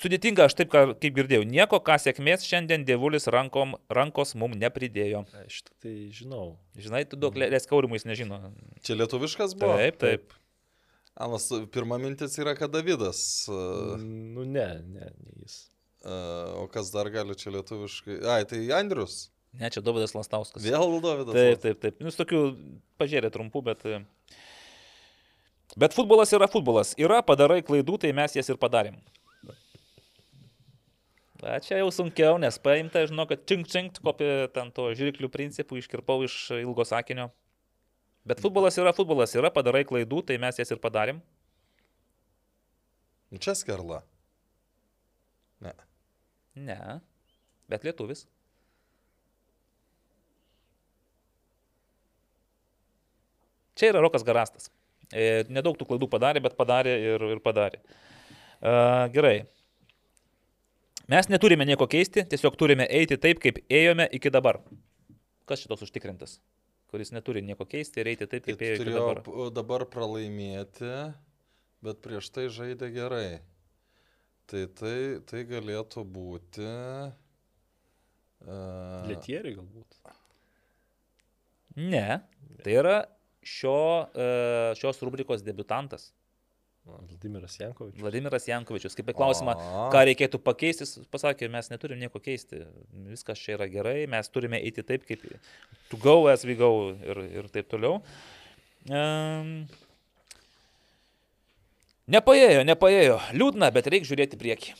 sudėtinga, aš taip kaip girdėjau. Nieko, ką sėkmės šiandien dievulis rankom, rankos mums nepridėjo. aš tai žinau. Žinai, tu daug leskaurimų jis nežino. Čia lietuviškas buvo? Taip, taip. Anas, pirma mintis yra, kad Davidas. Nu ne, ne, ne jis. o kas dar gali čia lietuviškai? Ai, tai Andrius. Ne, čia Dovydas Lastauskas. Vėl Davidas. Taip, taip, taip. Nu, su tokiu pažiūrė trumpų, bet... e, Bet futbolas yra futbolas. Yra, padarai klaidų, tai mes jas ir padarėm. Na, čia jau sunkiau, nes paimta, žinau, kad čink čink, kopė ten to žirklių principų, iškirpau iš ilgo sakinio. Bet futbolas yra futbolas. Yra, padarai klaidų, tai mes jas ir padarėm. Čia skerla. Ne. Ne. Bet lietuvis. Čia yra Rokas Garastas. E, nedaug tų klaidų padarė, bet padarė ir, ir padarė. E, gerai. Mes neturime nieko keisti, tiesiog turime eiti taip, kaip ėjome iki dabar. Kas šitos užtikrintas? Kuris neturi nieko keisti ir eiti taip, Tai kaip ėjo iki dabar. dabar pralaimėti, bet prieš tai žaidė gerai. Tai tai, tai galėtų būti. Uh, Lietieriai galbūt. Ne. Tai yra šio, e, šios rubrikos debutantas. Vladimiras Jankovičius. Vladimiras Jankovičius, kaip į klausimą, A. ką reikėtų pakeisti, pasakė, mes neturim nieko keisti, viskas čia yra gerai, mes turime eiti taip, kaip to go as we go ir, ir taip toliau. Um, Nepaėjo, nepaėjo. Liūdna, bet reikia žiūrėti prieki.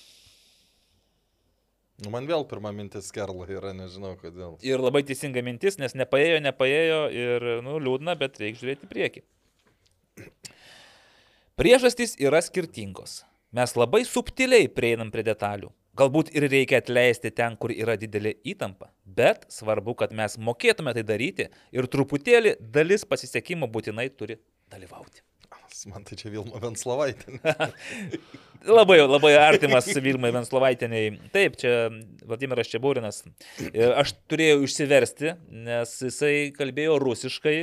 Nu, man vėl pirma mintis Kerla yra, nežinau kodėl. Ir labai teisinga mintis, nes nepaėjo, nepaėjo ir, nu, liūdna, bet reikia žiūrėti prieki. Priežastys yra skirtingos. Mes labai subtiliai prieinam prie detalių. Galbūt ir reikia atleisti ten, kur yra didelė įtampa, bet svarbu, kad mes mokėtume tai daryti ir truputėlį dalis pasisekimo būtinai turi dalyvauti. Man tai čia Vilma Venslovaitė. labai, labai artimas Vilmai Venslovaitiniai. Taip, čia Vladimiras Čiabūrinas. Aš turėjau išsiversti, nes jisai kalbėjo rusiškai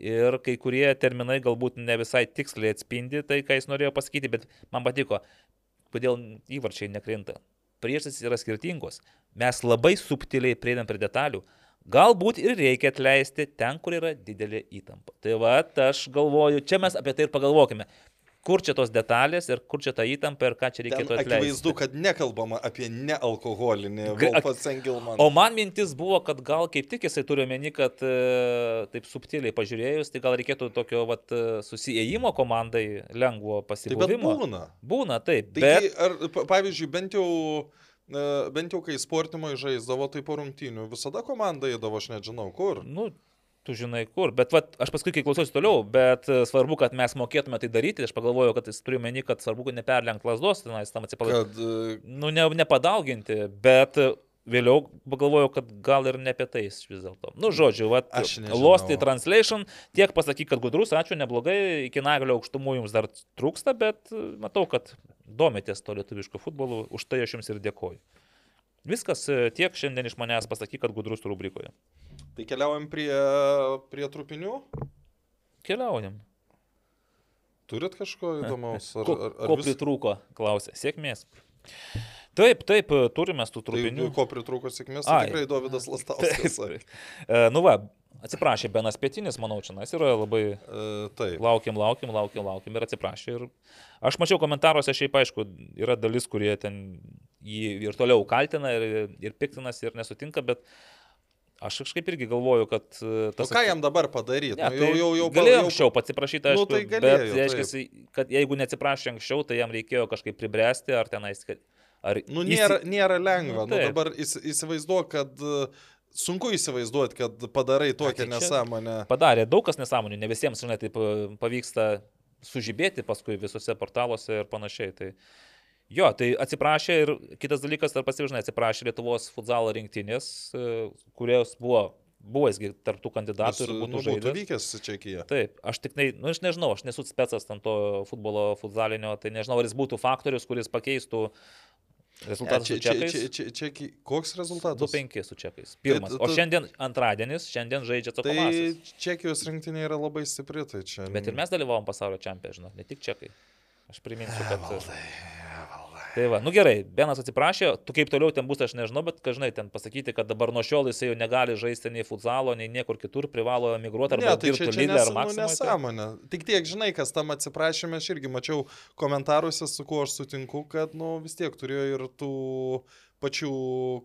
ir kai kurie terminai galbūt ne visai tiksliai atspindi tai, ką jis norėjo pasakyti, bet man patiko, kodėl įvarčiai nekrinta. Priežastys yra skirtingos. Mes labai subtiliai prieinam prie detalių. Galbūt ir reikia atleisti ten, kur yra didelė įtampa. Tai va, aš galvoju, čia mes apie tai ir pagalvokime. Kur čia tos detalės ir kur čia ta įtampa ir ką čia reikėtų atleisti. Akivaizdu, kad nekalbama apie nealkoholinį Wolfas Engelman. O man mintis buvo, kad gal kaip tik jisai turi omeny, kad e, taip subtiliai pažiūrėjus, tai gal reikėtų tokio vat, e, susijėjimo komandai lengvo pasibuvimo. Tai būna. Būna, taip. Taigi, bet... ar, pavyzdžiui, bent jau bent jau kai sportimai žaisdavo, tai po rungtynių visada komanda įdavo, aš nežinau kur. Nu, tu žinai kur. Bet vat, aš paskui, kai klausiausi toliau, bet e, svarbu, kad mes mokėtume tai daryti. Aš pagalvojau, kad jis turi meni, kad svarbu, kad neperlenkt lasdos, tenais tam atsipalaiduoti. Kad... E, nu, ne, nepadauginti, bet vėliau pagalvojau, kad gal ir ne apie tai vis dėlto. Nu, žodžiu, vat, Lost in Translation, tiek pasakyk, kad gudrus, ačiū, neblogai, iki naglio aukštumų jums dar trūksta, bet e, matau, kad domitės to lietuviško futbolu, už tai aš jums ir dėkoju. Viskas e, tiek šiandien iš manęs pasakyk, kad gudrus rubrikoje. Tai keliaujam prie, prie trupinių? Keliaujam. Turit kažko įdomaus? Ar, ko ar, ar ko vis... pritrūko, klausė. Sėkmės. Taip, taip, turime tų trupinių. Tai, ko pritrūko sėkmės, tai tikrai Davidas Lastauskas. E, nu va, atsiprašė Benas Pietinis, manau, čia nes yra labai... E, taip. Laukiam, laukiam, laukiam, laukiam ir atsiprašė. Ir aš mačiau komentaruose, šiaip aišku, yra dalis, kurie ten jį ir toliau kaltina ir, ir piktinas ir nesutinka, bet Aš kažkaip irgi galvoju, kad e, tas... O ką jam dabar padaryti? Ne, nu, jau, jau, jau, galėjo jau... anksčiau atsiprašyti, aišku, nu, tai galėjo, bet reiškia, kad jeigu neatsiprašė anksčiau, tai jam reikėjo kažkaip pribręsti, ar tenais. Ar nu, nėra, įsi... nėra lengva. Nu, nu, dabar įsivaizduok, kad e, sunku įsivaizduoti, kad padarai tokią tai nesąmonę. Padarė daug kas nesąmonių, ne visiems, žinai, taip e, pavyksta sužibėti paskui visose portaluose ir panašiai. Tai... Jo, tai atsiprašė ir kitas dalykas, ar pasivažinai, atsiprašė Lietuvos futzalo rinktinės, e, kurios buvo buvo jisgi tarptų kandidatų ir būtų nu, žaidęs. vykęs Čekija. Taip, aš tik, tai, nu, aš nežinau, aš nesu specas tam to futbolo futzalinio, tai nežinau, ar jis būtų faktorius, kuris pakeistų rezultatą čia. Čia, čia, čia, čia, koks rezultatas? 2-5 su čekais. Pirmas. O šiandien antradienis, šiandien žaidžia atsakomasis. Tai Čekijos rinktinė yra labai stipri, tai čia. Bet ir mes dalyvavom pasaulio čempionė, žinot, ne tik čekai. Aš priminsiu, kad... Valdai. Tai va, nu gerai, Benas atsiprašė, tu kaip toliau ten bus, aš nežinau, bet, kažinai, ten pasakyti, kad dabar nuo šiol jisai jau negali žaisti nei futzalo, nei niekur kitur, privalo emigruoti arba ne, tai dirbti lygą ar maksimumą. Tai- nesąmonė. Tik tiek, žinai, kas tam atsiprašėme, aš irgi mačiau komentaruose, su kuo aš sutinku, kad, nu, vis tiek turėjo ir tų pačių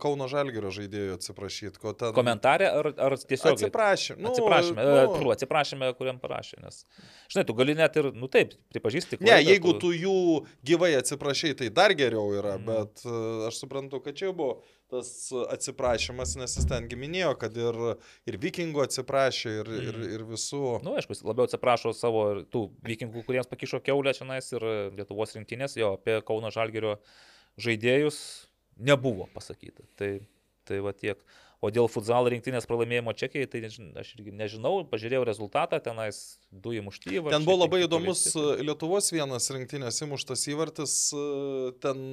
Kauno Žalgirio žaidėjų atsiprašyti. Ten... Komentarė ar, ar tiesiog? Atsiprašym. Nu, atsiprašymė, nu... E, atsiprašymė, kuriam parašė. Nes, žinai, tu gali net ir, nu taip, pripažįsti. Ne, jeigu tu... tu jų gyvai atsiprašai, tai dar geriau yra, mm. bet uh, aš suprantu, kad čia buvo tas atsiprašymas, nes jis ten giminėjo, kad ir, ir vikingų atsiprašė, ir, mm. ir, ir visų. Na, nu, aišku, labiau atsiprašo savo tų vikingų, kuriems pakišo keulę čia nais ir Lietuvos rinktinės, jo, apie Kauno Žalgerio žaidėjus nebuvo pasakyta. Tai, tai va tiek. O dėl futzalo rinktinės pralaimėjimo Čekijai, tai aš irgi nežinau, pažiūrėjau rezultatą, tenais du įmušti įvarčiai. Ten buvo labai įdomus. Lietuvos vienas rinktinės įmuštas įvartis, ten,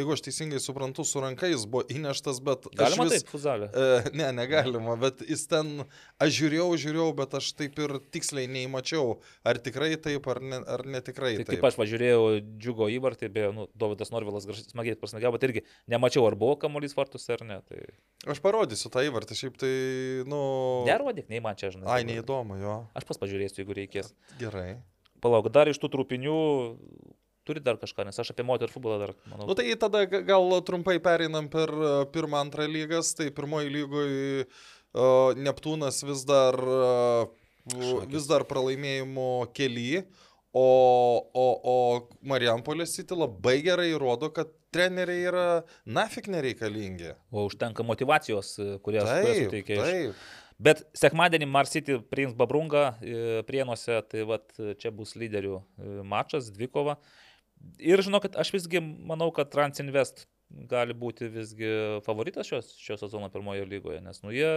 jeigu aš teisingai suprantu, su rankais buvo įneštas, bet... Galima vis, taip, futzalė? E, ne, negalima, bet jis ten, aš žiūrėjau, žiūrėjau, bet aš taip ir tiksliai neįmačiau, ar tikrai taip, ar, ne, ar netikrai tai taip. Kaip aš važiuojau džiugo įvartį, beje, nu, Dovydas Norvilas smagiai prasnagavo, bet irgi nemačiau, ar buvo kamuolys vartus ar ne. Tai... Aš parodysiu tą įvartį, šiaip tai, nu... Nerodyk, nei man čia, žinai. Ai, neįdomu, jo. Aš pas pažiūrėsiu, jeigu reikės. Gerai. Palauk, dar iš tų trupinių turi dar kažką, nes aš apie moterų futbolą dar manau. Nu tai tada gal trumpai pereinam per e, pirmą, antrą lygas. Tai pirmoji lygoje uh, Neptūnas vis dar, uh, vis dar pralaimėjimo keli, O, o, o Marijampolės City labai gerai įrodo, kad treneriai yra nafik nereikalingi. O užtenka motivacijos, kurias, kurias suteikia. Taip. Bet sekmadienį Marsity priims Babrungą prienuose, tai vat, čia bus lyderių e, mačas, dvikova. Ir žinokit, aš visgi manau, kad Transinvest gali būti visgi favoritas šios, šio sezono pirmojo lygoje, nes nu, jie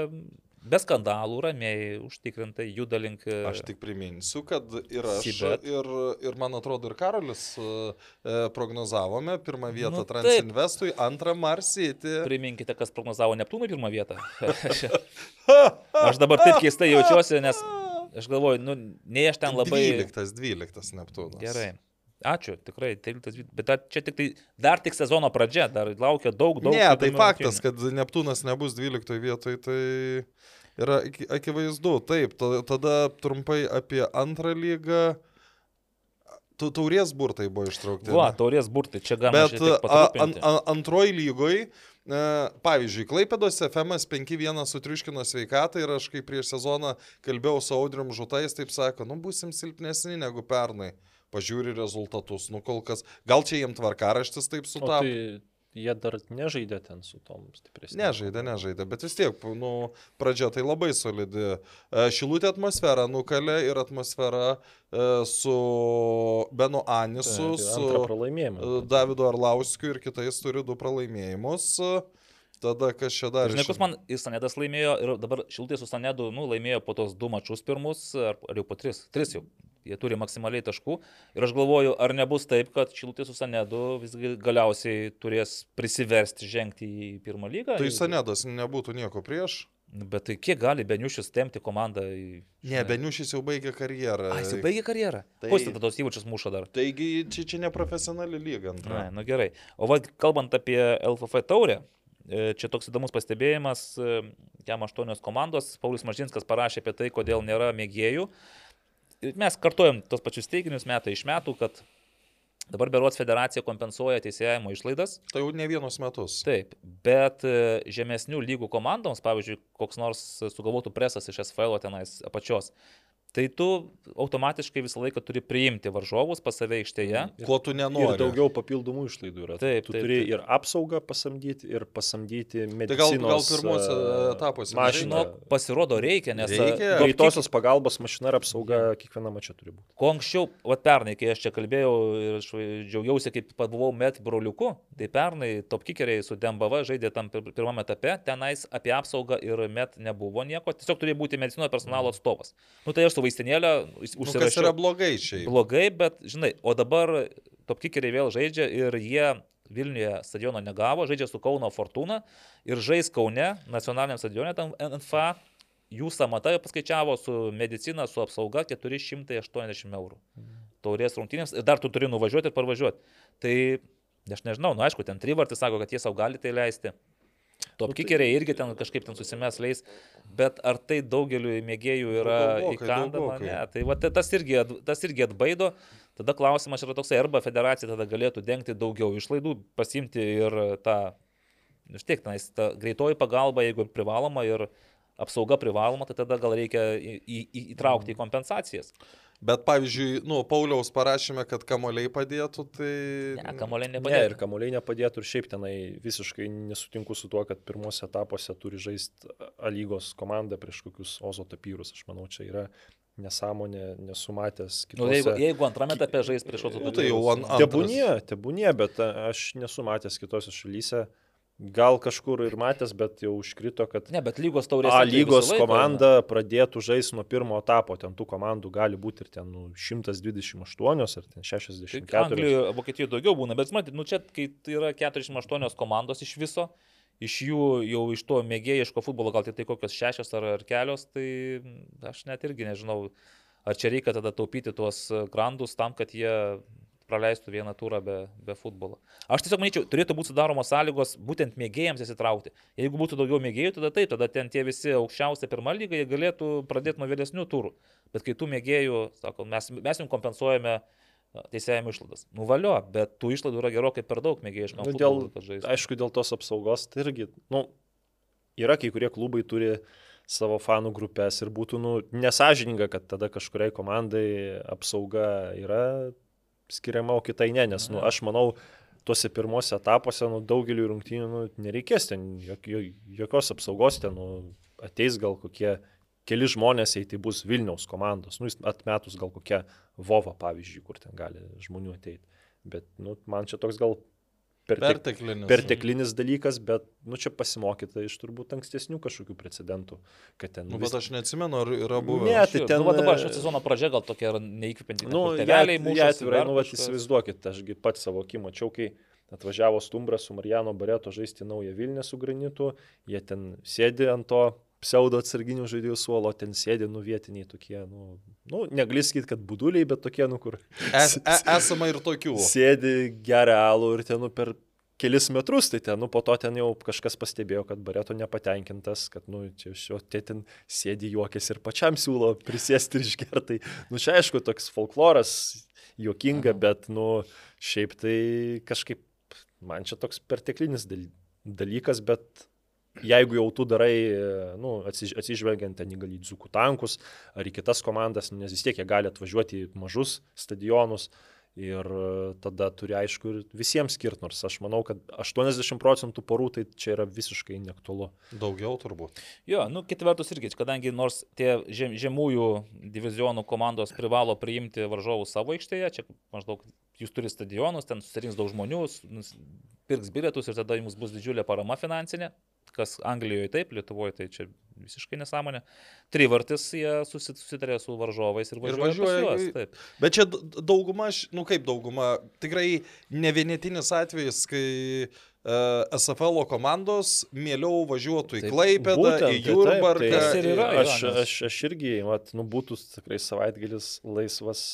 be skandalų ramiai, užtikrintai juda link. E, aš tik priminsiu, kad ir aš, Sibet. ir, ir man atrodo, ir Karolis e, prognozavome pirmą vietą nu, Transinvestui, antrą Marsyti. Priminkite, kas prognozavo Neptūnui pirmą vietą. aš dabar taip keistai jaučiuosi, nes aš galvoju, nu, nei aš ten labai... 12, 12 Neptūnas. Gerai. Ačiū, tikrai, 13, bet čia tik tai dar tik sezono pradžia, dar laukia daug, daug. Ne, tai faktas, kad Neptūnas nebus 12 vietoje, tai yra akivaizdu. Taip, tada trumpai apie antrą lygą. Taurės burtai buvo ištraukti. Va, taurės burtai, čia galima. Bet an, an, antroji lygoje, pavyzdžiui, Klaipėdos FM 5-1 sutriuškino sveikatą ir aš kaip prieš sezoną kalbėjau su Audrium Žutais, taip sako, nu busim silpnesni negu pernai pažiūri rezultatus, nu kol kas, gal čia jiems tvarkaraštis taip sutapo. Tai jie dar nežaidė ten su tom stipresnėmis. Nežaidė, nežaidė, bet vis tiek, nu, pradžia tai labai solidi. E, šilutė atmosfera nukalė ir atmosfera e, su Benu Anisu, tai, tai su Davidu Arlauskiu ir kitais turi du pralaimėjimus. Tada kas čia dar? Žinai, kas man Isanedas laimėjo ir dabar Šilutė su Sanedu nu, laimėjo po tos du mačius pirmus, ar, ar jau po tris, tris jau jie turi maksimaliai taškų. Ir aš galvoju, ar nebus taip, kad Šilutė su Sanedu visgi galiausiai turės prisiversti žengti į pirmą lygą. Tai Sanedas nebūtų nieko prieš. Bet tai kiek gali Beniušis temti komandą? Į... Ne, Beniušis jau baigė karjerą. A, jis jau baigė karjerą. Tai... Ko jis tada tos įvačius muša dar? Taigi čia, čia neprofesionali lyga. Na, nu gerai. O va, kalbant apie LFF taurę, e, čia toks įdomus pastebėjimas, e, jam aštuonios komandos, Paulius Mažinskas parašė apie tai, kodėl nėra mėgėjų mes kartuojam tos pačius teiginius metai iš metų, kad Dabar Berots federacija kompensuoja teisėjimo išlaidas. Tai jau ne vienus metus. Taip, bet e, žemesnių lygų komandoms, pavyzdžiui, koks nors sugalvotų presas iš SFL tenais apačios, tai tu automatiškai visą laiką turi priimti varžovus pas save aikštėje. Ko tu nenori. Ir daugiau papildomų išlaidų yra. Taip, tu taip, turi taip. ir apsaugą pasamdyti, ir pasamdyti medicinos. Tai gal, gal pirmuose etapuose. Mašino pasirodo reikia, nes reikia. greitosios pagalbos mašina ir apsauga kiekviena mačia turi būti. Ko anksčiau, va pernai, kai aš čia kalbėjau ir aš džiaugiausi, kaip buvau met broliuku, tai pernai top kickeriai su Dembava žaidė tam pirmame etape, tenais apie apsaugą ir met nebuvo nieko, tiesiog turėjo būti medicino personalo atstovas. Nu, tai aš su vaistinėlę užsirašiau. Nu, kas yra blogai čia? Blogai, bet žinai, o dabar topkikeriai vėl žaidžia ir jie Vilniuje stadiono negavo, žaidžia su Kauno Fortuna ir žais Kaune, nacionaliniam stadione, tam NFA, jų samata paskaičiavo su medicina, su apsauga 480 eurų. Taurės rungtynėms ir dar tu turi nuvažiuoti ir parvažiuoti. Tai aš nežinau, nu aišku, ten trivartis sako, kad jie savo gali tai leisti. Topkikeriai irgi ten kažkaip ten susimės leis, bet ar tai daugeliu mėgėjų yra įkandama? Ne, tai va, tas, irgi, tas irgi atbaido. Tada klausimas yra toksai, arba federacija tada galėtų dengti daugiau išlaidų, pasimti ir tą, vis tiek, tenais, ta greitoji pagalba, jeigu privaloma ir apsauga privaloma, tai tada gal reikia į, į, įtraukti į kompensacijas. Bet pavyzdžiui, nu, Pauliaus parašėme, kad kamoliai padėtų, tai... Ne, kamoliai nepadėtų. Ne, ir kamoliai nepadėtų ir šiaip tenai visiškai nesutinku su tuo, kad pirmose etapuose turi žaisti A lygos komanda prieš kokius Ozo tapyrus. Aš manau, čia yra nesąmonė, nesumatęs kitose... Nu, jeigu, jeigu antrame etape žais prieš Ozo tapyrus. Nu, tai jau ant... Tebūnie, tebūnie, bet aš nesu matęs kitose šalyse. Gal kažkur ir matęs, bet jau užkrito, kad... Ne, bet lygos taurės. A lygos laiko, komanda ne? pradėtų žaisti nuo pirmo etapo, ten tų komandų gali būti ir ten nu, 128 ar ten 64. Tai Anglijoje, Vokietijoje daugiau būna, bet matyt, nu čia, kai tai yra 48 komandos iš viso, iš jų jau iš to mėgėjiško futbolo gal tik tai kokios šešios ar, ar kelios, tai aš net irgi nežinau, ar čia reikia tada taupyti tuos grandus tam, kad jie praleistų vieną turą be, be futbolo. Aš tiesiog manyčiau, turėtų būti sudaromos sąlygos būtent mėgėjams įsitraukti. Jeigu būtų daugiau mėgėjų, tada taip, tada ten tie visi aukščiausia pirmą lygą, jie galėtų pradėti nuo vėlesnių turų. Bet kai tų mėgėjų, sako, mes, mes jums kompensuojame teisėjimo išlaidas. Nuvalio, bet tų išlaidų yra gerokai per daug mėgėjiškam. Nu, dėl, aišku, dėl tos apsaugos tai irgi, nu, yra kai kurie klubai turi savo fanų grupės ir būtų nu, nesažininga, kad tada kažkuriai komandai apsauga yra skiriama, o kitai ne, nes nu, aš manau, tuose pirmose etapuose nu, daugeliu rungtynių nu, nereikės ten jok, jokios apsaugos, ten nu, ateis gal kokie keli žmonės, jei tai bus Vilniaus komandos, nu, atmetus gal kokią Vovą, pavyzdžiui, kur ten gali žmonių ateiti. Bet nu, man čia toks gal pertek, perteklinis. perteklinis dalykas, bet nu, čia pasimokyta iš turbūt ankstesnių kažkokių precedentų. Ten, nu, vis... Bet aš neatsimenu, ar yra buvę. Ne, tai ten... Nu, dabar šio sezono pradžia gal tokia neįkvepianti. Nu, teveliai mūsų. Ja, atvirai, nu, įsivaizduokit, ašgi pats savo akį mačiau, kai atvažiavo Stumbras su Marijano Bareto žaisti naują Vilnių su granitu, jie ten sėdi ant to pseudo atsarginių žaidėjų suolo, ten sėdi nuvietiniai tokie, nu, nu negali sakyti, kad buduliai, bet tokie, nu kur. Es, e, esama ir tokių. Sėdi geria alų ir ten, nu, per kelis metrus, tai ten, nu, po to ten jau kažkas pastebėjo, kad Bareto nepatenkintas, kad, nu, čia šio tėtin sėdi juokės ir pačiam siūlo prisėsti ir išgertai. Nu, čia aišku, toks folkloras, juokinga, bet, nu, šiaip tai kažkaip, man čia toks perteklinis dalykas, bet jeigu jau tu darai, nu, atsižvelgiant ten į dzukų tankus ar į kitas komandas, nes vis tiek jie gali atvažiuoti į mažus stadionus ir tada turi aišku ir visiems skirti, nors aš manau, kad 80 procentų porų tai čia yra visiškai neaktualu. Daugiau turbūt. Jo, nu, kita vertus irgi, kadangi nors tie žem, žemųjų divizionų komandos privalo priimti varžovus savo aikštėje, čia maždaug jūs turite stadionus, ten susirinks daug žmonių, pirks bilietus ir tada jums bus didžiulė parama finansinė, kas Anglijoje taip, Lietuvoje tai čia visiškai nesąmonė. Trivartis jie susitarė su varžovais ir važiuoja. Ir važiuoja juos, taip. Bet čia dauguma, nu kaip dauguma, tikrai ne vienetinis atvejis, kai uh, e, SFL komandos mieliau važiuotų į Klaipėdą, į Jurbarką. Tai, tai, tai, aš, aš, aš irgi, mat, nu, būtų tikrai savaitgalis laisvas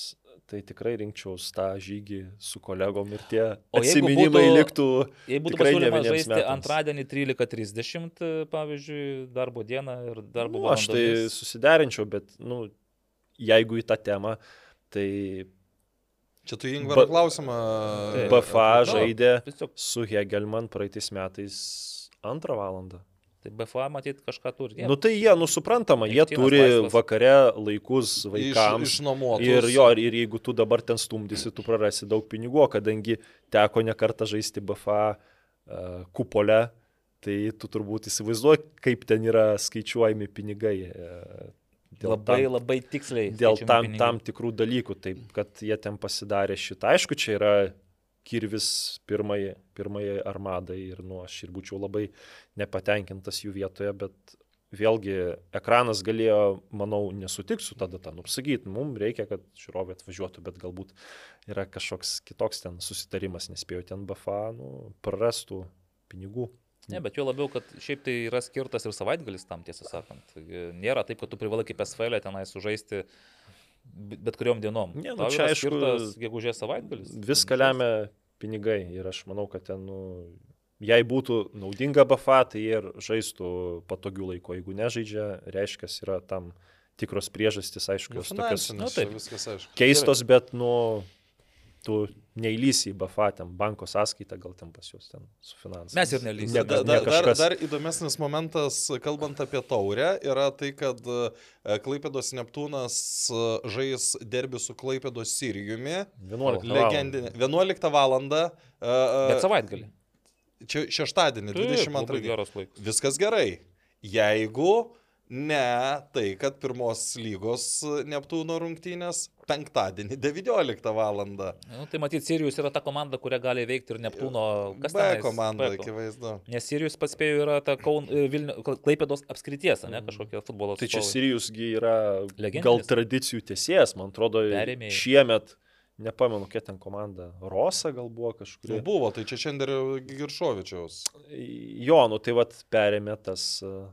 tai tikrai rinkčiaus tą žygį su kolegom ir tie o atsiminimai būtų, liktų. Jei būtų pasiūlymas žaisti metams. antradienį 13.30, pavyzdžiui, darbo dieną ir darbo nu, valandą. Aš tai susiderinčiau, bet, nu, jeigu į tą temą, tai... Čia tu Ingvarą klausimą. BFA žaidė su Hegelman praeitais metais antrą valandą. Tai BFA matyt kažką turi. Jie. Nu tai jie, nu suprantama, jie turi laisvas. vakare laikus vaikams. Iš, išnuomotus. Ir jo, ir jeigu tu dabar ten stumdysi, tu prarasi daug pinigų, kadangi teko nekartą žaisti BFA uh, kupolę, tai tu turbūt įsivaizduoji, kaip ten yra skaičiuojami pinigai. Uh, Dėl labai, tam, labai tiksliai. Dėl tam, pinigų. tam tikrų dalykų, taip kad jie ten pasidarė šitą. Aišku, čia yra kirvis pirmai, pirmai armadai ir nu, aš ir būčiau labai nepatenkintas jų vietoje, bet vėlgi ekranas galėjo, manau, nesutikti su ta data. Nu, sakyti, mums reikia, kad žiūrovai atvažiuotų, bet galbūt yra kažkoks kitoks ten susitarimas, nespėjo ten BFA, nu, prarastų pinigų. Ne, bet jo labiau, kad šiaip tai yra skirtas ir savaitgalis tam, tiesą sakant. Nėra taip, kad tu privalai kaip SFL e tenai sužaisti bet kuriuom dienom. Ne, nu, čia aišku, gegužės savaitgalis. Viską lemia pinigai ir aš manau, kad ten, nu, jei būtų naudinga BFA, tai jie ir žaistų patogių laiko. Jeigu nežaidžia, reiškia, yra tam tikros priežastys, aišku, jos tokios nu, taip, viskas aišku. keistos, bet, nu, tu neįlysi į BFA, ten banko sąskaitą, gal ten pas jūs ten su finansais. Mes ir neįlysim. Ne, da, da, dar, dar įdomesnis momentas, kalbant apie taurę, yra tai, kad e, Klaipėdos Neptūnas e, žais derbi su Klaipėdos Sirijumi. 11 legendinė. 11 val. Bet savaitgalį. Čia šeštadienį, 22 dieną. Viskas gerai. Jeigu Ne, tai kad pirmos lygos Neptūno rungtynės penktadienį 19 val. Nu, tai matyt, Sirijus yra ta komanda, kurią gali veikti ir Neptūno. Kas B komanda, akivaizdu. Nes Sirijus pats spėjau yra ta Kaun, e, Vilnių, Klaipėdos apskrities, ne kažkokia futbolo. Tai čia Sirijusgi yra Legendinis. gal tradicijų tiesėjas, man atrodo, Perėmėjai. šiemet nepamenu, kiek ten komanda, Rosa gal buvo kažkur. Nu, buvo, tai čia šiandien Giršovičiaus. Jo, nu tai vad perėmė tas uh.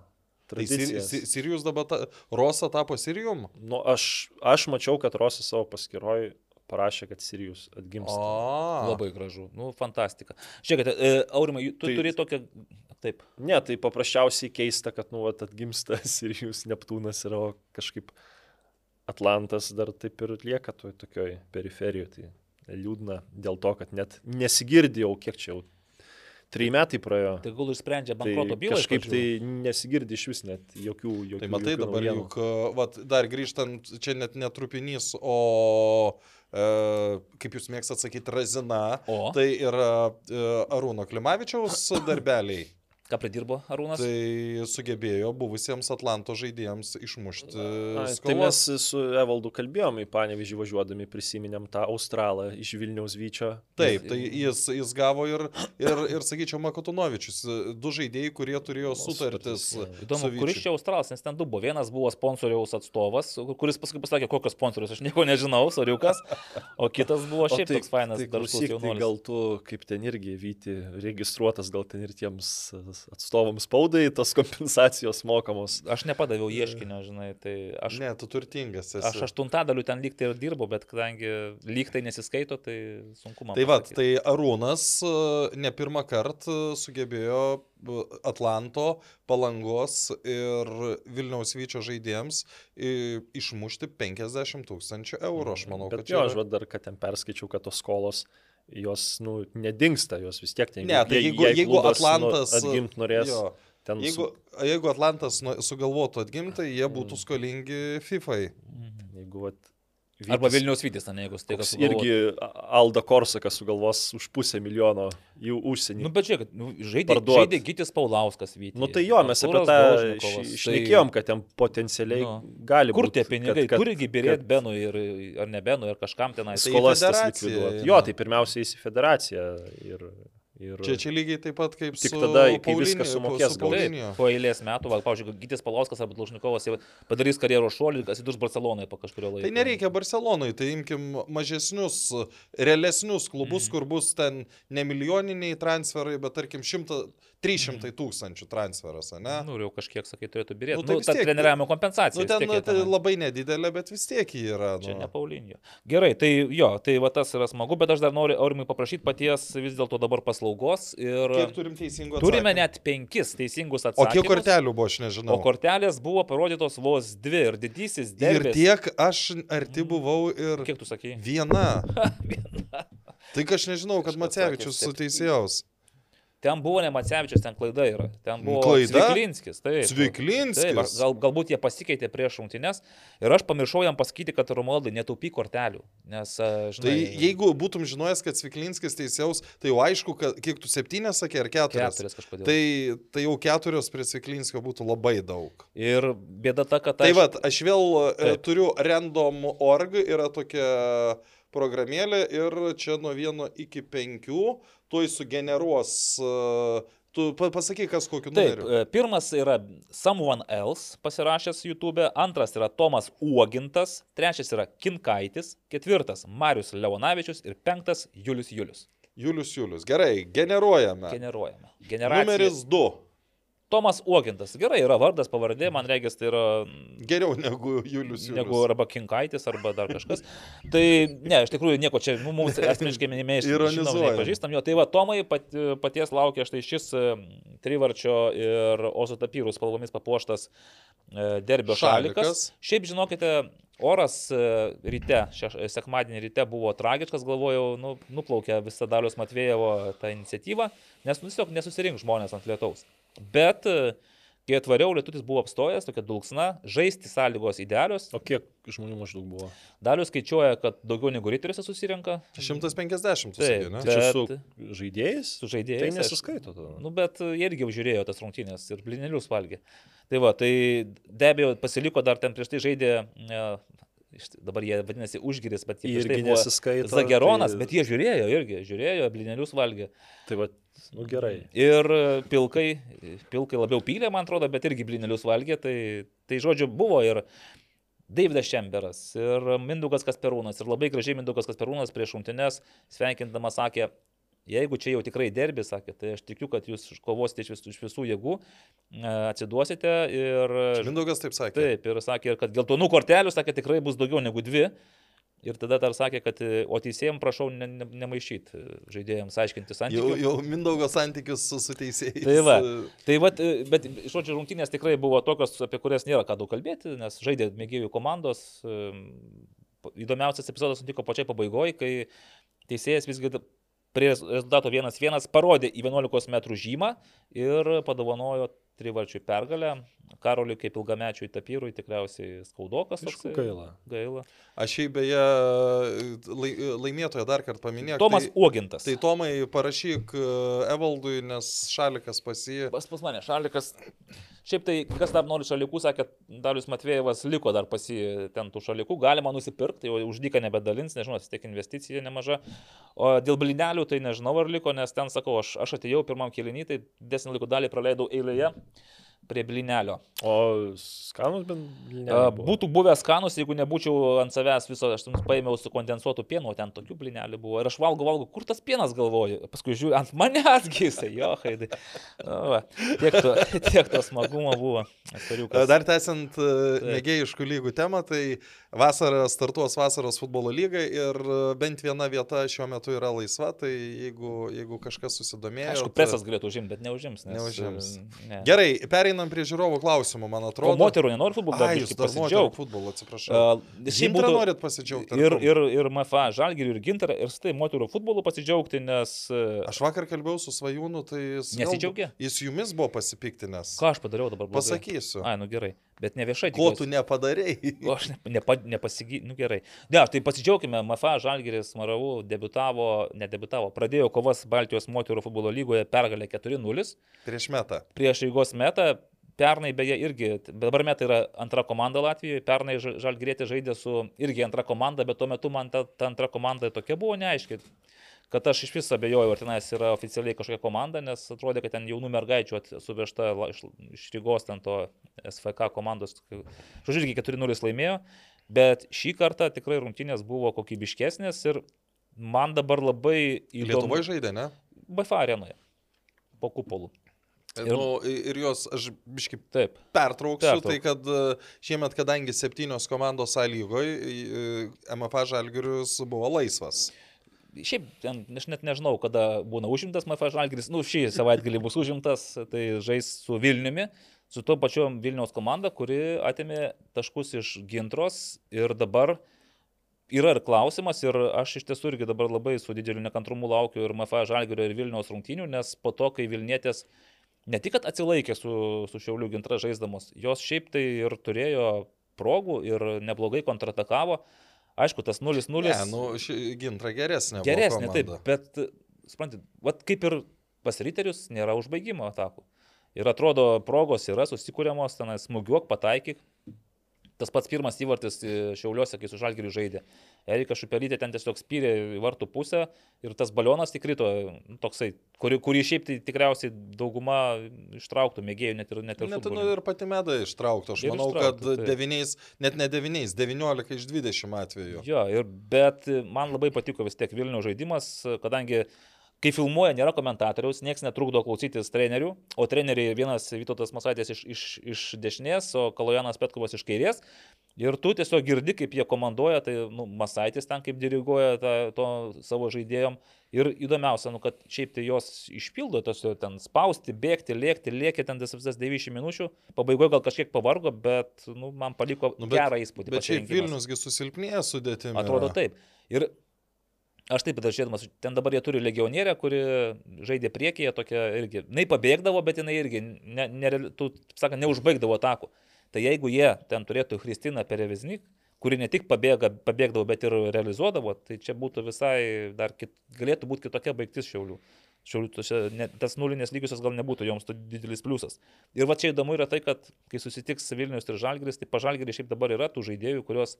Tai Sirijus dabar, ta, Rosa tapo Sirijum? Nu, aš, aš mačiau, kad Rosa savo paskiroj parašė, kad Sirijus atgimsta. O, labai gražu, nu, fantastika. Žiūrėkite, e, Aurimai, tu tai, turi tokią... Taip. Ne, tai paprasčiausiai keista, kad, nu, vat, atgimsta Sirijus, Neptūnas yra kažkaip Atlantas dar taip ir lieka toj tokioj periferijoje. Tai liūdna dėl to, kad net nesigirdėjau, kiek čia jau Trijai metai praėjo. Tai gal išsprendžia bankroto tai bylą. Kažkaip tai nesigirdi iš vis net jokių, jokių. Tai matai jokių dabar naujienų. juk, e, vat, dar grįžtant, čia net netrupinys, o, e, kaip jūs mėgstate sakyti, razina. O? Tai yra e, Arūno Klimavičiaus darbeliai. Ką pridirbo Arūnas? Tai sugebėjo buvusiems Atlanto žaidėjams išmušti skolas. Tai mes su Evaldu kalbėjom į Panevižį važiuodami, prisiminėm tą Australą iš Vilniaus Vyčio. Taip, tai jis, jis gavo ir, ir, ir sakyčiau, Makotunovičius, du žaidėjai, kurie turėjo sutartis. Įdomu, su kuris čia Australas, nes ten du buvo. Vienas buvo sponsoriaus atstovas, kuris paskui pasakė, kokios sponsorius, aš nieko nežinau, soriukas, o kitas buvo šiaip toks fainas, tai, klausyk, tai gal tu, kaip ten irgi vyti, registruotas, gal ten ir tiems atstovams spaudai tos kompensacijos mokamos. Aš nepadaviau ieškinio, žinai, tai aš, Ne, tu turtingas esi. aš aštuntadaliu ten lygtai ir dirbau, bet kadangi lygtai nesiskaito, tai sunku man. Tai va, tai Arūnas e, ne pirmą kartą sugebėjo e, Atlanto, Palangos ir Vilniaus Vyčio žaidėjams išmušti 50 tūkstančių eurų. Aš manau, Bet kad jo, čia... aš dar, kad ten perskaičiau, kad tos skolos, jos, nu, nedingsta, jos vis tiek ten. Ne, tai jeigu, jeigu Atlantas... Atgimt norės, Jo, ten jeigu, jeigu Atlantas nu- sugalvotų atgimti, jie būtų skolingi FIFA. Su, jeigu, vat, Arba Vytis- Vilniaus Vytis, ten jeigu tai kas irgi Alda Korsakas sugalvos už pusę milijono į užsienį. Nu, bet žiūrėk, nu, žaidė, žaidė Gytis Paulauskas Vytis. Nu tai jo, mes apie tą išnekėjom, kad ten potencialiai Nu. gali Kur būti. tie pinigai? kad- Kurgi birėt kad- Benui ir, ar ne Benui, ar kažkam tenais. Tai į skolas tas federaciją likviduot. eina. Jo, tai pirmiausia į federaciją. Ir, ir... Čia, čia lygiai taip pat kaip Tik su tada, kai Paulinio- viską sumokės, su Paulinio. Po eilės metų, va, pavyzdžiui, Gytis Palauskas arba Dlušnikovas padarys karjeros šuolį, atsidurs Barcelonoje po kažkurio laiko. Tai nereikia Barcelonai, tai imkim mažesnius, realesnius klubus, mm. kur bus ten ne milijoniniai transferai, bet tarkim 100, 300 tūkstančių transferas, ne? Nu, ir jau kažkiek, sakai, turėtų birėti. Nu, tai nu, ta tiek- treniravimo kompensacija. Nu, ten tiek nu, tai tenai. labai nedidelė, bet vis tiek ji yra. Čia nu. ne Paulinio. Gerai, tai jo, tai va tas yra smagu, bet aš dar noriu Aurimai paprašyti paties vis dėlto dabar paslaugos. Ir Kiek turim teisingų turime atsakymų? net penkis teisingus O atsakymus. kiek kortelių buvo, aš nežinau. O kortelės buvo parodytos vos dvi ir didysis Ir derbis. tiek aš arti buvau ir Kiek tu sakai? viena. Tai ką aš nežinau, kad Macevičius sakė su teisėjaus. Ten buvo ne Macevičius, ten klaida yra. Ten buvo Klaida? Cviklinskis. Taip, Cviklinskis? Taip, gal, galbūt jie pasikeitė prieš rungtynes ir aš pamiršau jam pasakyti, kad Romualdai netaupy kortelių. Nes, a, žinai, Tai jeigu būtum žinojęs, kad Sviklinskis teisėjaus, tai jau aišku, kad kiek tu septynės sakė ar keturias. keturias kažkodėl. Tai, tai jau keturios prie Sviklinskio būtų labai daug. Ir bėda ta, kad Tai aš... vad, aš vėl e, Taip. turiu random.org, yra tokia programėlė ir čia nuo vieno iki penkių tuoj sugeneruos. e, Tu pa- pasakyk, kas kokiu Taip, numeriu. e, pirmas yra Someone Else pasirašęs YouTube, antras yra Tomas Uogintas, trečias yra Kinkaitis, ketvirtas Marius Leonavičius ir penktas Julius Julius. Julius Julius. Gerai, generuojame. Generuojame. Generacija. Numeris 2. Tomas Uogintas. Gerai, yra vardas, pavardė, man regis, tai yra Geriau negu Julius Julius. negu arba Kinkaitis, arba dar kažkas. Tai ne, iš tikrųjų nieko čia nu, mums asmeniškai minimėjai Ironizuojam. pažįstam jo. Tai va, Tomai pat, paties laukia štai šis e, trivarčio ir Ozo tapyrų spalvomis papuoštas e, derbio šalikas. Šalikas. Šiaip žinokite, oras e, ryte, šeš, sekmadienį ryte buvo tragiškas, galvojau, nu, nuplaukė visą Dalios Matvėjevo tą iniciatyvą, nes nu, tiesiog nesusirink žmonės ant lietaus. Bet e, kai atvariau, lietutis buvo apstojęs, tokia dulksna, žaisti sąlygos idealios. O kiek žmonių maždaug buvo? Dalius skaičiuoja, kad daugiau negu riteriuose susirenka. 150, tu Taip, sakei, ne? Bet- Tai čia su žaidėjais? Su žaidėjais. Tai nesiskaito tada. Nu, bet jie irgi žiūrėjo tas rungtynės ir blinelius valgė. Tai va, tai be abejo pasiliko dar ten prieš tai žaidė, e, iš- dabar jie vadinasi užgiris, bet jie tai Irgi buvo nesiskaito. Zageronas, tai... bet jie žiūrėjo irgi, žiūrėjo, blinelius valgė. Tai va, nu gerai. Ir pilkai, pilkai labiau pylė, man atrodo, bet irgi blinelius valgė, tai, tai žodžiu buvo ir Davidas Šemberas, ir Mindugas Kasperūnas, ir labai gražiai Mindugas Kasperūnas prieš rungtynes sveikindamas sakė, jeigu čia jau tikrai derbis, sakė, tai aš tikiu, kad jūs kovosite iš visų, iš visų jėgų, e, atsiduosite ir... Mindaugas taip sakė. Taip, ir sakė, kad geltonų kortelių, sakė, tikrai bus daugiau negu dvi. Ir tada dar sakė, kad, e, o teisėjams prašau ne, ne, nemaišyti žaidėjams, aiškinti Jau, santykius. jau Mindaugo santykius su, su teisėjais. Tai va. Tai vat, e, bet, žodžiu, rungtynės tikrai buvo tokios, apie kurias nėra ką daug kalbėti, nes žaidė mėgėjų komandos. e, Įdomiausias epizodas nutiko pačiai pabaigoje, kai teisėjas visgi prie rezultato 1-1 parodė į 11 m žymą ir padovanojo trivarčių pergalę. Karoliui kaip ilgamečiui tapyrui tikriausiai skaudokas. Toks, gaila. Gaila. Aš jį beje lai, laimėtoją dar kartą paminėjau. Tomas tai, Uogintas. Tai Tomai parašyk e, Evaldui, nes Šalikas pasi... Pas, pas mane, Šalikas. Šiaip tai, kas dar nori šalikų, sakė, Dalius Matvėjevas liko dar pasi ten tų šalikų, galima nusipirkti, jau už dyką nebedalins, nežinau, vis tiek investicija nemaža. O dėl blinelių tai nežinau ar liko, nes ten sakau, aš, aš atėjau pirmam kilinį, tai desnį laiko dalį praleidau eilėje prie blinelio. O skanus bent. Būtų buvęs skanus, jeigu nebūčiau ant savęs viso, aš ten paėmiau su kondensuotu pienu, ten tokių blinelių buvo. Ir aš valgau, valgau, kur tas pienas galvoju. Paskui žiūriu, ant manęs gysai, jo, haidai. Nu, va, tiek, to, tiek to smagumo buvo. Astoriukas. Dar tęsiant mėgėjiškų lygų temą, tai vasarą startuos vasaros futbolo lyga ir bent viena vieta šiuo metu yra laisva, tai jeigu, jeigu kažkas susidomėjo. Aišku, presas galėtų užimti, bet neužims. Nes, neužims. Ne. Gerai, pereinam prie žiūrovų klausimų, man atrodo. O moterų nenori futbolo, dar jūs moterų futbolo, atsiprašau. Uh, Šiaip būtų norit pasidžiaugti. Ir, ir, ir MFA Žalgirių, ir Gintarą, ir štai moterų futbolu pasidžiaugti, nes... Aš vakar kalbėjau su Svajūnu, tai jis... Nesidžiaugia? Jis jumis buvo pasipiktinęs. Ką aš padariau dabar? Blogai? Pasakysiu. Ai, nu gerai. Bet ne viešai. Ko tu nepadarėjai? O aš ne, nepa, nepasigy... Nu gerai. Ne, tai pasidžiaugime, MFA Žalgiris Maravų debutavo, nedebutavo, pradėjo kovas Baltijos moterų futbolo lygoje pergalę 4-0. Prieš metą. Prieš eigos metą. Pernai beje irgi, dabar metai yra antra komanda Latvijoje, pernai Žalgirėtė žaidė su irgi antra komanda, bet tuo metu man ta, ta antra komanda tokia buvo neaiški kad aš iš viso abejoju, ar tenais yra oficialiai kažkokia komanda, nes atrodė, kad ten jaunų mergaičių suvežta iš, iš Rygos, ten to SFK komandos, žodžiu, irgi 4-0 laimėjo, bet šį kartą tikrai rungtynės buvo kokybiškesnės ir man dabar labai įdomu. Lietuvoje žaidė, ne? BFA arenoje, po kupolų. Ir, nu, ir jos, aš biškai taip, pertrauksiu, Pertrauk. tai kad e, šiemet, kadangi septynios komandos A lygoje, MFA Žalgirius buvo laisvas. Šiaip, ten, aš net nežinau, kada būna užimtas MFA Žalgiris, nu šį savaitgalį bus užimtas, tai žais su Vilniumi, su to pačiu Vilniaus komanda, kuri atėmė taškus iš Gintros ir dabar yra ir klausimas ir aš iš tiesų irgi dabar labai su dideliu nekantrumu laukiu ir MFA Žalgirio ir Vilniaus rungtynių, nes po to, kai Vilnietės ne tik atsilaikė su, su Šiaulių Gintra žaisdamos, jos šiaip tai ir turėjo progų ir neblogai kontratakavo. Aišku, tas 0-0. Ne, nu, gintra geresnė. Geresnė, taip, bet, suprantate, kaip ir pas riterius nėra užbaigimo atakų. Ir atrodo, progos yra susikūriamos, ten smūgiuok, pataikyk. Tas pats pirmas įvartis Šiauliuose, kai su Žalgiriu žaidė. Erika Šupelytė ten tiesiog spyrė į vartų pusę ir tas balionas tik krito, nu, toksai, kurį, kurį šiaip tai tikriausiai dauguma ištrauktų, mėgėjų net ir net ir. Net nu, ir pati meda ištrauktų, aš ir manau, ištrauktų, kad tai. devyniais, net ne devyniais, devyniolika iš dvidešimt atvejų. Jo, ir, bet man labai patiko vis tiek Vilnių žaidimas, kadangi Kai filmuoja, nėra komentatoriaus, niekas netrukdo klausytis trenerių, o treneriai vienas Vytautas Masaitis iš, iš, iš dešinės, o Kalojanas Petkovas iš kairės. Ir tu tiesiog girdi, kaip jie komanduoja, tai nu, Masaitis ten kaip diriguoja tą, to savo žaidėjom. Ir įdomiausia, nu, kad šiaip tai jos išpildo, tos ten spausti, bėgti, lėkti, lėkti ten tas visas 90 minučių. Pabaigoje gal kažkiek pavargo, bet nu, man paliko nu, bet, gerą įspūdį. Bet šiaip Vilniusgi susilpnėja sudėtimi. Atrodo taip. Ir Aš taip pat žiūrėdamas, ten dabar jie turi legionierę, kuri žaidė priekyje, tokia irgi, jinai pabėgdavo, bet jinai irgi, ne, ne, tu, sakant, neužbaigdavo atakų. Tai jeigu jie ten turėtų Kristiną Pereviznik, kuri ne tik pabėga, pabėgdavo, bet ir realizuodavo, tai čia būtų visai dar kit, galėtų būti kitokia baigtis šiaulių. Šiaulių tose, ne, tas nulinės lygiosios gal nebūtų joms didelis pliusas. Ir va čia įdomu yra tai, kad kai susitiks Vilnius ir Žalgris, tai pažalgris šiaip dabar yra tų žaidėjų, kurios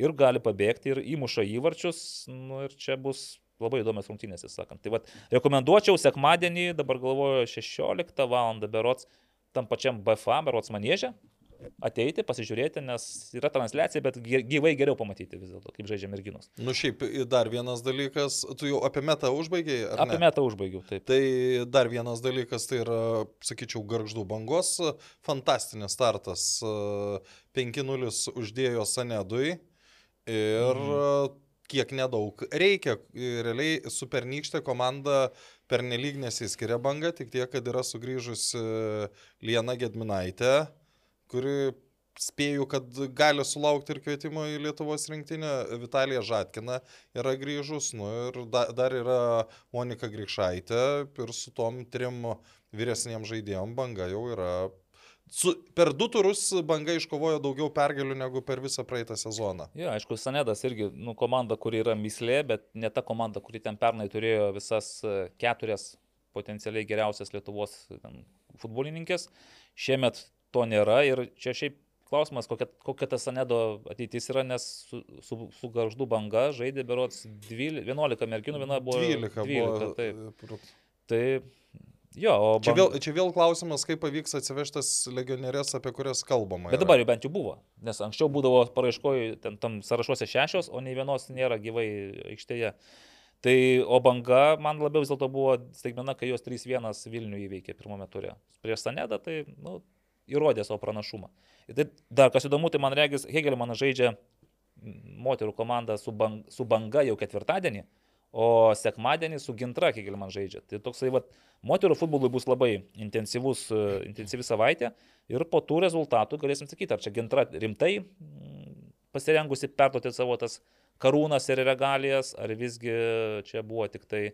ir gali pabėgti ir įmuša įvarčius. Nu, ir čia bus labai įdomios rungtynės, sakant. Tai vad, rekomenduočiau sekmadienį, dabar galvoju, 16 val. berots tam pačiam BFA, berots manėžė, ateiti, pasižiūrėti, nes yra transliacija, bet gyvai geriau pamatyti vis dėlto, kaip žaidžia merginos. Nu šiaip dar vienas dalykas, tu jau apie metą užbaigiai? Apie ne? metą užbaigiau, taip. Tai dar vienas dalykas, tai yra, sakyčiau, garždų bangos, fantastinis startas, 5-0 uždėjo Sanedui. Ir mhm. kiek nedaug reikia. Realiai su pernykštė komanda pernelyg nesiskiria banga, tik tiek, kad yra sugrįžusi Liena Gedminaitė, kuri spėju, kad gali sulaukti ir kvietimo į Lietuvos rinktinę. Vitalija Žatkina yra grįžus, nu ir da, dar yra Monika Grikšaitė ir su tom trim vyresniem žaidėjom banga jau yra Su, per du turus banga iškovojo daugiau pergalių negu per visą praeitą sezoną. Jo, aišku, Sanedas irgi nu, komanda, kuri yra mislė, bet ne ta komanda, kuri ten pernai turėjo visas e, keturias potencialiai geriausias Lietuvos ten, futbolininkės. Šiemet to nėra ir čia šiaip klausimas, kokia, kokia ta Sanedo ateitis yra, nes su, su, su garždu banga žaidė berots 12, 11 merginų, viena buvo 12. 12 buvo, taip. Tai Jo, bang... čia, vėl, čia vėl klausimas, kaip pavyks atsivežtas legionierės, apie kurias kalbama. Bet yra. dabar jau bent jau buvo, nes anksčiau būdavo paraiškoju, ten tam sąrašuose šešios, o nei vienos nėra gyvai aikštėje. Tai o banga man labiau vis dėlto buvo staigmena, kai jos 3-1 Vilnių įveikė pirmame ture. Prieš Sanedą tai nu, įrodė savo pranašumą. Ir tai dar kas įdomu, tai man regis, Hegelmanas žaidžia moterų komandą su, bang, su banga jau ketvirtadienį o sekmadienį su Gintra Kegelman žaidžia. Tai toksai, va, moterų futbolui bus labai intensyvus, intensyvi savaitė ir po tų rezultatų galėsim sakyti, ar čia Gintra rimtai mm, pasirengusi perduoti savo tas karūnas ir regalijas, ar visgi čia buvo tik tai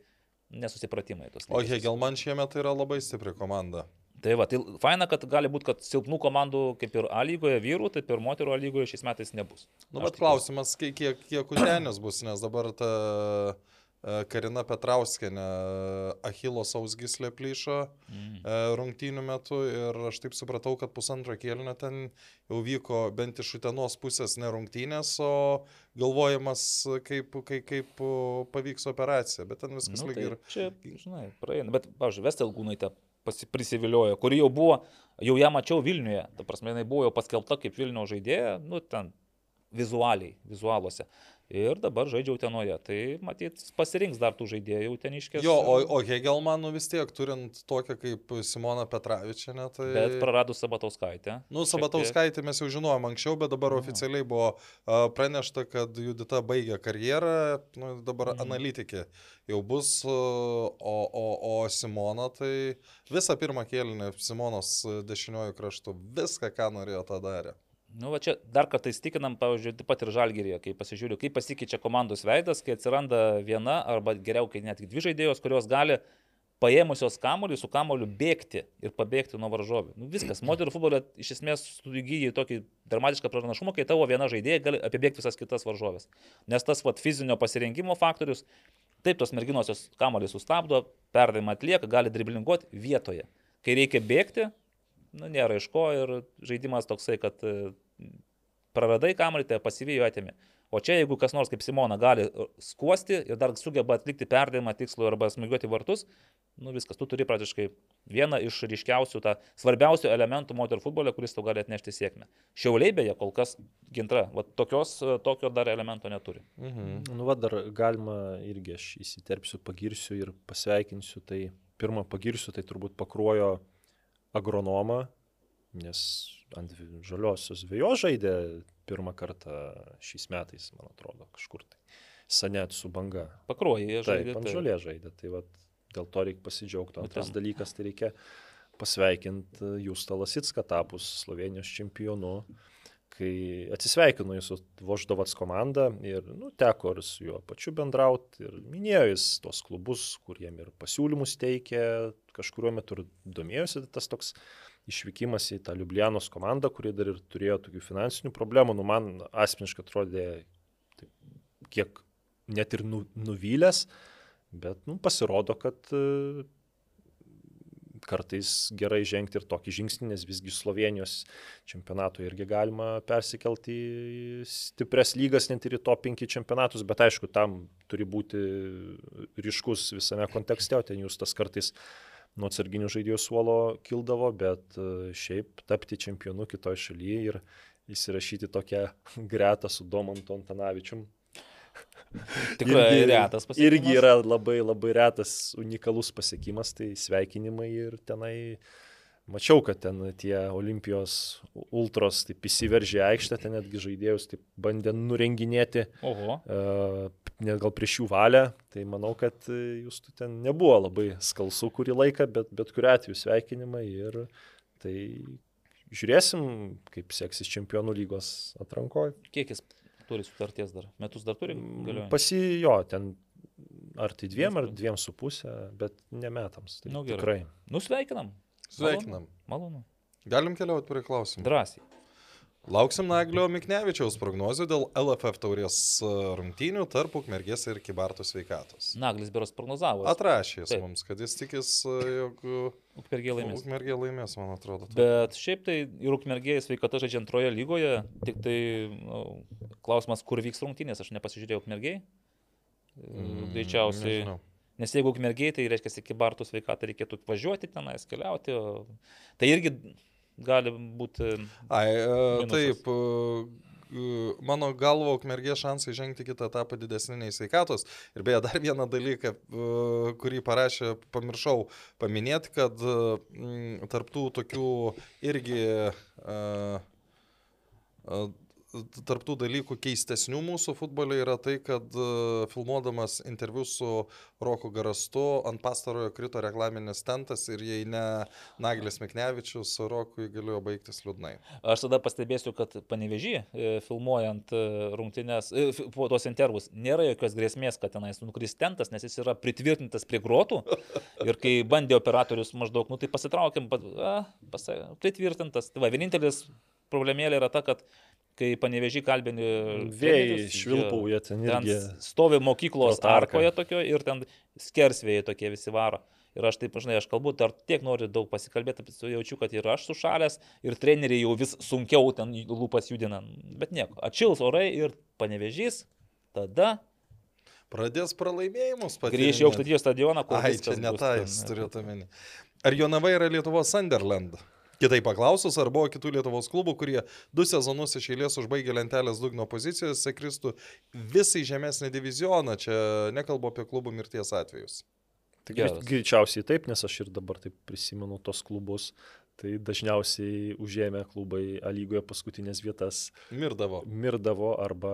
nesusipratimai. O Hegelman šiemet yra labai stipri komanda. Tai va, tai faina, kad gali būti, kad silpnų komandų kaip ir A lygoje vyrų, taip ir moterų A lygoje šiais metais nebus. Nu, bet klausimas, kiek, kiek, kiek uždenės bus, nes dabar ta... E, Karina Petrauskenė Achilo sausgyslė plyšo mm. E, rungtynių metu ir aš taip supratau, kad pusantro kėlinio ten jau vyko bent iš utenos pusės ne rungtynės, o galvojimas, kaip, kaip, kaip pavyks operacija, bet ten viskas nu, lygiai tai ir... Čia, žinai, praeina, bet, pavyzdžiui, Vestelgūnaitė prisiviliojo, kuri jau buvo, jau ją mačiau Vilniuje, ta prasme, jinai buvo jau paskelbta kaip Vilnių žaidėja, nu ten vizualiai, vizualuose ir dabar žaidžia Utenoje. Tai matyt, pasirinks dar tų žaidėjų Uteniškės. Jo, o, o Hegelmanų vis tiek turint tokią kaip Simona Petravičiane. Tai... Bet praradus Sabatauskaitę. Nu, Sabatauskaitę mes jau žinojom anksčiau, bet dabar mhm. oficialiai buvo pranešta, kad Judita baigė karjerą, nu, dabar mm. analitikė jau bus, o, o, o Simona tai visą pirmą kėlinį Simonos dešiniojų kraštų viską, ką norėjo, tą darė. Nu, va čia dar kartą įstikinam, pavyzdžiui, taip pat ir žalgerėje, kai pasižiūriu, kaip pasikeičia komandos veidas, kai atsiranda viena arba geriau, kai net dvi žaidėjos, kurios gali paėmusios kamuolį su kamuoliu bėgti ir pabėgti nuo varžovių. Nu, viskas, moterų futbolė iš esmės įgyja tokį dramatišką pranašumą, kai tavo viena žaidėja gali apibėgti visas kitas varžovės. Nes tas vat, fizinio pasirinkimo faktorius, taip tos merginos jos kamuolį sustabdo, perdavimą atlieka, gali driblinguoti vietoje. Kai reikia bėgti, nu, nėra iš ko ir žaidimas toksai, kad e, praradai kamuolį, tai pasyviai atėmė. O čia jeigu kas nors kaip Simona gali e, skuosti ir dar sugeba atlikti perdavimą tikslų arba smūgiuoti vartus, nu viskas, tu turi praktiškai vieną iš ryškiausių, tą svarbiausių elementų moterų futbole, kuris tau gali atnešti sėkmę. Šiauliai beje kol kas gintra, va, tokios, e, tokio dar elemento neturi. Mhm. Nu, va, dar galima irgi aš įsiterpsiu, pagirsiu ir pasveikinsiu. Tai pirmą pagirsiu, tai turbūt pakruojo agronomą, nes ant žaliosios vėjos žaidė pirmą kartą šiais metais, man atrodo, kažkur tai. Sanet su banga. Pakruojai žaidė. Taip, ant tai. žolė žaidė. Tai vat, dėl to reikia pasidžiaugti. Antras dalykas, tai reikia pasveikinti Justą Lasitską tapus Slovenijos čempionu kai atsisveikino jis su Voždovats komanda ir nu, teko ir su juo pačiu bendrauti ir minėjo jis tos klubus, kur jiem ir pasiūlymus teikė, kažkuriuo metu ir domėjosi tas toks išvykimas į tą Liublianos komandą, kuri dar ir turėjo tokių finansinių problemų, nu man asmeniškai atrodė taip, kiek net ir nu, nuvylęs, bet nu, pasirodo, kad kartais gerai žengti ir tokį žingsnį, nes visgi Slovenijos čempionato irgi galima persikelti į stipres lygas, net ir į top 5 čempionatus, bet aišku, tam turi būti ryškus visame kontekste, o ten jūs tas kartais nuo atsarginių žaidėjų suolo kildavo, bet e, šiaip tapti čempionu kitoje šalyje ir įsirašyti tokią gretą su Domantu Antanavičium Tikrai irgi, retas pasiekimas. Irgi yra labai labai retas, unikalus pasiekimas, tai sveikinimai ir tenai mačiau, kad ten tie Olimpijos ultros taip įsiveržė aikštę, ten netgi žaidėjus taip bandė nurenginėti, Oho. Uh, net gal prieš jų valią, tai manau, kad jūs ten nebuvo labai skalsu kurį laiką, bet bet kuriu atveju sveikinimai ir tai žiūrėsim, kaip seksis čempionų lygos atrankoje. Kiek jis turi sutarties dar? Metus dar turi? Galiuoja. Pasijo, ten ar tai dviem, ar dviem su pusė, bet ne metams. Tai Nu, gerai. tikrai. Nusveikinam. Sveikinam. Malonu. Galim keliauti prie klausimų. Drąsiai. Lauksim Naglio Miknevičiaus prognozių dėl LFF taurės e, rungtynių tarp Ukmergės ir Kibartų sveikatos. Naglis Beros prognozavo. Atrašė jis mums, kad jis tikis, e, jog Ukmergė laimės. Ukmergė laimės, man atrodo. Bet šiaip tai ir Ukmergėjai sveikata žaidžia antroje lygoje, tik tai nu, klausimas, kur vyks rungtynės, aš nepasižiūrėjau Ukmergėjai. Mm, Greičiausiai. nežinau. Nes jeigu Ukmergėjai, tai reiškia, iki Bartų sveikatą reikėtų važiuoti tenais, keliauti. O... Tai irgi gali būti... Ai, e, Minusas. taip, e, mano galvo, ukmergė šansai žengti kitą etapą didesnį nei sveikatos. Ir beje, dar vieną dalyką, e, kurį parašė, pamiršau paminėti, kad e, tarptų tokių irgi... e, e, Tarptų dalykų keistesnių mūsų futbole yra tai, kad e, filmuodamas interviu su Roku Garastu ant pastarojo krito reklaminis tentas ir jei ne Naglis Miknevičius, Rokui galėjo baigtis liūdnai. Aš tada pastebėsiu, kad panevežį, filmuojant e, rungtynės, e, po tos intervus, nėra jokios grėsmės, kad tenais nukris tentas, nes jis yra pritvirtintas prie grotų. Ir kai bandė operatorius maždaug, nu tai pasitraukiam, pat, a, pasa, pritvirtintas. Tai va, vienintelis problemėlė yra ta, kad kai panevežį kalbini... Vėjai švilpauja ten Ten stovi mokyklos pro tarką. arkoje tokio ir ten skersvėjai tokie visi varo. Ir aš taip, žinai, aš kalbu, dar tiek noriu daug pasikalbėti, jaučiu, kad ir aš sušalęs, ir treneriai jau vis sunkiau ten lūpas judina. Bet nieko, atšils orai ir panevežys, tada Pradės pralaimėjimus grįš į aukštatijos stadioną, kur... Ai, viskas čia ne tai, ten, jis turėtų omeny. Ar Jonava yra Lietuvos Sunderland? Kitaip paklausus, ar buvo kitų Lietuvos klubų, kurie du sezonus iš eilės užbaigė lentelės dugno pozicijose, kristų visai žemesnį divizioną. Čia nekalbu apie klubų mirties atvejus. Tai greičiausiai taip, nes aš ir dabar taip prisimenu tos klubus. Tai dažniausiai užėmę klubai A lygoje paskutinės vietas Mirdavo. mirdavo arba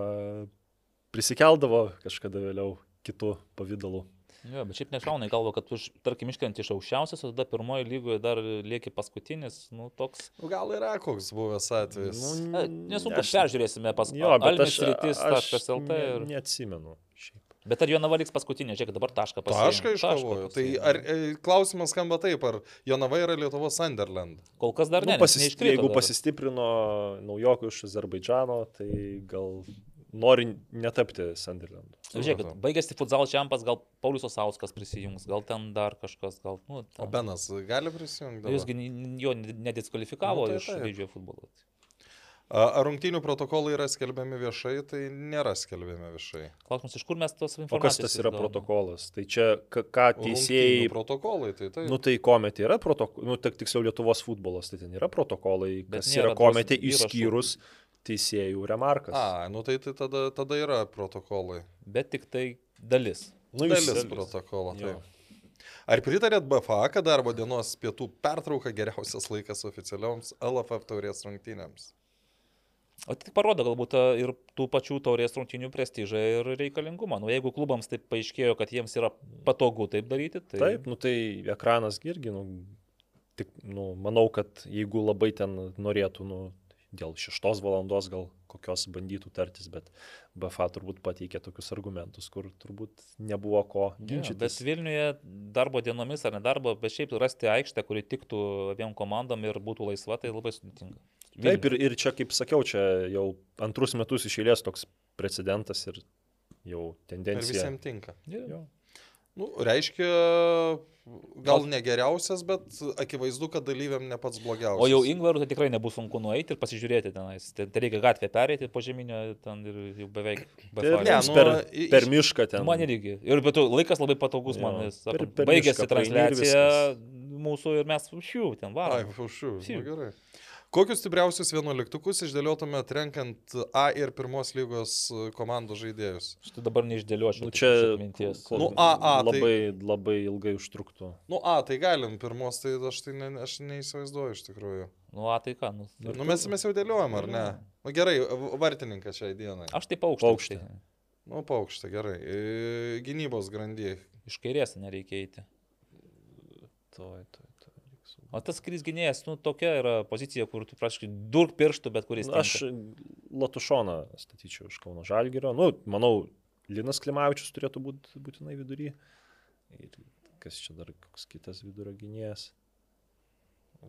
prisikeldavo kažkada vėliau kitų pavydalų. Jo, bet šiaip nešauna į galvą, kad už, tarkim, iškrenti iš aukščiausios, o tada pirmoji lygoje dar lieki paskutinis, nu toks... Nu, Gal yra koks buvęs atvejis. Nu, Na, Nesunku, aš- peržiūrėsime pas Jo, bet aš, Almis aš rytis.lt. ne, Ir... neatsimenu. Šiaip. Bet ar Jonava liks paskutinė, žiūrėk, dabar tašką pasiekė. Tašką iškovojo. Tai ar, e, klausimas skamba taip, ar Jonava yra Lietuvos Sunderland? Kol kas dar Nu, ne. nes pasis, neiškrito jeigu dar. pasistiprino naujokų iš Azerbaidžano, tai gal nori netapti Sunderlandu. Žiūrėkit, baigėsi futsal čempas, gal Paulius Osauskas prisijungs, gal ten dar kažkas, gal... Nu, O ten. Benas gali prisijungti? Jūsgi jo nediskvalifikavo Nu, tai iš didžiojo futbolo. A- Ar rungtynių protokolai yra skelbiami viešai, tai nėra skelbiami viešai. Klausimas, iš kur mes tos O informacijos... kas tas yra gaunam? protokolas? Tai čia ka- ką Rungtynių teisėjai... protokolai, tai tai. Nu tai kometė yra protokolai, nu tik tiksliau Lietuvos futbolas, tai ten yra protokolai, kas yra kometė įrašų. Teisėjų remarkas. A, nu tai, tai tada, tada yra protokolai. Bet tik tai dalis. nu, Dalis jis- protokolo. Jo. taip. Ar pritarėt BFA, kad darbo dienos pietų pertrauka geriausias laikas oficialioms LFF taurės rungtynėms? O tai parodo galbūt a, ir tų pačių taurės rungtinių prestižą ir reikalingumą. Nu, jeigu klubams taip paaiškėjo, kad jiems yra patogu taip daryti, tai... Taip, nu tai ekranas gi irgi, nu, tik, nu, manau, kad jeigu labai ten norėtų, nu, dėl šeštos valandos gal kokios bandytų tartis, bet BFA turbūt pateikė tokius argumentus, kur turbūt nebuvo ko Jo, bet ginčytis. Vilniuje darbo dienomis ar nedarbo, bet šiaip rasti aikštę, kuri tiktų abiem komandom ir būtų laisva, tai labai sudėtinga. Taip, ir, ir čia, kaip sakiau, čia jau antrus metus iš eilės toks precedentas ir jau Ir tendencija. visiems tinka. Jo. Jo. Nu, reiškia, gal ne geriausias, bet akivaizdu, kad dalyviam ne pats blogiausias. O jau Ingvarų tai tikrai nebus sunku nueiti ir pasižiūrėti tenais. Tai reikia gatvę perėti po žeminio ten ir jau beveik. be Per, ne, nu, per, per iš- mišką ten. Man irgi. Ir bet laikas labai patogus man. Baigėsi transliacija mūsų ir mes šių ten Ai, varom. fušiu, Psiu. nu, gerai. Kokius stipriausius vienuoliktukus išdėliotumėt renkant A ir pirmos lygos komandų žaidėjus? Štai dabar neišdėliočiau. Nu, čia kol- Nu, A, A, tai- labai, labai ilgai užtruktų. Nu, A, tai galim, pirmos, tai aš tai ne, aš neįsivaizduoju iš tikrųjų. Nu, a, tai ką, nu. Nu, mes, mes jau dėliojam, ar ne? Nu, gerai, vartininkas šiai dienai. Aš taip aukštą. Aukštą. Nu, paukštė, gerai. E, Gynybos grandyje. Iš kairės nereikia eiti. Toj, toj. O tas kairys gynėjas, nu, tokia yra pozicija, kur tu praškai durk pirštų, bet kuris. Aš Latušoną statyčiau iš Kauno Žalgirio. Nu, manau, Linas Klimavičius turėtų būti būtinai vidury. Ir kas čia dar koks kitas vidurio gynėjas.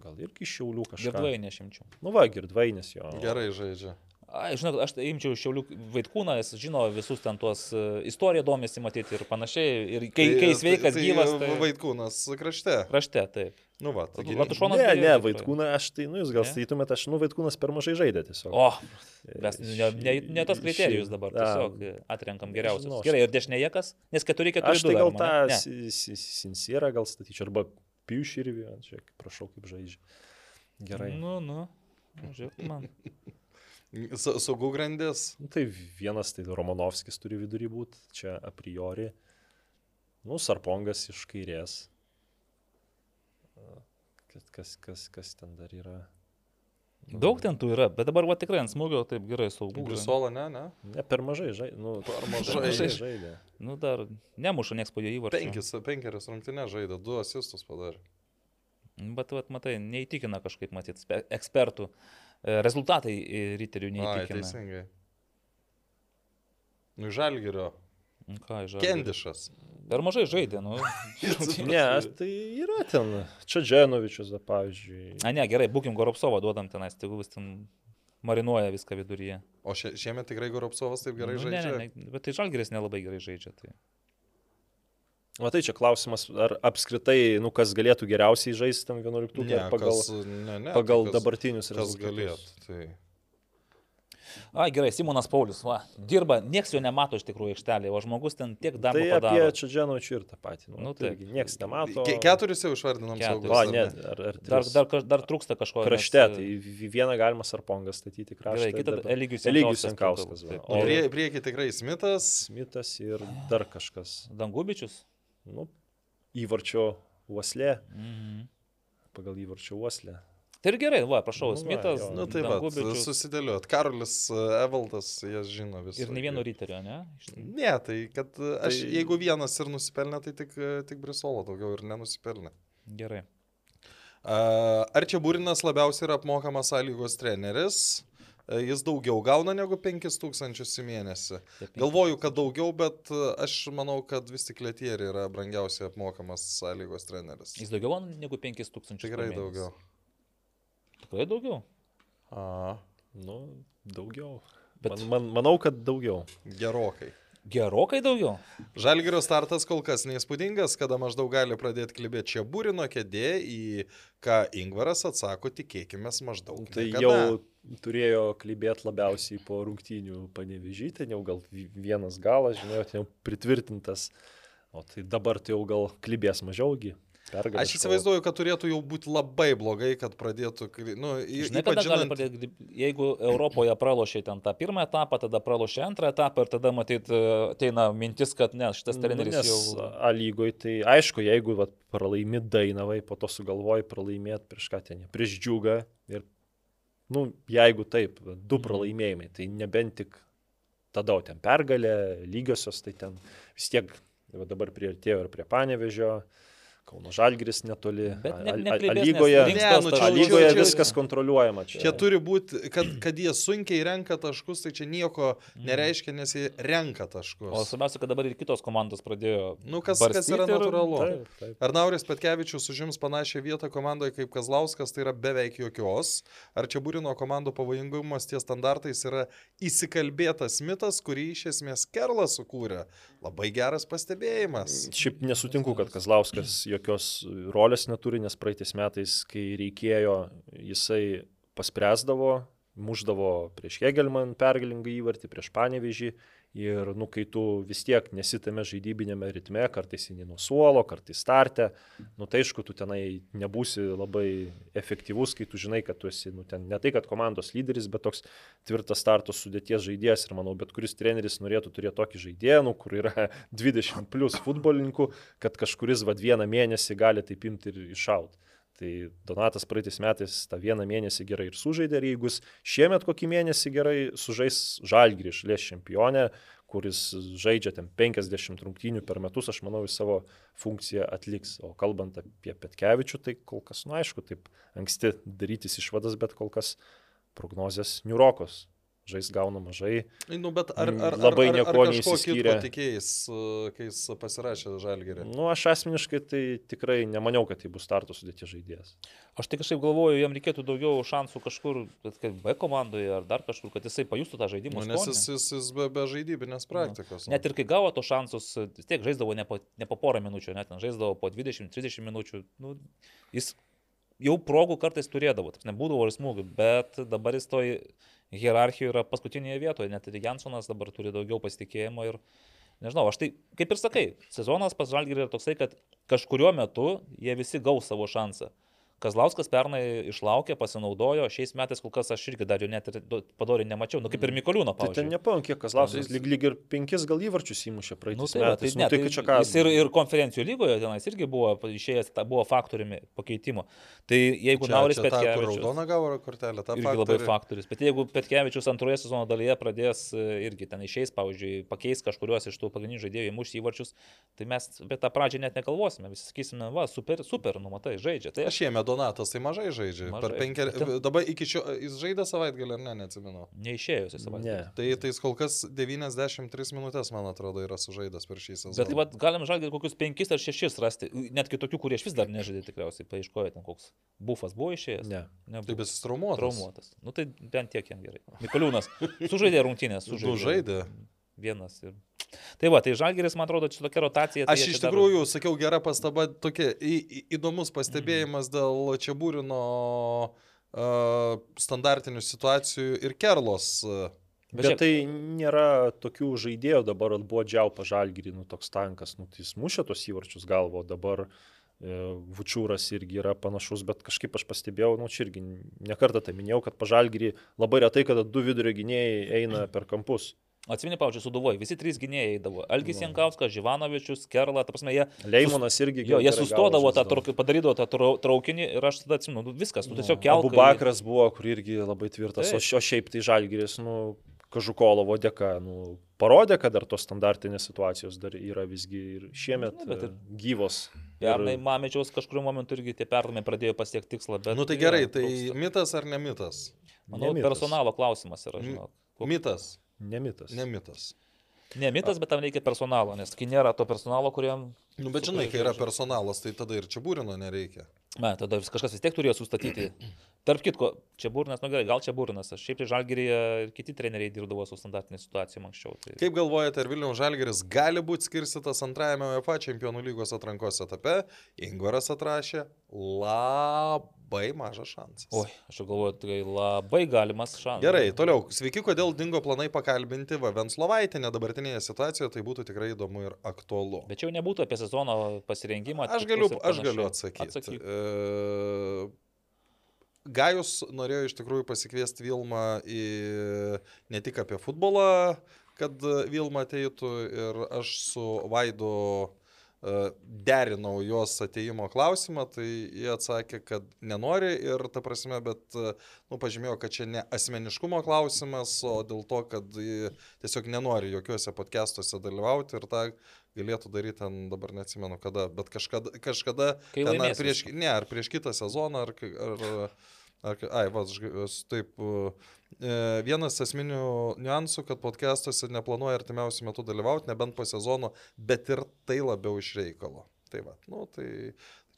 Gal irgi iš Šiaulių kažkas. Girdvainė šimčių. Nu va, girdvainės jo. Gerai žaidžia. A, žinok, aš tai imčiau Šiaulių Vaitkūną, jis žino visus ten tuos uh, istoriją domisi matyti ir panašiai. Ir kai, tai, kai sveikas, tai, gyvas. Tai... Vaitkūnas krašte. Krašte, taip. Nu, va, taigi... Latušonas. Ne, ne, Vaitkūną aš tai, nu, jūs gal skaitytumėte, aš, nu, Vaitkūnas per mažai žaidė tiesiog. O, mes ne, ne, ne tos kriterijus dabar, tiesiog atrenkam geriausius. Žinau, Gerai, ir dešinėje kas? Nes keturi keturi. Aš tai gal tą Sincierą gal statyčiau, arba Piuširvį, čia prašau, kaip žaidžia. Gerai. Nu, nu, žiūrėk man. Saugų grandis. Nu, tai vienas, tai Romanovskis turi vidury būti, čia a priori. Nu, Sarpongas iš kairės. Kas, kas, kas, kas ten dar yra? Daug ten tų yra, bet dabar va tikrai ant smūgio taip gerai saugų. Brisola, ne, ne? Ne, per mažai žaidė. Nu, per mažai, žaidė. Nu, dar nemuša nieks po jo įvarčių. Penkis, penkerias rungtynės žaidė, du asistus padarė. Bet, vat, matai, neįtikina kažkaip, matyt, ekspertų. E, rezultatai riterių neįtikina. Ai, teisingai. Nu, žalgerio. Ką, žalgerio. Kendišas. Per mažai žaidė, nu. ne, tai yra ten. Čia Dženovičius, pavyzdžiui. A, ne, gerai, būkim Goropsovą duodam tenais, tegul jis ten marinuoja viską viduryje. O šie, šiemet tikrai Goropsovas taip gerai nu, žaidžia? Ne, ne, bet tai Žalgeris nelabai gerai žaidžia. Tai. Matai, čia klausimas, ar apskritai, nu, kas galėtų geriausiai žaisti tam 11 ne, pagal, kas, ne, ne, pagal tai kas, dabartinius rezultatus. Kas galėtų, tai. A, gerai, Simonas Paulius, va, dirba, nieks jo nemato iš tikrųjų aikštelėje, o žmogus ten tiek darbo tai padaro. apie Čiadžianovičių ir tą patį. Nu, nu, tai nieks nemato. Ke keturis jau išvardinom saugus. O, ne, ar, ar dar, dar, dar trūksta kažko. Krašte, nes... tai vieną galima Sarpongą statyti krašte. Gerai, kitą Eligijus Jankauskas. O prie, prieki tikrai Smithas. Smithas ir dar kažkas. Dangubičius. Nu, įvarčio uoslė. Mhm. Pagal įvarčio uoslę. Tai ir gerai, va, prašau, nu, Smithas. Na nu, tai va, susidėliot. Karolis e, Evaldas, jas žino visą. Ir ne vieno ryterio, ne? Ne, tai kad e, aš, tai... jeigu vienas ir nusipelnė, tai tik, e, tik Brisolo daugiau ir nenusipelnė. Gerai. Ar čia Būrinas labiausiai yra apmokamas sąlygos treneris? Jis daugiau gauna negu 5000 į mėnesį. Galvoju, kad daugiau, bet aš manau, kad vis tik Letieri yra brangiausiai apmokamas sąlygos treneris. Jis daugiau negu 5000. Tikrai daugiau. Tikrai daugiau. A, nu, daugiau. Bet man, man, manau, kad daugiau. Gerokai. Gerokai daugiau. Žalgirio startas kol kas neįspūdingas, kada maždaug gali pradėti klibėti čia būrino kėdė, į ką Ingvaras atsako, tikėkime, maždaug. Tai niekada. jau turėjo klibėti labiausiai po rungtynių panevežyti, jau gal vienas galas, žinai, jau pritvirtintas, o tai dabar tai jau gal klibės mažiaugi. Pergalė Aš įsivaizduoju, kad turėtų jau būti labai blogai, kad pradėtų... Nu, Žinai, kada žinant... pradėti, jeigu Europoje pralošė ten tą pirmą etapą, tada pralošė antrą etapą ir tada matyt ateina mintis, kad ne, šitas nu, treneris nu, jau... A lygoj, tai aišku, jeigu vat, pralaimi Dainavai, po to sugalvoji pralaimėti prieš ką ten, prieš džiugą ir, nu, jeigu taip, du mhm. pralaimėjimai, tai nebent tik tada ten pergalė, lygiosios, tai ten vis tiek dabar prieartėjo ir prie Panevežio. Kauno Žalgris netoli. Bet ne, ne, ne, lygoje, ne, nu, čia, lygoje čia, viskas kontroliuojama. Čia, čia turi būti, kad, kad jie sunkiai renka taškus, tai čia nieko mm. nereiškia, nes jie renka taškus. O svarbiausia, kad dabar ir kitos komandos pradėjo. Nu, kas, kas yra natūralu. Taip, taip. Ar Nauris Petkevičius užims panašią vietą komandoje kaip Kazlauskas, tai yra beveik jokios. Ar čia būrino komandų pavojingumas ties standartais yra įsikalbėtas mitas, kurį iš esmės Kerlas sukūrė. Labai geras pastebėjimas. Šiaip nesutinku, kad Kazlauskas jokios rolės neturi, nes praeitais metais, kai reikėjo, jisai paspręsdavo, muždavo prieš Hegelman pergalingą įvartį, prieš Panevežį Ir, nu, kai tu vis tiek nesitame žaidybinėme ritme, kartais įni nuo suolo, kartais starte, nu, tai aišku, tu tenai nebūsi labai efektyvus, kai tu žinai, kad tu esi, nu, ten ne tai, kad komandos lyderis, bet toks tvirtas starto sudėties žaidėjas. Ir manau, bet kuris treneris norėtų turėti tokį žaidėją, nu, kur yra 20 plus futbolininkų, kad kažkuris vad vieną mėnesį gali taip imti ir iššauti. Tai Donatas praeitais metais tą vieną mėnesį gerai ir sužaidė, ir jeigu šiemet kokį mėnesį gerai sužais Žalgrį išlės čempionę, kuris žaidžia ten 50 rungtynių per metus, aš manau, jis savo funkciją atliks. O kalbant apie Petkevičių, tai kol kas, nu aišku, taip anksti darytis išvadas, bet kol kas prognozijas Niurokos žais gauna mažai. Nu, bet ar, ar, labai ar, nieko ar neįsiskyrė. Tikėjais, kai jis pasirašė žalgerį. Nu, aš asmeniškai tai tikrai nemaniau, kad tai bus starto sudėti žaidėjas. Aš tik kažkaip galvoju, jam reikėtų daugiau šansų kažkur, kad B komandoje ar dar kažkur, kad jisai pajustų tą žaidimą. Nu, nes jis, jis, jis be, be žaidybinės nu, praktikos. Nu. Net ir kai gavo to šansus, vis tiek žaisdavo ne po, ne po porą minučių, net žaisdavo po 20-30 minučių. Nu, jis jau progų kartais turėdavo, nebūdavo ir smūgių, bet dabar jis toj hierarchijoje yra paskutinėje vietoje, net ir Jansonas dabar turi daugiau pasitikėjimo ir nežinau, aš tai kaip ir sakai, sezonas pas Žalgirį yra toksai, kad kažkuriuo metu jie visi gaus savo šansą. Kazlauskas pernai išlaukė, pasinaudojo, šiais metais kol kas aš irgi dar jo net ir padoriai nemačiau, nu kaip ir Mikoliūno pavyzdžiui. Tai ten nepamenu, kiek Kazlauskas, lyg, lyg ir penkis gal įvarčius įmušė praeitais nu, tai, metais. Tai, ne, nu, tai, tai čia ką? Jis ir, ir konferencijų lygoje tenais irgi buvo išėjęs, ta, buvo faktoriumi pakeitimo. Tai jeigu Nauris Petkevičius... Raudoną gavo kortelę, tą irgi labai faktorius. Bet jeigu Petkevičius antroje sezono dalyje pradės e, irgi ten išeis, pavyzdžiui, pakeis kažkuriuos iš tų pagrindinių žaidėjų įmušti įvarčius, tai mes apie tą pradžią net nekalvosime. Visi sakysime, va, super, super, numatai, žaidžia. Tai aš jėmė Donatas, tai mažai žaidžia. Mažai. Per penker... Ten... Dabar iki šio, jis žaidė savaitgalį ar ne, neatsimenu. Neišėjus į savaitgalį. Ne. Tai, tai jis kol kas 93 minutės, man atrodo, yra sužaidęs per šį sezoną. Bet taip pat galim žalgyti kokius 5 ar 6 rasti, net kitokių, kurie iš vis dar nežaidė tikriausiai, paaiškojo ten koks bufas buvo išėjęs. Ne. Nebuvo. Taip jis traumuotas. Traumuotas. Nu tai bent tiek jam gerai. Mikoliūnas sužaidė rungtynės, sužaidė. Du žaidė. Vienas ir Tai va, tai Žalgeris, man atrodo, čia tokia rotacija. Tai Aš iš tikrųjų, dar... sakiau, gera pastaba, tokia į, į, įdomus pastebėjimas mm. dėl Čiabūrino uh, standartinių situacijų ir Kerlos. Bet, Bet tai nėra tokių žaidėjų, dabar buvo džiaupa Žalgerį, nu toks tankas, nu tai jis mušė tos įvarčius galvo, dabar e, Vučiūras irgi yra panašus, bet kažkaip aš pastebėjau, nu čia irgi nekartą tai minėjau, kad pažalgyrį labai retai, kada du vidurio gynėjai eina per kampus. Atsimeni, pavyzdžiui, Suduvoj, visi trys gynėjai eidavo. Algis no. Jankauskas, Živanovičius, Kerla, ta prasme, jie... Leimonas irgi. Jo, jie sustodavo, tą, trau, padarydavo tą traukinį ir aš tada atsimenu, nu, viskas, tu tiesiog keltų. Abu Bakras buvo, kur irgi labai tvirtas, tai. o, šiaip tai Žalgiris, nu, Kažukolovo dėka, nu, parodė, kad dar tos standartinės situacijos dar yra visgi ir šiemet Na, ir gyvos. Pernai ir... Mamečiaus kažkuriuo momentu irgi tie perdamai pradėjo pasiekti tikslą, bet... Na nu, tai gerai, tai trūksta. mitas ar ne mitas? Manau, ne personalo klausimas yra, žinok. Mitas. Nemitas. Nemitas. Ne mitas, bet tam reikia personalo, nes kai nėra to personalo, kuriam... Nu, bet žinai, kai yra personalas, tai tada ir čia būrino nereikia. Na, tada kažkas vis tiek turėjo sustatyti. Tarp kitko, čia būrinas, nu gerai, gal čia būrinas, aš šiaip tai žalgerėje ir kiti treneriai dirbdavo su standartinė situacija anksčiau. Tai... Kaip galvojate, ar Vilniaus žalgeris gali būti skirstytas antrajame UEFA čempionų lygos atrankos etape? Ingvaras atrašė labai mažas šansas. Oi, aš galvoju, tai labai galimas šansas. Gerai, toliau. Sveiki, kodėl dingo planai pakalbinti Vavenslovaitį, dabartinėje situacijoje tai būtų tikrai įdomu ir aktualu. Bet čia jau nebūtų apie sezono pasirengimą. Aš galiu, aš galiu atsakyti. Atsakyk. E... Gajus norėjo iš tikrųjų pasikviesti Vilmą į ne tik apie futbolą, kad Vilma ateitų ir aš su Vaidu E, derinau jos ateimo klausimą, tai jie atsakė, kad nenori ir ta prasme, bet, e, nu, pažymėjo, kad čia ne asmeniškumo klausimas, o dėl to, kad tiesiog nenori jokiuose podcastuose dalyvauti ir tą galėtų daryti ten, dabar neatsimenu kada, bet kažkada, kažkada ten, ar prieš, ne, ar prieš kitą sezoną, ar, ar Ar, ai, va, aš taip. E, vienas esminių niuansų, kad podcastuose neplanuoja artimiausių metų dalyvauti, nebent po sezono, bet ir tai labiau iš reikalo. Tai va, nu, tai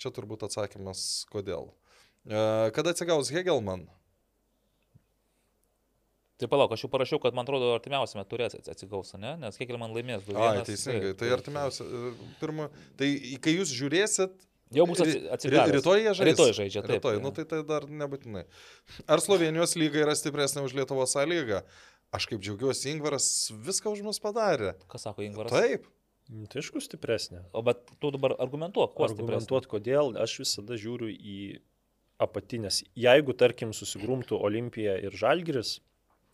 čia turbūt atsakymas, kodėl. E, kada atsigaus Hegelman? Tai palauk, aš jau parašiau, kad man atrodo artimiausiame turės atsigaus, ne? Nes Hegelman laimės du. Ai, teisingai, tai artimiausia. Pirma, tai kai jūs žiūrėsit, Jau bus atsigavęs. Rytoj jie žaidžia. Rytoj žaidžia, taip. Rytoj, nu tai tai dar nebūtinai. Ar Slovenijos lyga yra stipresnė už Lietuvos A lygą? Aš kaip džiaugiuosi, Ingvaras viską už mus padarė. Ką sako Ingvaras? Taip. Nu, tai aišku, stipresnė. O bet tu dabar argumentuok, kuo argumentuot, kodėl aš visada žiūriu į apatinės. Jeigu, tarkim, susigrumtų Olimpija ir Žalgiris,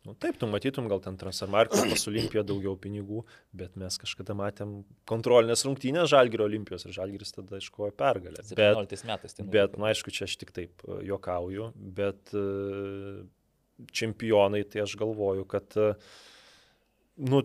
Nu, taip, tu matytum gal ten Transfermarkės pas Olimpiją daugiau pinigų, bet mes kažkada matėm kontrolinės rungtynės Žalgirio Olimpijos ir Žalgiris tada iškovojo pergalę. 17 metais tai. Bet, na, aišku, čia aš tik taip e, juokauju, bet e, čempionai, tai aš galvoju, kad uh, Nu,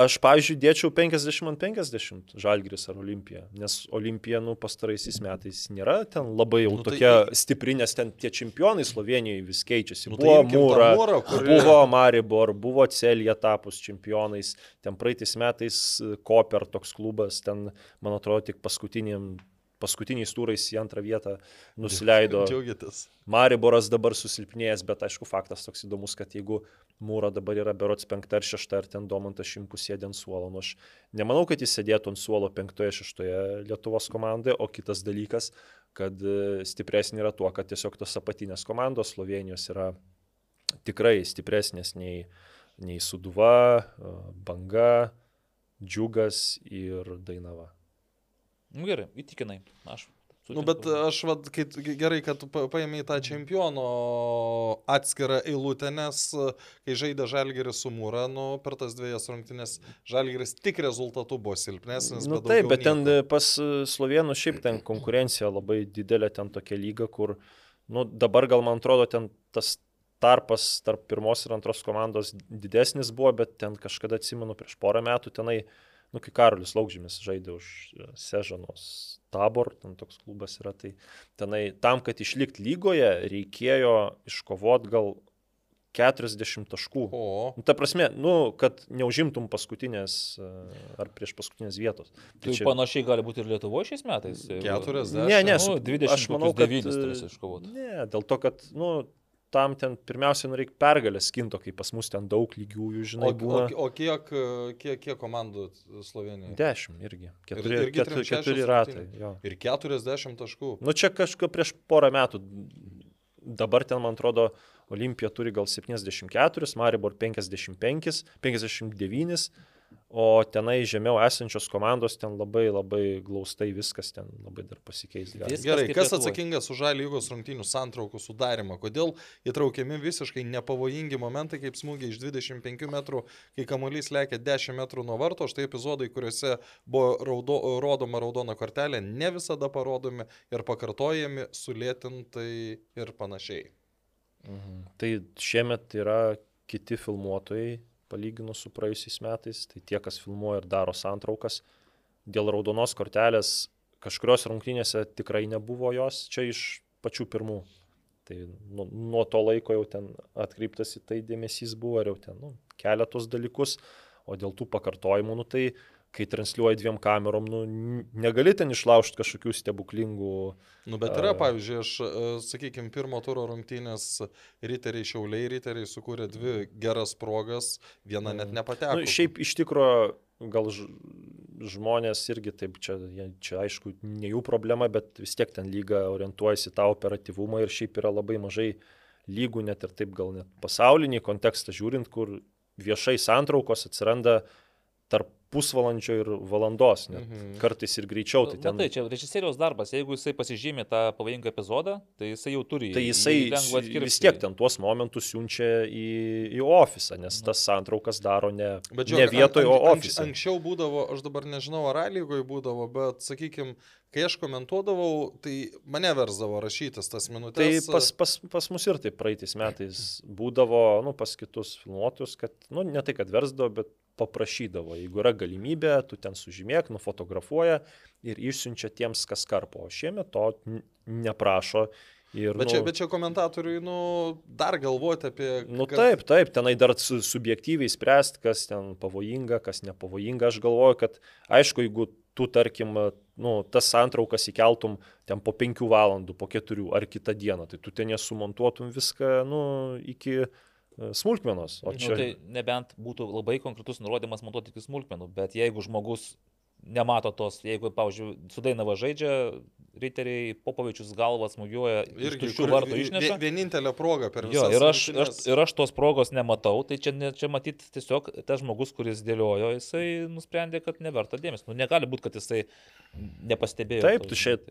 aš, pavyzdžiui, dėčiau 50 ant 50 Žalgris ar Olimpija, nes Olimpija, nu, pastaraisiais metais nėra ten labai jau nu, tai tokia tai... stipri, nes ten tie čempionai Slovenijoje vis keičiasi. Nu, tai buvo tai Mūra, Mūra kuri... buvo Maribor, buvo Celija tapus čempionais, ten praeitais metais Koper toks klubas, ten, man atrodo, tik paskutiniam paskutiniais turais į antrą vietą nusileido. Džiaugiatės. Mariboras dabar susilpnėjęs, bet aišku faktas toks įdomus, kad jeigu Mūra dabar yra berots penkta ar šešta, ar ten Domantas Šimkus sėdė ant suolo, nu aš nemanau, kad jis sėdėtų ant suolo penktoje, šeštoje Lietuvos komandoje, o kitas dalykas, kad e, stipresnė yra tuo, kad tiesiog tos apatinės komandos Slovenijos yra tikrai stipresnės nei, nei Suduva, e, Banga, Džiugas ir Dainava. Nu, gerai, įtikinai. Aš. Nu, bet aš, vad, gerai, kad paėmė tą čempiono atskirą eilutę, nes kai žaidė Žalgeris su Mūra, nu, per tas dviejas rungtynės Žalgeris tik rezultatų buvo silpnesnis. Nu, taip, bet ten nieko. pas Slovenų šiaip ten konkurencija labai didelė, ten tokia lyga, kur, nu, dabar gal man atrodo, ten tas tarpas tarp pirmos ir antros komandos didesnis buvo, bet ten kažkada atsimenu prieš porą metų tenai nu, kai Karolis Laukžymis žaidė už e, Sežanos tabor, ten toks klubas yra, tai tenai tam, kad išlikti lygoje, reikėjo iškovot gal 40 taškų. O. Nu, ta prasme, nu, kad neužimtum paskutinės e, ar prieš paskutinės vietos. Tai, tai čia... panašiai gali būti ir Lietuvoje šiais metais. 40. Ne, ne, nu, 20. Aš manau, kad 9 turės iškovoti. Ne, dėl to, kad, nu, tam ten pirmiausia, nu reikia pergalės skinto, kai pas mus ten daug lygiųjų, žinai. O, būna. o, o kiek, kiek, kiek komandų Slovenijoje? Dešimt irgi. Keturi, ir, keturi, keturi ratai. Jo. Ir keturiasdešimt taškų. Nu čia kažkaip prieš porą metų. Dabar ten, man atrodo, Olimpija turi gal 74, Maribor 55, 59 o tenai žemiau esančios komandos ten labai labai glaustai viskas ten labai dar pasikeis. Gerai, kas atsakingas už žalį lygos rungtynių santraukų sudarimą? Kodėl įtraukiami visiškai nepavojingi momentai kaip smūgiai iš 25 metrų, kai kamuolys lėkia 10 metrų nuo varto, štai epizodai, kuriuose buvo raudo, rodoma raudona kortelė, ne visada parodomi ir pakartojami, sulėtintai ir panašiai. Mhm. Tai šiemet yra kiti filmuotojai, palyginus su praėjusiais metais, tai tie, kas filmuoja ir daro santraukas, dėl raudonos kortelės kažkurios rungtynėse tikrai nebuvo jos, čia iš pačių pirmų. Tai nuo, nuo to laiko jau ten atkreiptas į tai dėmesys buvo, ir jau ten nu, keletos dalykus, o dėl tų pakartojimų, nu, tai kai transliuoji dviem kamerom, nu, negali ten išlaužti kažkokių stebuklingų. Nu, bet yra, pavyzdžiui, aš, sakykime, pirmo turo rungtynės riteriai šiauliai, riteriai sukūrė dvi geras progas, viena net nepateko. Nu, šiaip iš tikrųjų gal žmonės irgi taip, čia, čia aišku, ne jų problema, bet vis tiek ten lyga orientuojasi tą operatyvumą ir šiaip yra labai mažai lygų, net ir taip gal net pasaulinį kontekstą žiūrint, kur viešai santraukos atsiranda tarp pusvalandžio ir valandos, net mhm. kartais ir greičiau. Tai, ten... Matai, čia režisieriaus darbas, jeigu jisai pasižymė tą pavojingą epizodą, tai jisai jau turi. Tai jisai vis tiek ten tuos momentus siunčia į, į ofisą, nes tas santraukas daro ne, bet, žiūrėk, ne vietoje, o ofise. Anks, anksčiau būdavo, aš dabar nežinau, ar lygoje būdavo, bet sakykime, kai aš komentuodavau, tai mane versdavo rašytis tas minutės. Tai pas, pas, pas mus ir taip praeitais metais būdavo, nu, pas kitus filmuotus, kad, nu, ne tai, kad versdavo, bet paprašydavo, jeigu yra galimybė, tu ten sužymėk, nufotografuoja ir išsiunčia tiems, kas karpo. O šiemet to neprašo. Ir, bet, čia, nu, bet čia komentatoriui, nu, dar galvoti apie... Nu kad... taip, taip, tenai dar su, subjektyviai spręsti, kas ten pavojinga, kas nepavojinga. Aš galvoju, kad aišku, jeigu tu, tarkim, nu, tas santraukas įkeltum ten po penkių valandų, po keturių ar kitą dieną, tai tu ten nesumontuotum viską, nu, iki smulkmenos. O nu, čia... Nu, tai nebent būtų labai konkretus nurodymas montuoti tik smulkmenų, bet jeigu žmogus nemato tos, jeigu, pavyzdžiui, sudainava žaidžia, riteriai Popovičius galvas smūgiuoja ir tuščių vartų išneša. Vienintelė proga per visą. Jo, ir aš, aš, ir aš tos progos nematau, tai čia, čia matyt tiesiog tas žmogus, kuris dėliojo, jisai nusprendė, kad neverta dėmesio. Nu, negali būti, kad jisai nepastebėjo. Taip, tu šiaip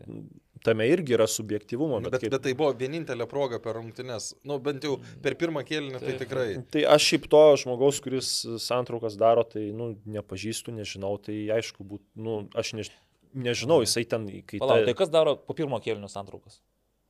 tame irgi yra subjektivumo. Bet, bet, kaip... bet tai buvo vienintelė proga per rungtynes. Nu, bent jau per pirmą kėlinį tai tikrai. Tai aš šiaip to žmogaus, kuris santraukas daro, tai, nu, nepažįstu, nežinau, tai aišku, būt, nu, aš nežinau nežinau, jisai ten... Kai Palauk, ta... tai kas daro po pirmo kėlinio santraukas?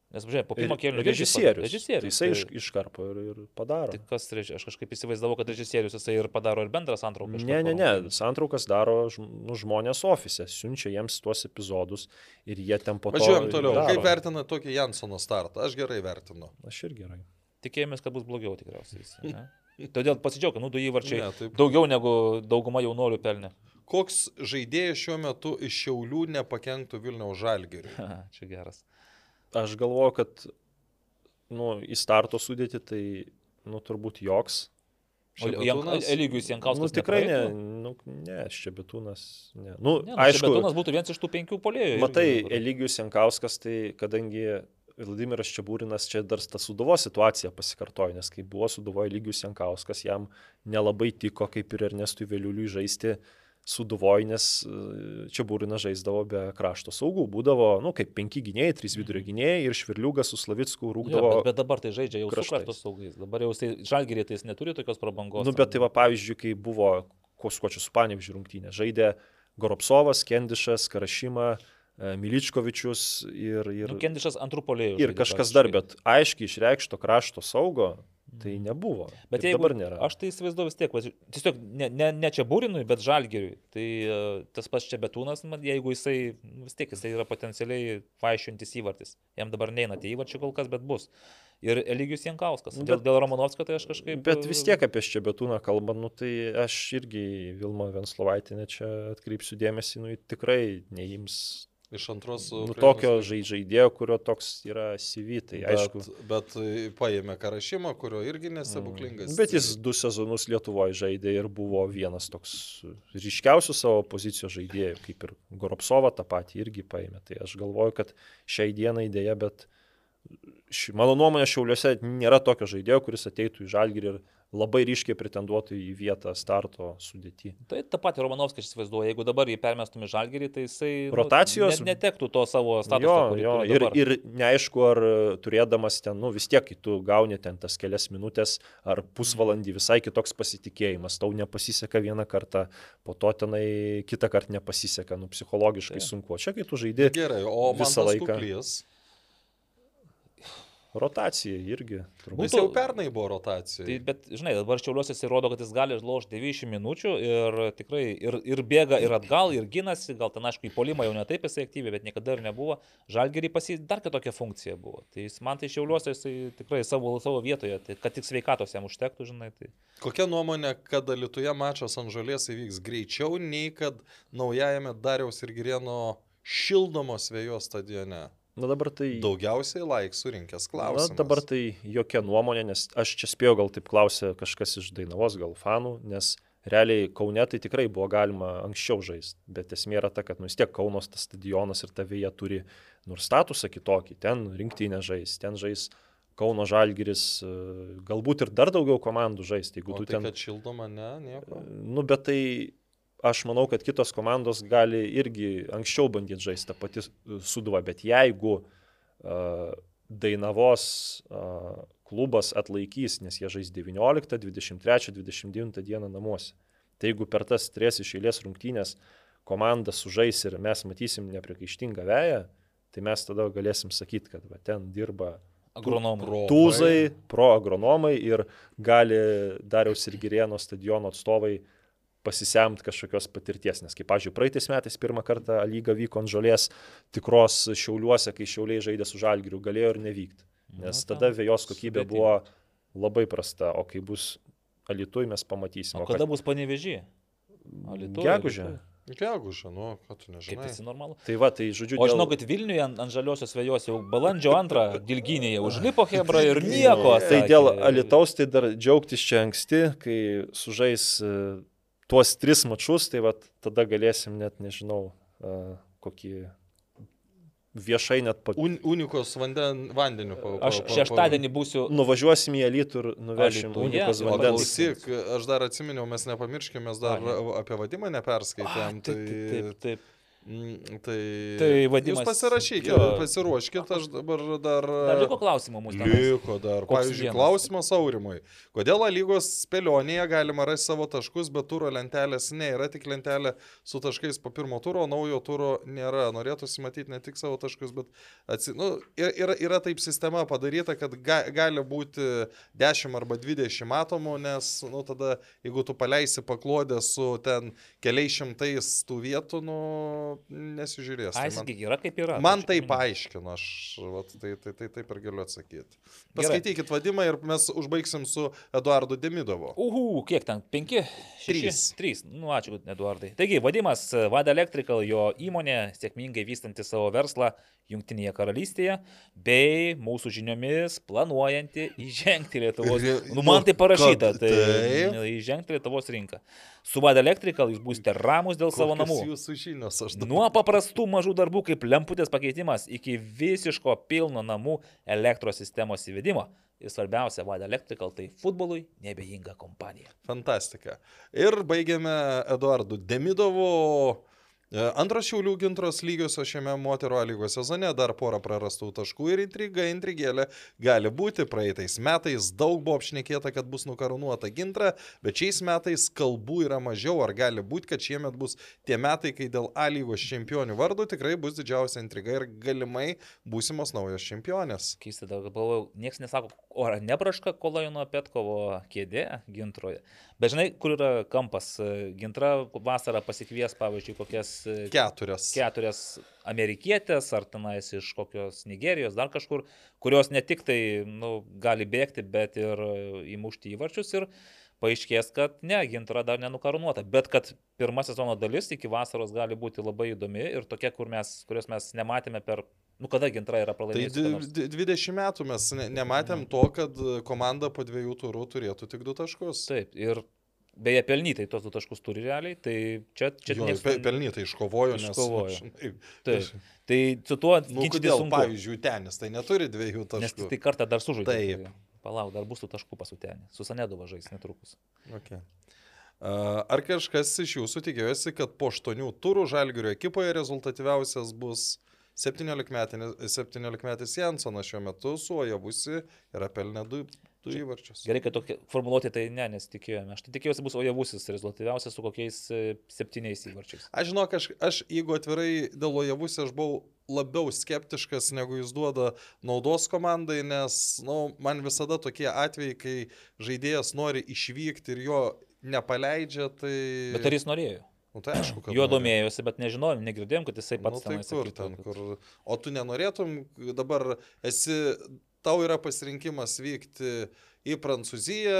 Nes, žiūrėk, po pirmo kėlinio režisierius. Režisierius. Tai jisai tai, iškarpo ir, ir padaro. Tai kas, aš kažkaip įsivaizdavau, kad režisierius jisai ir padaro ir bendrą santrauką. Ne, ne, ne, santraukas daro nu, žmonės ofise, siunčia jiems tuos epizodus ir jie ten po to... Važiuojam toliau. Daro. Kaip vertina tokį Jansono startą? Aš gerai vertinu. Aš ir gerai. Tikėjomės, kad bus blogiau tikriausiai. Ne? Todėl pasidžiaugim, nu du įvarčiai ne, taip... daugiau negu dauguma jaunolių pelnė. Koks žaidėjas šiuo metu iš Šiaulių nepakenktų Vilniaus žalgiriui? Čia geras. Aš galvoju, kad nu, į starto sudėti tai nu, turbūt joks. Eligius Jankauskas. Nu, tikrai ne, nu, ne, Ščebetūnas. Ne. Nu, ne, nu, aišku, Ščebetūnas būtų vienas iš tų penkių polėjų. Matai, Eligius Jankauskas, tai kadangi Vladimiras Čiabūrinas čia dar ta Sudovo situacija pasikartojo, nes kai buvo Sudovoje lygius Jankauskas, jam nelabai tiko kaip ir Ernestui Vėliuliui žaisti Sudovoje, nes e, Čiabūrinas žaisdavo be krašto saugų, būdavo, nu, kaip penki gynėjai, trys vidurio gynėjai ir Švirliugas su Slavicku rūkdavo. Jo, bet, bet dabar tai žaidžia jau krašto saugais, dabar jau tai žalgyrė tai jis neturi tokios prabangos. Nu, bet tai va, pavyzdžiui, kai buvo Koskočių su Panevižiu rungtynė, žaidė Goropsovas, Kendišas, Karašyma, E, Miličkovičius ir... ir nu, Kendišas antrų polėjų. Ir kažkas dar, bet aiškiai išreikšto krašto saugo tai nebuvo. Bet jeigu, dabar nėra. Aš tai įsivaizduoju vis tiek, tiesiog ne, ne, ne čia būrinui, bet žalgiriui. Tai uh, tas pats čia betūnas, jeigu jisai, nu, vis tiek jisai yra potencialiai vaišintis įvartis. Jam dabar neina tie įvarčiai kol kas, bet bus. Ir Eligius Jankauskas. Nu, dėl, dėl Romanovskio tai aš kažkaip... Bet vis tiek apie Ščebetūną kalbant, nu, tai aš irgi Vilma Venslovaitinė čia atkreipsiu dėmesį, nu, tikrai neims Iš antros. Nu, tokio žaidėjo, kurio toks yra CV, tai bet, aišku. Bet paėmė Karašymą, kurio irgi nesebuklingas. Bet jis du sezonus Lietuvoje žaidė ir buvo vienas toks ryškiausių savo pozicijos žaidėjų, kaip ir Goropsova tą patį irgi paėmė. Tai aš galvoju, kad šiai dienai dėja, bet ši, mano nuomonė šiauliuose nėra tokio žaidėjo, kuris ateitų į žalgirį ir labai ryškiai pretenduotų į vietą starto sudėti. Tai tą patį Romanovskį aš įsivaizduoju, jeigu dabar jį permestum į žalgerį, tai jisai rotacijos nu, net, netektų to savo statuso. Jo, jo, ir, ir neaišku, ar turėdamas ten, nu vis tiek, kai tu gauni ten tas kelias minutės ar pusvalandį, visai kitoks pasitikėjimas, tau nepasiseka vieną kartą, po to tenai kitą kartą nepasiseka, nu psichologiškai tai. sunku. Čia kai tu žaidži visą laiką. Kuklys Rotacija irgi. Turbūt. Jis jau pernai buvo rotacija. Tai, bet, žinai, dabar šiauliuose jis įrodo, kad jis gali lošti 90 minučių ir tikrai ir, ir bėga, ir atgal, ir ginasi. Gal ten, aišku, į polimą jau netaip jisai aktyviai, bet niekada ir nebuvo. Žalgerį pas jį dar kitokia funkcija buvo. Tai jis man tai šiauliuose jisai tikrai savo, savo vietoje, tai, kad tik sveikatos jam užtektų, žinai. Tai... Kokia nuomonė, kad Lietuvoje mačas ant žalės įvyks greičiau, nei kad naujajame Dariaus ir Girieno šildomos vėjos stadione? Na dabar tai... Daugiausiai laik surinkęs klausimas. Na dabar tai jokia nuomonė, nes aš čia spėjau, gal taip klausė kažkas iš Dainavos, gal fanų, nes realiai Kaune tai tikrai buvo galima anksčiau žaisti, bet esmė yra ta, kad nu vis tiek Kaunos tas stadionas ir ta vėja turi nors statusą kitokį, ten rinktinė žais, ten žais Kauno Žalgiris, galbūt ir dar daugiau komandų žaisti, jeigu o tu tai, ten... Kad šildoma, ne, nieko. Nu, bet tai aš manau, kad kitos komandos gali irgi anksčiau bandyti žaisti tą patį suduvą, bet jeigu uh, Dainavos uh, klubas atlaikys, nes jie žais 19, 23, 29 dieną namuose, tai jeigu per tas tris iš eilės rungtynės komanda sužais ir mes matysim neprikaištingą veją, tai mes tada galėsim sakyti, kad va, ten dirba agronomai. Tūzai, pro agronomai ir gali Dariaus ir Girieno stadiono atstovai uh, pasisemti kažkokios patirties. Nes, kaip, pažiūrėjau, praeitais metais pirmą kartą lyga vyko ant žolės tikros šiauliuose, kai šiauliai žaidė su žalgiriu, galėjo ir nevykti. Nes tada vėjos kokybė buvo labai prasta, o kai bus alitui mes pamatysime. O kada kad... bus panevežį? Gegužė. Gegužė, nu, kad tu nežinai. Kaip visi normalu. Tai va, tai žodžiu. O dėl... žinau, kad Vilniuje ant, ant žaliosios vėjos jau balandžio antrą Dilginėje užlipo Hebra ir nieko. tai dėl Alitaus tai dar džiaugtis čia anksti, kai sužais tuos tris mačius, tai vat, tada galėsim net, nežinau, kokį viešai net pa... Un, unikos vanden, vandeniu. Pa, pa, aš šeštadienį būsiu. Nuvažiuosim į Alytų ir nuvešim Alytų, unikos ja, vandens. Klausyk, aš dar atsiminiau, mes nepamirškime, mes dar A, apie vadimą neperskaitėm. A, taip, tai... taip, taip, taip. Tai, Tai vadimas- Jūs pasirašykite, jo. pasiruoškite, aš dabar dar... Dar liko klausimų mūsų. Liko dar. Koks Pavyzdžiui, vienas? klausimas Aurimui. Kodėl A lygos spėlionėje galima rasti savo taškus, bet turo lentelės ne, yra tik lentelė su taškais po pirmo turo, naujo turo nėra. Norėtųsi matyti ne tik savo taškus, bet atsi... nu, yra, yra, yra taip sistema padaryta, kad ga, gali būti 10 arba 20 matomų, nes nu, tada, jeigu tu paleisi paklodę su ten keliais šimtais tų vietų, nu, nesižiūrės. Tai Ai, man- sakyk, yra kaip yra. Man Tai tai čia- paaiškino, aš vat, tai, tai, tai taip ir galiu atsakyti. Paskaitykit vadimą ir mes užbaigsim su Eduardu Demidovu. Uhu, kiek ten? Penki? Trys. Šeši? Trys. Nu, ačiū, Eduardai. Taigi, vadimas Vada Electrical, jo įmonė, sėkmingai vystanti savo verslą Junktinėje karalystėje, bei mūsų žiniomis planuojanti įžengti Lietuvos. Rie- Nu, man tai parašyta, kad tai įžengti Lietuvos rinką. Su Vada Electrical jūs būsite ramus dėl savo Kokios namų. Jūsų žinios aš dabar. Nuo paprastų mažų darbų kaip lemputės pakeitimas iki visiško pilno namų elektros sistemos įvedimo. Ir svarbiausia, Vada Electrical tai futbolui nebejinga kompanija. Fantastika. Ir baigiame Eduardu Demidovu. E, Antros Šiaulių gintros lygiosios šiame moterų lygos sezone dar porą prarastų taškų ir intriga, intrigėlė gali būti. Praeitais metais daug buvo apšnekėta, kad bus nukarūnuota gintra, bet šiais metais kalbų yra mažiau. Ar gali būti, kad šiemet bus tie metai, kai dėl A lygos čempionių vardų tikrai bus didžiausia intriga ir galimai būsimos naujos čempionės. Keista, dar galvojau, niekas nesako, o ar nebraška Kolojono Petkovo kėdė gintroje. Bet žinai, kur yra kampas? Gintra vasarą pasikvies, pavyzdžiui, kokias e, Keturias. keturias amerikietės ar tenais iš kokios Nigerijos, dar kažkur, kurios ne tik tai nu, gali bėgti, bet ir e, įmušti įvarčius ir paaiškės, kad ne, gintra dar nenukarūnuota, bet kad pirma sezono dalis iki vasaros gali būti labai įdomi ir tokia, kur mes, kurios mes nematėme per, nu kada gintra yra Tai di- di- 20 metų mes ne, nematėm to, kad komanda po dviejų turų turėtų tik du taškus. Taip, ir beje, pelnytai tos du taškus turi realiai, tai čia, čia Jo, nieks- pe, pelnytai iškovojo, nes... Iškovojo. žinai, Taip, tai su tuo Nu, kodėl, sunku. pavyzdžiui, tenis, tai neturi dviejų Nes taškų. tai kartą dar sužaidė. Taip. tai Palauk, dar bus tų taškų pasutenė. Su Sanedu važais netrukus. Okay. Ar kažkas iš jūsų tikėjosi, kad po aštuonių turų Žalgirio ekipoje rezultatyviausias bus 17-metis 17 Jansonas šiuo metu su Ojavusi yra pelnę du, du įvarčius. Gerai, kad tokia formuluotė tai ne, nes tikėjome. Aš tai tikėjausi bus Ojavusis rezultatyviausias su kokiais e, septyniais įvarčiais. Aš žinok, aš, aš jeigu atvirai dėl Ojavusi, aš buvau labiau skeptiškas, negu jis duoda naudos komandai, nes nu, man visada tokie atvejai, kai žaidėjas nori išvykti ir jo nepaleidžia, tai... Bet ar jis norėjo? Nu, tai aišku, kad nori. domėjosi, bet nežinojom, negirdėjom, kad jisai Nu, pats tai tenais kur ten, kur... O tu nenorėtum, dabar esi, tau yra pasirinkimas vykti į Prancūziją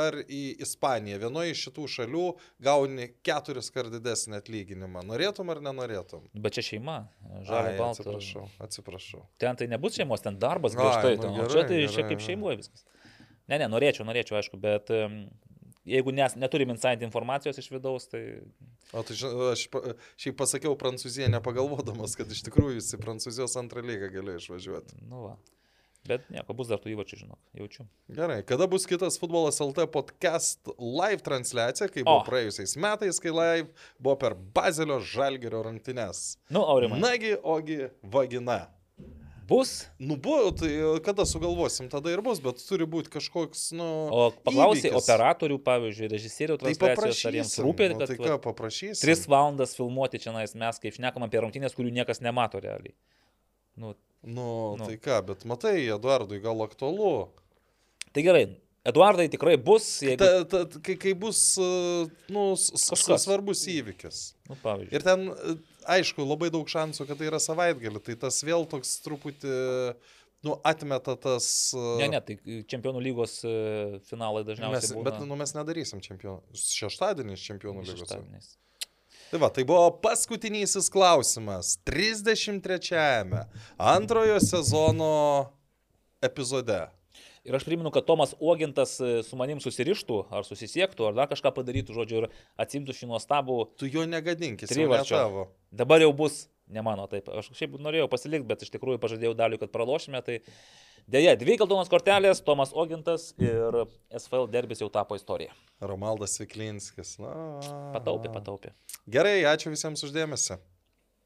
ar į Ispaniją. Vienoje iš šitų šalių gauni keturis kart didesnį atlyginimą. Norėtum ar nenorėtum? Bet čia šeima, žalia Ai, balta. Atsiprašau, atsiprašau. Ten tai nebus šeimos, ten darbas Ai, griežtai. nu ten, o gerai, čia tai čia gerai, kaip gerai. šeimoje viskas. Ne, ne, norėčiau, norėčiau, aišku, bet jeigu nes, neturim inside informacijos iš vidaus, tai O tai aš šiaip pasakiau Prancūziją nepagalvodamas, kad iš tikrųjų jis į Prancūzijos antrą lygą galėjo išvažiuoti. nu va. Bet nieko, bus dar tų įvačių, žinok, jaučiu. Gerai, kada bus kitas futbolas LT podcast live transliacija, kai buvo O. praėjusiais metais, kai live buvo per Bazelio Žalgerio rungtynes. Nu, Aurimai. Nagi, ogi, vagina. Bus, Nu, buvo, tai kada sugalvosim, tada ir bus, bet turi būti kažkoks, nu... o paklausai įvykis. operatorių, pavyzdžiui, režisierių Tai transliacijos, ar jiems rūpė, nu, kad tai va, ką paprašysim? tris valandas filmuoti čia mes, kaip šnekam apie rungtynės, kurių niekas nemato realiai. Nu, Nu, Nu. tai ką, bet matai, Eduardui gal aktualu. tai gerai, Eduardai tikrai bus, jeigu... Ta, ta, kai, kai bus, uh, nu, svarbus įvykis. Nu, pavyzdžiui. Ir ten, e, aišku, labai daug šansų, kad tai yra savaitgalį, tai tas vėl toks truputį, nu, atmeta tas... e, Ne, ne, tai čempionų lygos e, finalai Mes, dažniausiai būna. bet nu, mes nedarysim čempionų. Šeštadienis čempionų lygos. šeštadieniais. Tai va, tai buvo paskutinysis klausimas. 33-ame antrojo sezono epizode. Ir aš primenu, kad Tomas Ogintas e, su manim susirištų, ar susisiektų, ar dar kažką padarytų, žodžiu, ir atsimtų šį nuostabų. Tu jo negadinkis, Trivarčio. tavo. Dabar jau bus, ne mano taip. Aš šiaip norėjau pasilikti, bet iš tikrųjų pažadėjau daliu, kad pralošime. Tai dėja, dvi geltonos kortelės, Tomas Ogintas ir SFL derbis jau tapo istorija. Romaldas Viklinskis. Na. Pataupė, pataupė. Gerai, ačiū visiems uždėmesi.